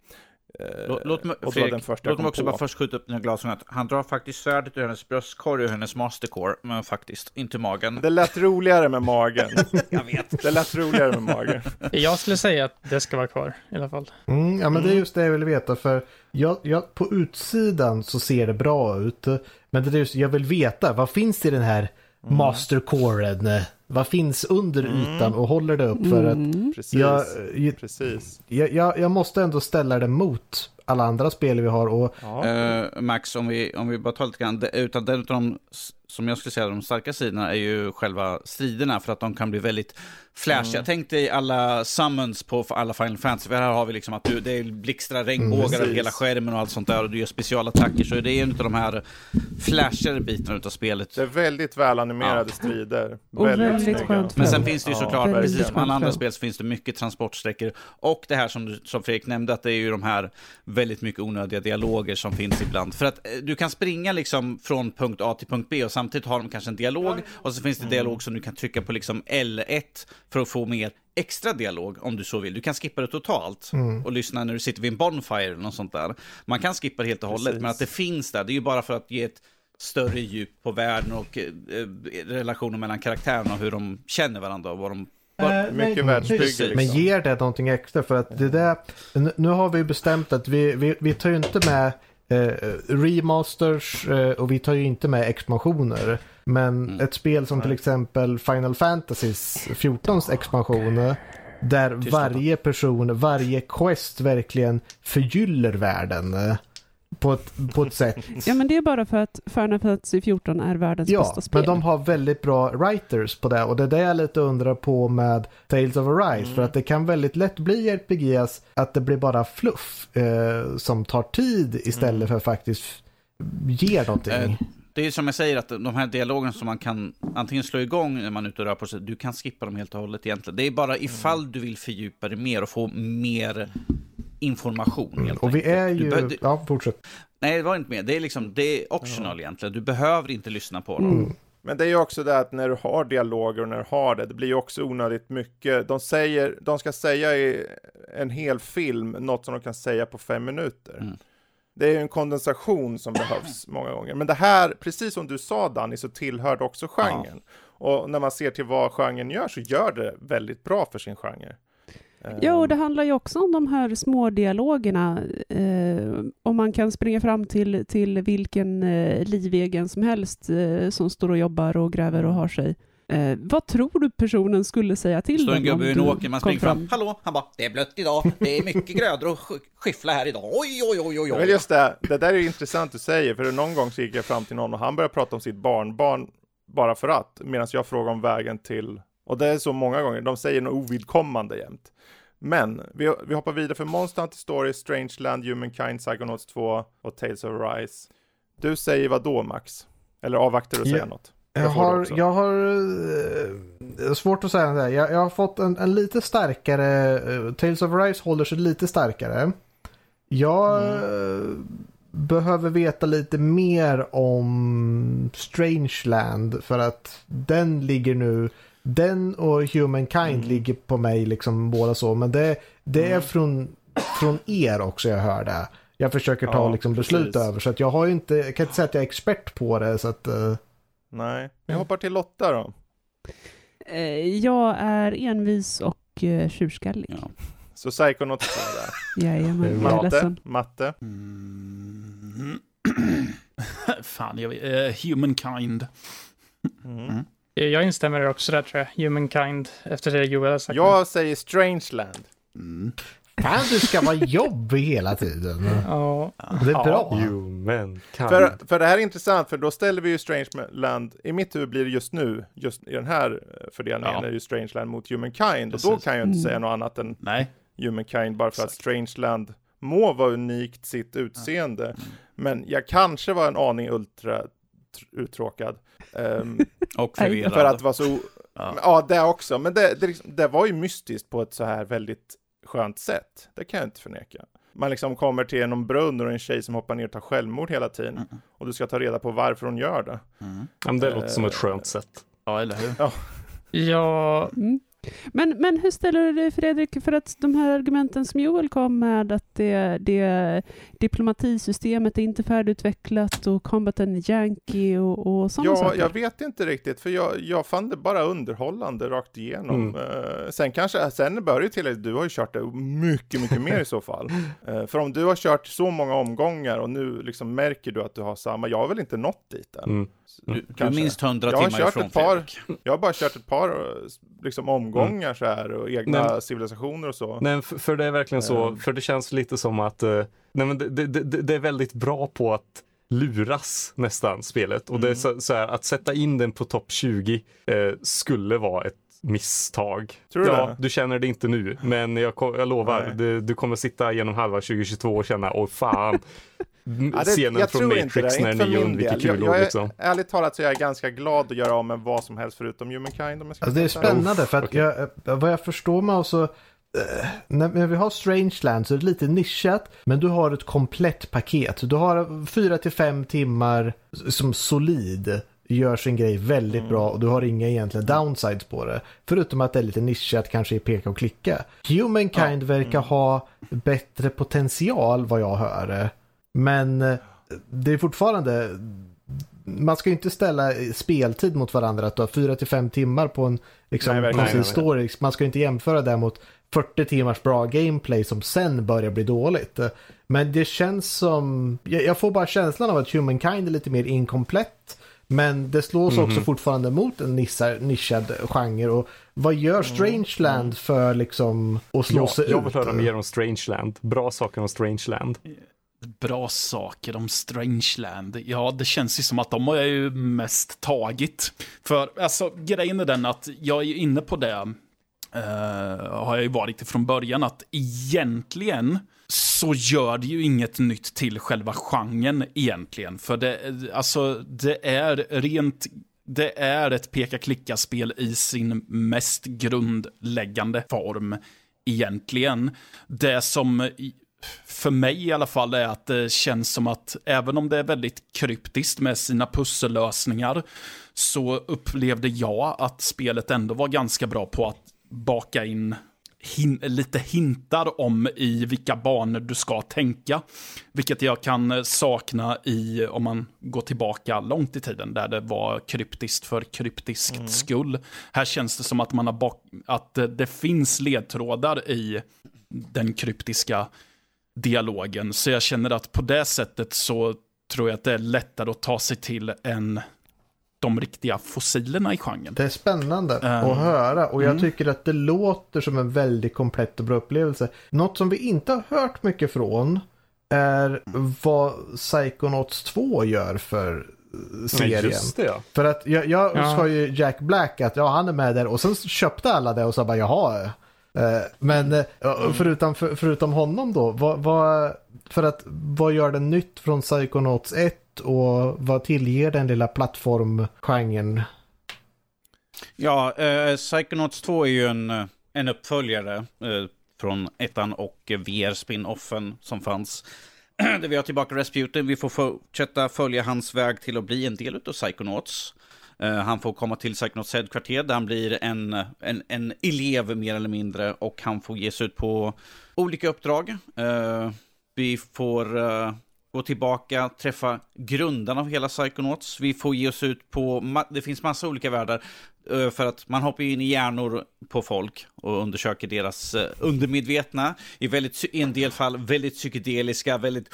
Eh, Låt, låt mig, Fredrik, den låt mig också på. bara först skjuta upp dina glasögon. att Han drar faktiskt svärdet ur hennes bröstkorg och hennes mastercore, men faktiskt, inte magen. Det lät roligare med magen. Jag vet. Det lät roligare med magen. Jag skulle säga att det ska vara kvar i alla fall. Mm, ja, men det är just det jag vill veta. För jag, jag, på utsidan så ser det bra ut. Men det är just, jag vill veta, vad finns i den här mastercoren? Vad finns under ytan och håller det upp? För att Mm. Precis. jag, jag, Precis. jag, jag måste ändå ställa det mot alla andra spel vi har. Och Ja. Eh, Max, om vi, om vi bara tar lite grann, det- utan den av de, som jag skulle säga, de starka sidorna är ju själva striderna, för att de kan bli väldigt flashiga. Tänk dig alla summons på alla Final Fantasy, för här har vi liksom att du, det är blixtrar regnbågar över precis. hela skärmen och allt sånt där, och du gör specialattacker, så det är en av de här flashigare bitarna utav spelet. Det är väldigt välanimerade strider. Och väldigt snygga. skönt Men sen finns det ju Ja, såklart, väldigt precis som alla andra spel, så finns det mycket transportsträckor. Och det här som, du, som Fredrik nämnde, att det är ju de här väldigt mycket onödiga dialoger som finns ibland. För att eh, du kan springa liksom från punkt A till punkt B och samtidigt har de kanske en dialog. Och så finns det dialog som du kan trycka på liksom L1 för att få mer extra dialog om du så vill. Du kan skippa det totalt och lyssna när du sitter vid en bonfire eller något sånt där. Man kan skippa det helt och hållet, Precis. men att det finns där, det är ju bara för att ge ett större djup på världen och eh, eh, relationer mellan karaktärerna och hur de känner varandra och vad de... Vad, Mycket världsbygge precis. liksom. Men ger det någonting extra? För att det där, nu- har vi bestämt att vi, vi, vi tar ju inte med eh, remasters eh, och vi tar ju inte med expansioner. Men Mm. ett spel som till exempel Final Fantasys 14s expansion eh, där varje person, varje quest verkligen förgyller världen eh, på ett, på ett sätt. Ja, men det är bara för att Final Fantasy 14 är världens Ja, bästa spel. men de har väldigt bra writers på det och det är det jag lite undrar på med Tales of Arise Mm. för att det kan väldigt lätt bli RPGs att det blir bara fluff eh, som tar tid istället Mm. för faktiskt ger någonting. Eh, Det är som jag säger, att de här dialogerna som man kan antingen slå igång när man är ute och rör på sig, du kan skippa dem helt och hållet egentligen. Det är bara ifall du vill fördjupa dig mer och få mer information. Mm, Helt och vi är ju... du, Ja, fortsätt. nej, det var inte mer. Det är, liksom, det är optional egentligen. Du behöver inte lyssna på dem. Mm. Men det är ju också det att när du har dialoger och när du har det, det blir ju också onödigt mycket. De säger, de ska säga i en hel film något som de kan säga på fem minuter. Mm. Det är ju en kondensation som behövs många gånger. Men det här, precis som du sa Danny, så tillhör det också genren. Och när man ser till vad genren gör så gör det väldigt bra för sin genre. Ja, och Ehm, det handlar ju också om de här små dialogerna. Eh, om man kan springa fram till, till vilken eh, livegen som helst eh, som står och jobbar och gräver och har sig. Eh, vad tror du personen skulle säga till Står en gubbe i en åker, man springer fram. Hallå? Han bara, det är blött idag. Det är mycket grödor att sk- skyffla här idag. Oj, oj, oj, oj, Men oj. just det, det där är ju intressant du säger, för någon gång så gick jag fram till någon och han började prata om sitt barnbarn bara för att, medan jag frågar om vägen till, och det är så många gånger, de säger något ovidkommande jämt. Men vi, vi hoppar vidare för Monster Hunter Story, Strangeland, Humankind, Psychonauts 2 och Tales of Rise. Du säger vad då Max? Eller avvaktar du att säga Ja. något? Jag har, jag har eh, svårt att säga det. Jag, jag har fått en, en lite starkare, eh, Tales of Rise håller sig lite starkare. Jag Mm. eh, behöver veta lite mer om Strangeland för att den ligger nu den och Humankind Mm. ligger på mig liksom båda så. Men det, det är Mm. från, från er också jag hör det. Jag försöker ta Ja, liksom beslut precis. över. Så att jag har ju inte, jag kan inte säga att jag är expert på det. Så att, eh, Nej, vi hoppar till Lotta då. Eh, Jag är envis och uh, tjurskallig. Ja. Så Psychonaut 2 där. Jajamän, jag är Matte, ledsen. matte. Mm. Fan, jag vet, eh, Humankind. Mm. Jag instämmer också där tror jag. Humankind, efter det Joel har sagt. Jag säger Strangeland. Mm. fan du ska vara jobbig hela tiden. Ja. Det är Ja. bra. Human kind. För, för det här är intressant, för då ställer vi ju Strangeland, i mitt huvud blir det just nu, just i den här eh, fördelningen, Ja. är det ju Strangeland mot Humankind. Och då Precis. kan jag inte Mm. säga något annat än Nej. Humankind, bara för att Exakt. Strangeland må vara unikt sitt utseende. Men jag kanske var en aning ultra tr- uttråkad. Ehm, Och förvirrad. för att vara så... Ja. Ja, det också. Men det, det, liksom, det var ju mystiskt på ett så här väldigt skönt sätt. Det kan jag inte förneka. Man liksom kommer till någon brunn och det en tjej som hoppar ner och tar självmord hela tiden. Mm. Och du ska ta reda på varför hon gör det. Mm. Ja, men det låter som ett Eh, skönt sätt. Ja, eller hur? Ja, Mm. Men, men hur ställer du dig Fredrik, för att de här argumenten som Joel kom med, att det, det diplomatisystemet är inte färdigutvecklat och combaten är janky och, och sådana Ja, saker? jag vet inte riktigt, för jag, jag fann det bara underhållande rakt igenom. Mm. Eh, sen kanske, sen bör ju till du har ju kört det mycket, mycket mer i så fall. Eh, för om du har kört så många omgångar och nu liksom märker du att du har samma, jag har väl inte nått dit än. Mm. Du, du är Kanske. minst 100 Jag har timmar ifrån par- Fredrik. Jag har bara kört ett par eh, liksom, omgångar så här och egna Men- civilisationer och så. Nej, för, för det är verkligen så, Ehm. för det känns lite som att eh, nej, men det, det, det, det är väldigt bra på att luras nästan spelet. Och det är så, så här, att sätta in den på topp 20 eh, skulle vara ett misstag. Tror du ja, det? du känner det inte nu, men jag, jag lovar, du, du kommer sitta genom halva 2022 och känna, åh fan. Ja, det, Scenen från Matrix det, när min undviker. Jag, kulor jag är, liksom. Ärligt talat så är jag ganska glad att göra av med vad som helst förutom Humankind. Om jag ska Alltså det är spännande för att okej. jag, eh, vad jag förstår mig så eh, när, vi har Strangeland så är det lite nischat men du har ett komplett paket. Du har fyra till fem timmar som solid gör sin grej väldigt Mm. bra och du har inga egentliga downsides på det. Förutom att det är lite nischat kanske i peka och klicka. Humankind verkar ha bättre potential vad jag hör. Men eh, det är fortfarande man ska ju inte ställa speltid mot varandra. Att du har fyra till fem timmar på en liksom, Nej, verkligen story. Man ska ju inte jämföra det mot 40 timmars bra gameplay som sen börjar bli dåligt. Men det känns som, jag får bara känslan av att Humankind är lite mer inkomplett. Men det slås Mhm. också fortfarande mot en nissar, nischad genre. Och vad Mm. gör Strangeland för liksom att slå Ja, sig jag ut? vill höra mer om Strangeland. Bra saker om Strangeland. Bra saker om Strangeland. Ja, det känns ju som att de har ju mest tagit. För alltså, grejen är den att jag är ju inne på det, eh, har jag ju varit från början, att egentligen så gör det ju inget nytt till själva genren egentligen. För det, alltså, det är rent det är ett peka-klicka-spel i sin mest grundläggande form egentligen. Det som för mig i alla fall är att det känns som att även om det är väldigt kryptiskt med sina pussellösningar så upplevde jag att spelet ändå var ganska bra på att baka in hin lite hintar om i vilka banor du ska tänka. Vilket jag kan eh, sakna i, om man går tillbaka långt i tiden, där det var kryptiskt för kryptiskt skull. Här känns det som att, man har att eh, det finns ledtrådar i den kryptiska dialogen. Så jag känner att på det sättet så tror jag att det är lättare att ta sig till än de riktiga fossilerna i genren. Det är spännande Ehm, att höra och jag mm. tycker att det låter som en väldigt komplett och bra upplevelse. Något som vi inte har hört mycket från är vad Psychonauts 2 gör för eh, Nej, serien. just det ja. För att jag, jag Ja. sa ju Jack Black att ja, han är med där och sen köpte alla det och så bara jaha. Eh, Men eh, förutom, för, förutom honom då, vad, vad, för att vad gör den nytt från Psychonauts 1 och vad tillger den lilla plattformgenren? Ja, eh, Psychonauts 2 är ju en, eh, en uppföljare eh, från ettan och VR-spin-offen som fanns. där vi har tillbaka Rasputin. Vi får fortsätta följa hans väg till att bli en del av Psychonauts. Uh, han får komma till Psychonauts headkvarter där han blir en, en, en elev mer eller mindre och han får ge sig ut på olika uppdrag. Uh, vi får uh, gå tillbaka, träffa grundarna av hela Psychonauts. Vi får ge oss ut på, det finns massa olika världar. Eh, för att man hoppar in i hjärnor på folk och undersöker deras eh, undermedvetna. I, väldigt, i en del fall väldigt psykedeliska, väldigt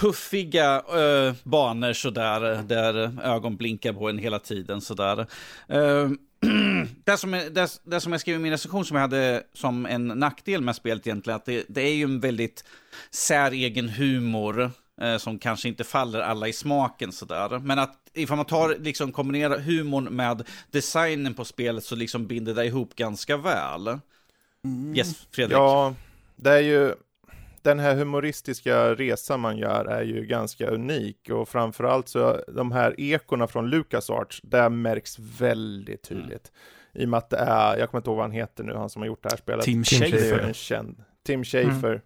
puffiga uh, banor sådär, där ögon blinkar på en hela tiden sådär. Uh, det, som, det, det som jag skrev i min recension som jag hade som en nackdel med spelet egentligen, att det, det är ju en väldigt säregen humor eh, som kanske inte faller alla i smaken sådär. Men att ifall man tar, liksom kombinerar humorn med designen på spelet så liksom binder det ihop ganska väl. Mm. Yes, Fredrik? Ja, det är ju den här humoristiska resan man gör är ju ganska unik och framförallt så de här ekorna från LucasArts, det märks väldigt mm. tydligt. Mm. I och med att det är, jag kommer inte ihåg vad han heter nu, han som har gjort det här spelet. Tim Schafer. Tim Schafer.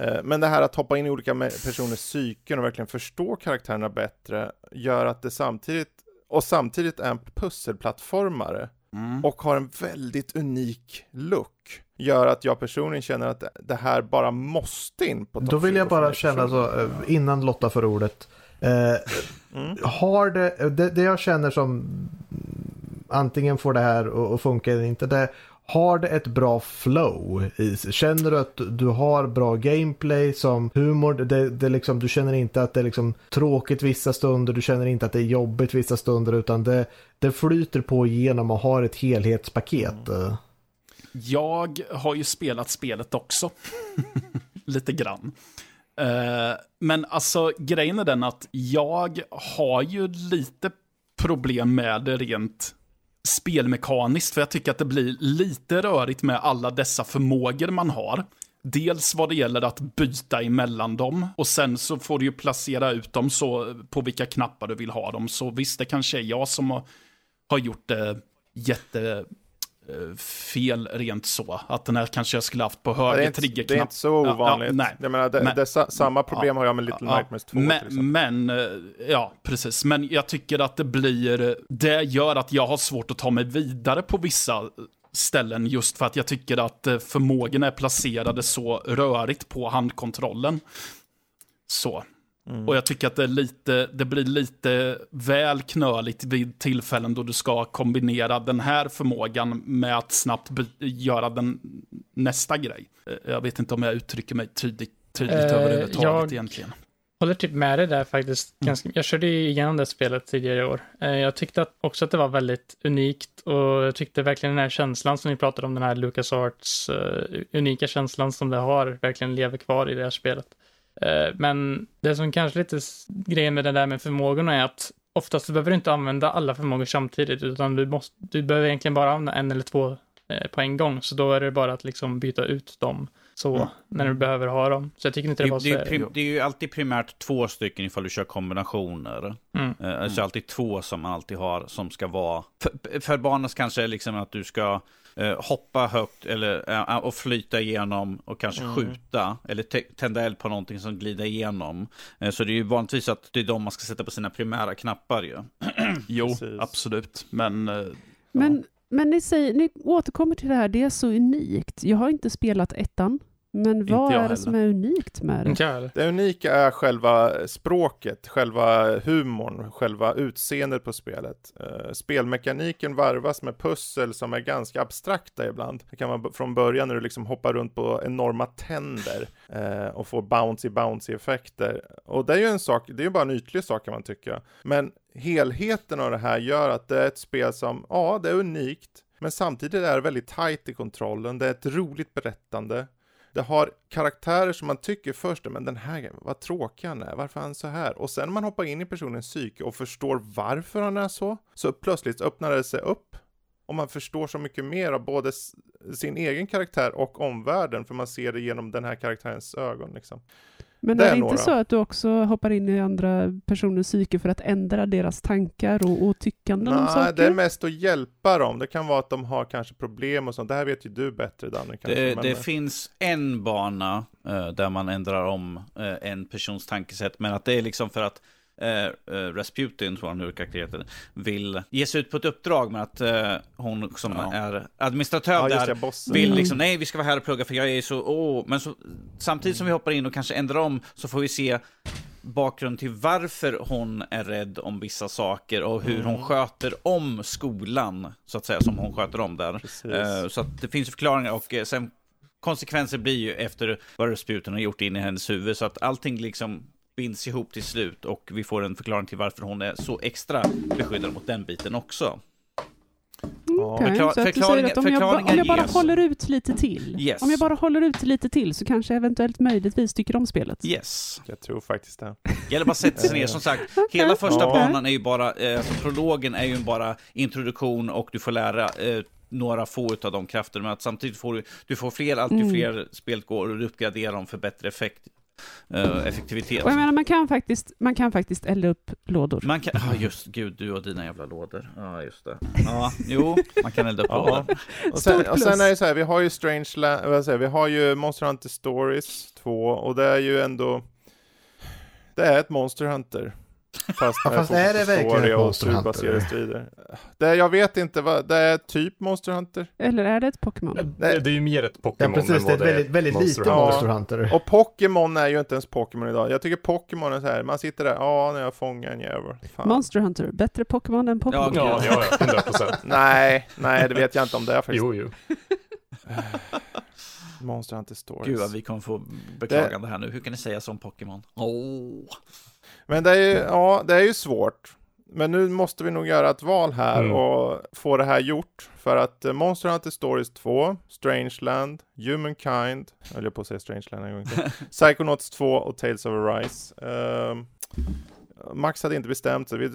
Mm. Men det här att hoppa in i olika personers psyken och verkligen förstå karaktärerna bättre gör att det samtidigt, och samtidigt är en pusselplattformare mm. och har en väldigt unik look gör att jag personligen känner att det här bara måste in på Då vill jag bara känna så, eh, innan Lotta får ordet. Eh, mm. Har det, det, det, jag känner som antingen får det här att funka eller inte. Det, har det ett bra flow i sig? Känner du att du har bra gameplay som humor? Det, det liksom, du känner inte att det är liksom tråkigt vissa stunder, du känner inte att det är jobbigt vissa stunder utan det, det flyter på igenom och har ett helhetspaket. Mm. Jag har ju spelat spelet också. Lite grann. Uh, men alltså grejen är den att jag har ju lite problem med det rent spelmekaniskt. För jag tycker att det blir lite rörigt med alla dessa förmågor man har. Dels vad det gäller att byta emellan dem och sen så får du ju placera ut dem så på vilka knappar du vill ha dem. Så visst, det kanske är jag som har, har gjort det jätte fel rent så. Att den här kanske jag skulle haft på höger triggerknapp. Det är inte så ovanligt. Ja, nej. Jag menar, det, men, det, samma problem ja, har jag med Little Nightmares 2 men, men, eh, ja, precis. Men jag tycker att det blir, det gör att jag har svårt att ta mig vidare på vissa ställen just för att jag tycker att eh, förmågorna är placerade så rörigt på handkontrollen. Så. Mm. Och jag tycker att det, lite, det blir lite väl knöligt vid tillfällen då du ska kombinera den här förmågan med att snabbt göra den nästa grej. Eh, jag vet inte om jag uttrycker mig tydligt, tydligt eh, överhuvudtaget jag egentligen. håller typ med dig där faktiskt. Mm. Ganska, jag körde ju igenom det spelet tidigare i år. Eh, jag tyckte att, också att det var väldigt unikt och jag tyckte verkligen den här känslan som ni pratade om, den här LucasArts uh, unika känslan som det har, verkligen lever kvar i det här spelet. Eh, men det som kanske är lite grejen med det där med förmågorna är att oftast behöver du inte använda alla förmågor samtidigt, utan du, måste, du behöver egentligen bara använda en eller två eh, på en gång, så då är det bara att liksom byta ut dem så mm. när du behöver ha dem. Så jag tycker inte det, det var så... Det är, det är ju alltid primärt två stycken ifall du kör kombinationer. Mm. Eh, alltså alltid två som man alltid har som ska vara... För, för barnens kanske liksom att du ska eh, hoppa högt eller, eh, och flyta igenom och kanske mm. skjuta eller tända eld på någonting som glider igenom. Eh, så det är ju vanligtvis att det är de man ska sätta på sina primära knappar ju. jo, Precis. absolut. Men, eh, men, ja. men ni, säger, ni återkommer till det här, det är så unikt. Jag har inte spelat ettan. Men vad är det som är unikt med det? Det unika är själva språket, själva humorn, själva utseendet på spelet. Uh, spelmekaniken varvas med pussel som är ganska abstrakta ibland. Det kan vara från början när du liksom hoppar runt på enorma tänder uh, och får bouncy-bouncy effekter. Och det är ju en sak, det är ju bara en ytlig sak kan man tycka. Men helheten av det här gör att det är ett spel som, ja, det är unikt. Men samtidigt är det väldigt tight i kontrollen, det är ett roligt berättande. Det har karaktärer som man tycker först, men den här, vad tråkig han är, varför är han så här? Och sen när man hoppar in i personens psyke och förstår varför han är så, så plötsligt öppnar det sig upp. Och man förstår så mycket mer av både sin egen karaktär och omvärlden, för man ser det genom den här karaktärens ögon liksom. Men Det är är det inte några. så att du också hoppar in i andra personers psyke för att ändra deras tankar och, och tyckanden om Nej, saker? det är mest att hjälpa dem. Det kan vara att de har kanske problem och sånt. Det här vet ju du bättre Danne kanske. Det, men- det finns en bana eh, där man ändrar om eh, en persons tankesätt, men att det är liksom för att eh, eh, Rasputin, tror han hur karaktären heter, vill ge sig ut på ett uppdrag med att eh, hon som Ja. är administratör ja, där det, vill Mm. liksom, nej vi ska vara här och plugga för jag är så, åh, men så, samtidigt som vi hoppar in och kanske ändrar om så får vi se bakgrund till varför hon är rädd om vissa saker och hur Mm. hon sköter om skolan, så att säga, som hon sköter om där. Precis. Eh, Så att det finns förklaringar och eh, sen konsekvenser blir ju efter vad Rasputin har gjort in i hennes huvud. Så att allting liksom binds ihop till slut och vi får en förklaring till varför hon är så extra beskyddad mot den biten också. Okej, Förklar- så att du säger att om jag, ba- om jag bara ges. håller ut lite till, Yes. om jag bara håller ut lite till så kanske jag eventuellt möjligtvis tycker om spelet. Yes. Jag tror faktiskt det. Gäller bara sätta sig ner. Som sagt, hela första Ja. banan är ju bara, eh, alltså prologen är ju bara introduktion och du får lära eh, några få av de krafter. Men att samtidigt får du, du får fler, allt ju Mm. fler spelet går och du uppgraderar dem för bättre effekt, eh, effektivitet. Och jag menar, man kan faktiskt, man kan faktiskt elda upp lådor. Man kan, ja just gud, du och dina jävla lådor. Ja, just det. Ja, jo, man kan elda upp lådor. Och sen, och sen är det så här, vi har ju Strange Land, vad säger, vi har ju Monster Hunter Stories 2 och det är ju ändå det är ett Monster Hunter. Fast, Ja, fast är det verkligen Monster Hunter? Det, jag vet inte, vad, det är typ Monster Hunter. Eller är det ett Pokémon? Det, det är ju mer ett Ja, Pokémon precis. än Det är ett väldigt, väldigt Monster lite Hunter. Monster Hunter. Och Pokémon är ju inte ens Pokémon idag. Jag tycker Pokémon är så här, man sitter där, ja, när jag fångar en jävel. Fan. Hunter Hunter, bättre Pokémon än Pokémon? Ja, Ja, ja, ja, 100 procent. Nej, nej, det vet jag inte om det är faktiskt. Jo, jo. Monster Hunter Stories. Gud vad vi kommer få beklagande här nu. Hur kan ni säga som Pokémon? Åh. Men det är ju, ja, det är ju svårt. Men nu måste vi nog göra ett val här Mm. och få det här gjort. För att eh, Monster Hunter Stories 2, Strangeland, Humankind, jag höll på att säga Strangeland en gång till, Psychonauts 2 och Tales of Arise. Ehm, Max hade inte bestämt sig. Vi, uh,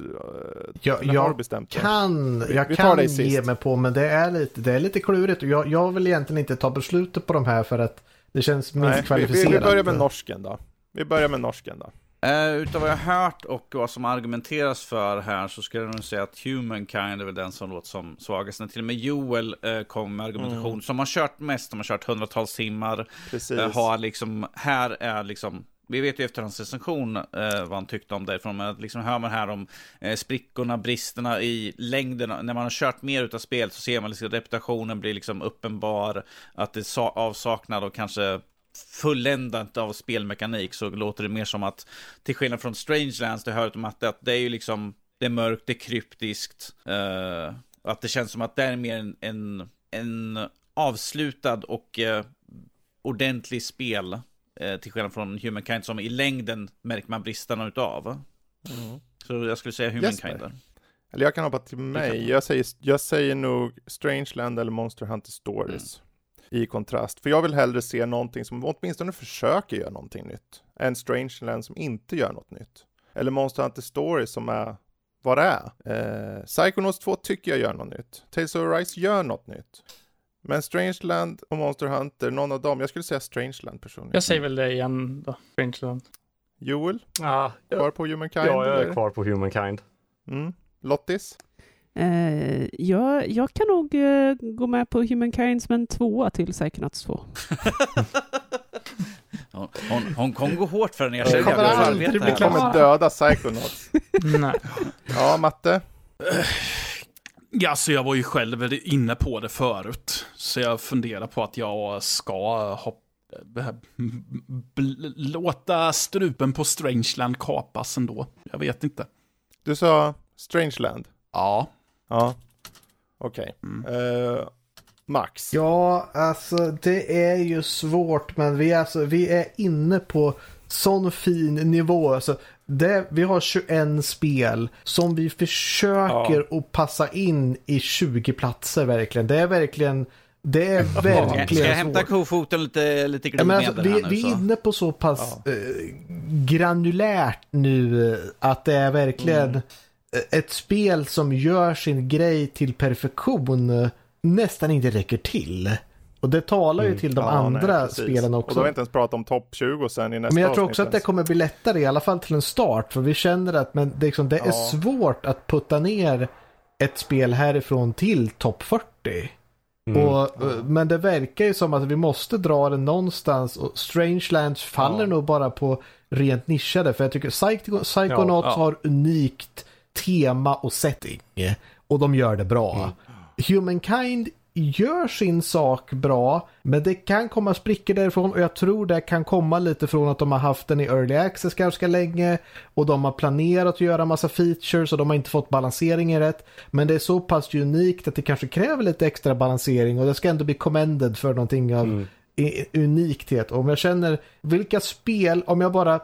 Jag, jag bestämt kan, Vi- jag vi kan ge sist. mig på, men det är lite, det är lite klurigt. Jag, jag vill egentligen inte ta beslutet på de här för att det känns minst Nej, vi, vi, kvalificerat. vi börjar med norsken då. Vi börjar med norsken då. Uh, utav vad jag har hört och vad som argumenteras för här så skulle jag nog säga att Humankind är väl den som låter som svagast. När till och med Joel uh, kom med argumentation Mm. som har kört mest, som har kört hundratals timmar. Precis. Uh, har liksom, här är liksom vi vet ju efter hans recension eh, vad han tyckte om därifrån, men liksom hör man här om eh, sprickorna, bristerna i längden. När man har kört mer utav spel så ser man liksom reputationen blir liksom uppenbar, att det sa- avsaknad och kanske fulländat av spelmekanik så låter det mer som att till skillnad från Strangelands, det hör om att det, att det är ju liksom det är mörkt, det är kryptiskt. eh, att det känns som att det är mer en, en, en avslutad och eh, ordentlig spel. Eh, till skillnad från Humankind som i längden märker man bristerna utav. Mm. Så jag skulle säga Humankind där. Eller jag kan hoppa till mig. Jag säger, jag säger nog Strangeland eller Monster Hunter Stories. I kontrast. För jag vill hellre se någonting som åtminstone försöker göra någonting nytt. Än Strangeland som inte gör något nytt. Eller Monster Hunter Stories som är vad det är. Eh, Psychonauts 2 tycker jag gör något nytt. Tales of Arise gör något nytt. Men Strangeland och Monster Hunter, någon av dem, jag skulle säga Strangeland personligen. Jag säger väl det igen då, Strangeland. Joel, Ah, kvar ja, på Humankind? ja, jag är eller? kvar på Humankind. Mm. Lottis? Eh, jag, jag kan nog eh, gå med på Humankind som en tvåa till Psychonauts 2. Hon, hon, hon kommer gå hårt för den, jag känner kommer jag aldrig Vi här. kommer döda Psychonauts. Nej. Ja, Matte? Ja, så jag var ju själv inne på det förut. Så jag funderar på att jag ska hoppa, låta strupen på Strangeland kapas ändå. Jag vet inte. Du sa Strangeland? Ja. Ja. Okej. Mm. Eh, Max? Ja, alltså det är ju svårt men vi är, alltså, vi är inne på sån fin nivå. Alltså, det, vi har 21 spel som vi försöker att passa in i 20 platser verkligen. Det är verkligen, det är verkligen ska jag hämta svårt. kofoten lite, lite Ja, men alltså, glidmedel vi, vi så? är inne på så pass eh, granulärt nu att det är verkligen Mm. Ett spel som gör sin grej till perfektion eh, nästan inte räcker till. Och det talar ju Mm. till de Ja, andra nej, spelen Och då också. har vi inte ens pratat om topp 20 sen i nästa Men jag tror också att det kommer bli lättare, i alla fall till en start. För vi känner att men det, är liksom, det är Ja. svårt att putta ner ett spel härifrån till topp 40. Mm. Och, eh, Men det verkar ju som att vi måste dra det någonstans och Strangelands faller Ja. nog bara på rent nischade. För jag tycker Psycho, Psychonauts ja. har unikt tema och setting. Och de gör det bra. Mm. Humankind gör sin sak bra, men det kan komma sprickor därifrån och jag tror det kan komma lite från att de har haft den i early access ganska länge och de har planerat att göra massa features och de har inte fått balanseringen rätt. Men det är så pass unikt att det kanske kräver lite extra balansering och det ska ändå bli commended för någonting av Mm. unikthet. Och om jag känner vilka spel, om jag bara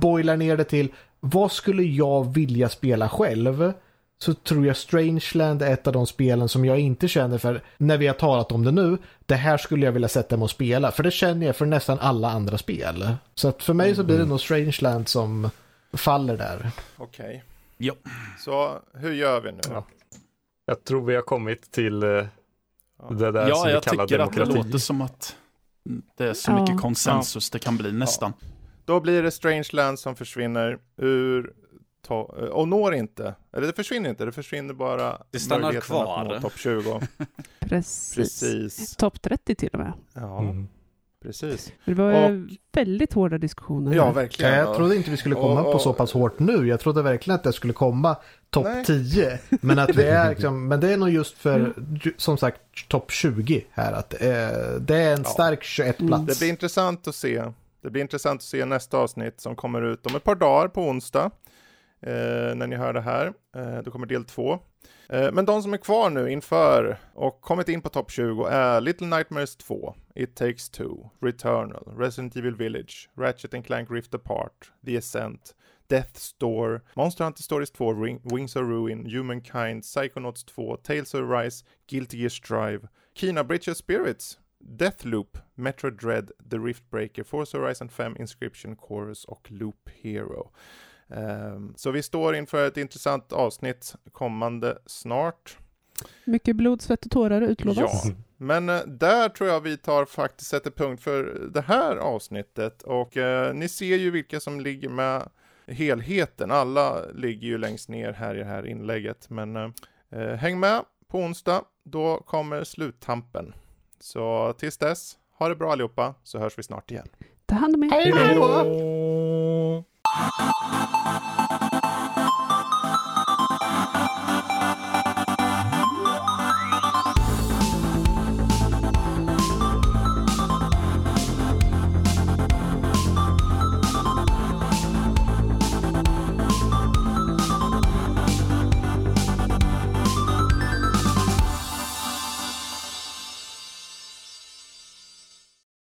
boilar ner det till vad skulle jag vilja spela själv? Så tror jag Strangeland är ett av de spelen som jag inte känner för när vi har talat om det nu. Det här skulle jag vilja sätta mig och spela. För det känner jag för nästan alla andra spel. Så att för mig så blir det nog Strangeland som faller där. Okej. Ja. Så hur gör vi nu? Ja. Jag tror vi har kommit till eh, det där Ja, som vi jag kallar tycker att det demokrati. låter som att det är så Ja. mycket konsensus det kan bli nästan. Då blir det Strangeland som försvinner ur to- och når inte, eller det försvinner inte, det försvinner bara Det stannar kvar. topp 20. Precis. Precis. Topp 30 till och med. Ja, Mm. precis. Det var Och- väldigt hårda diskussioner. Ja, här. verkligen. Jag trodde inte vi skulle komma Och- på så och- pass hårt nu. Jag trodde verkligen att det skulle komma topp Nej. 10. Men att vi är liksom, men det är nog just för, ju- som sagt, topp 20 här. Att eh, det är en Ja. stark 21 Mm. plats. Det blir intressant att se. Det blir intressant att se nästa avsnitt som kommer ut om ett par dagar på onsdag. Eh, när ni hör det här. Eh, då kommer del två. Eh, men de som är kvar nu inför och kommit in på topp 20 är Little Nightmares 2, It Takes Two, Returnal, Resident Evil Village, Ratchet and Clank Rift Apart, The Ascent, Death's Door, Monster Hunter Stories 2, Ring, Wings of Ruin, Humankind, Psychonauts 2, Tales of Rise, Guilty Gear Strive, Kina Bridge of Spirits, Deathloop, Metro Dread, The Riftbreaker, Forza Horizon 5, Inscription, Chorus och Loop Hero. Ehm, så vi står inför ett intressant avsnitt kommande snart. Mycket blod, svett och tårar utlovas. Ja, men eh, där tror jag vi tar faktiskt sätter punkt för det här avsnittet och eh, ni ser ju vilka som ligger med helheten. Alla ligger ju längst ner här i det här inlägget, men eh, häng med på onsdag. Då kommer sluttampen. Så tills dess, ha det bra allihopa, så hörs vi snart igen. Ta hand om er. Hej då!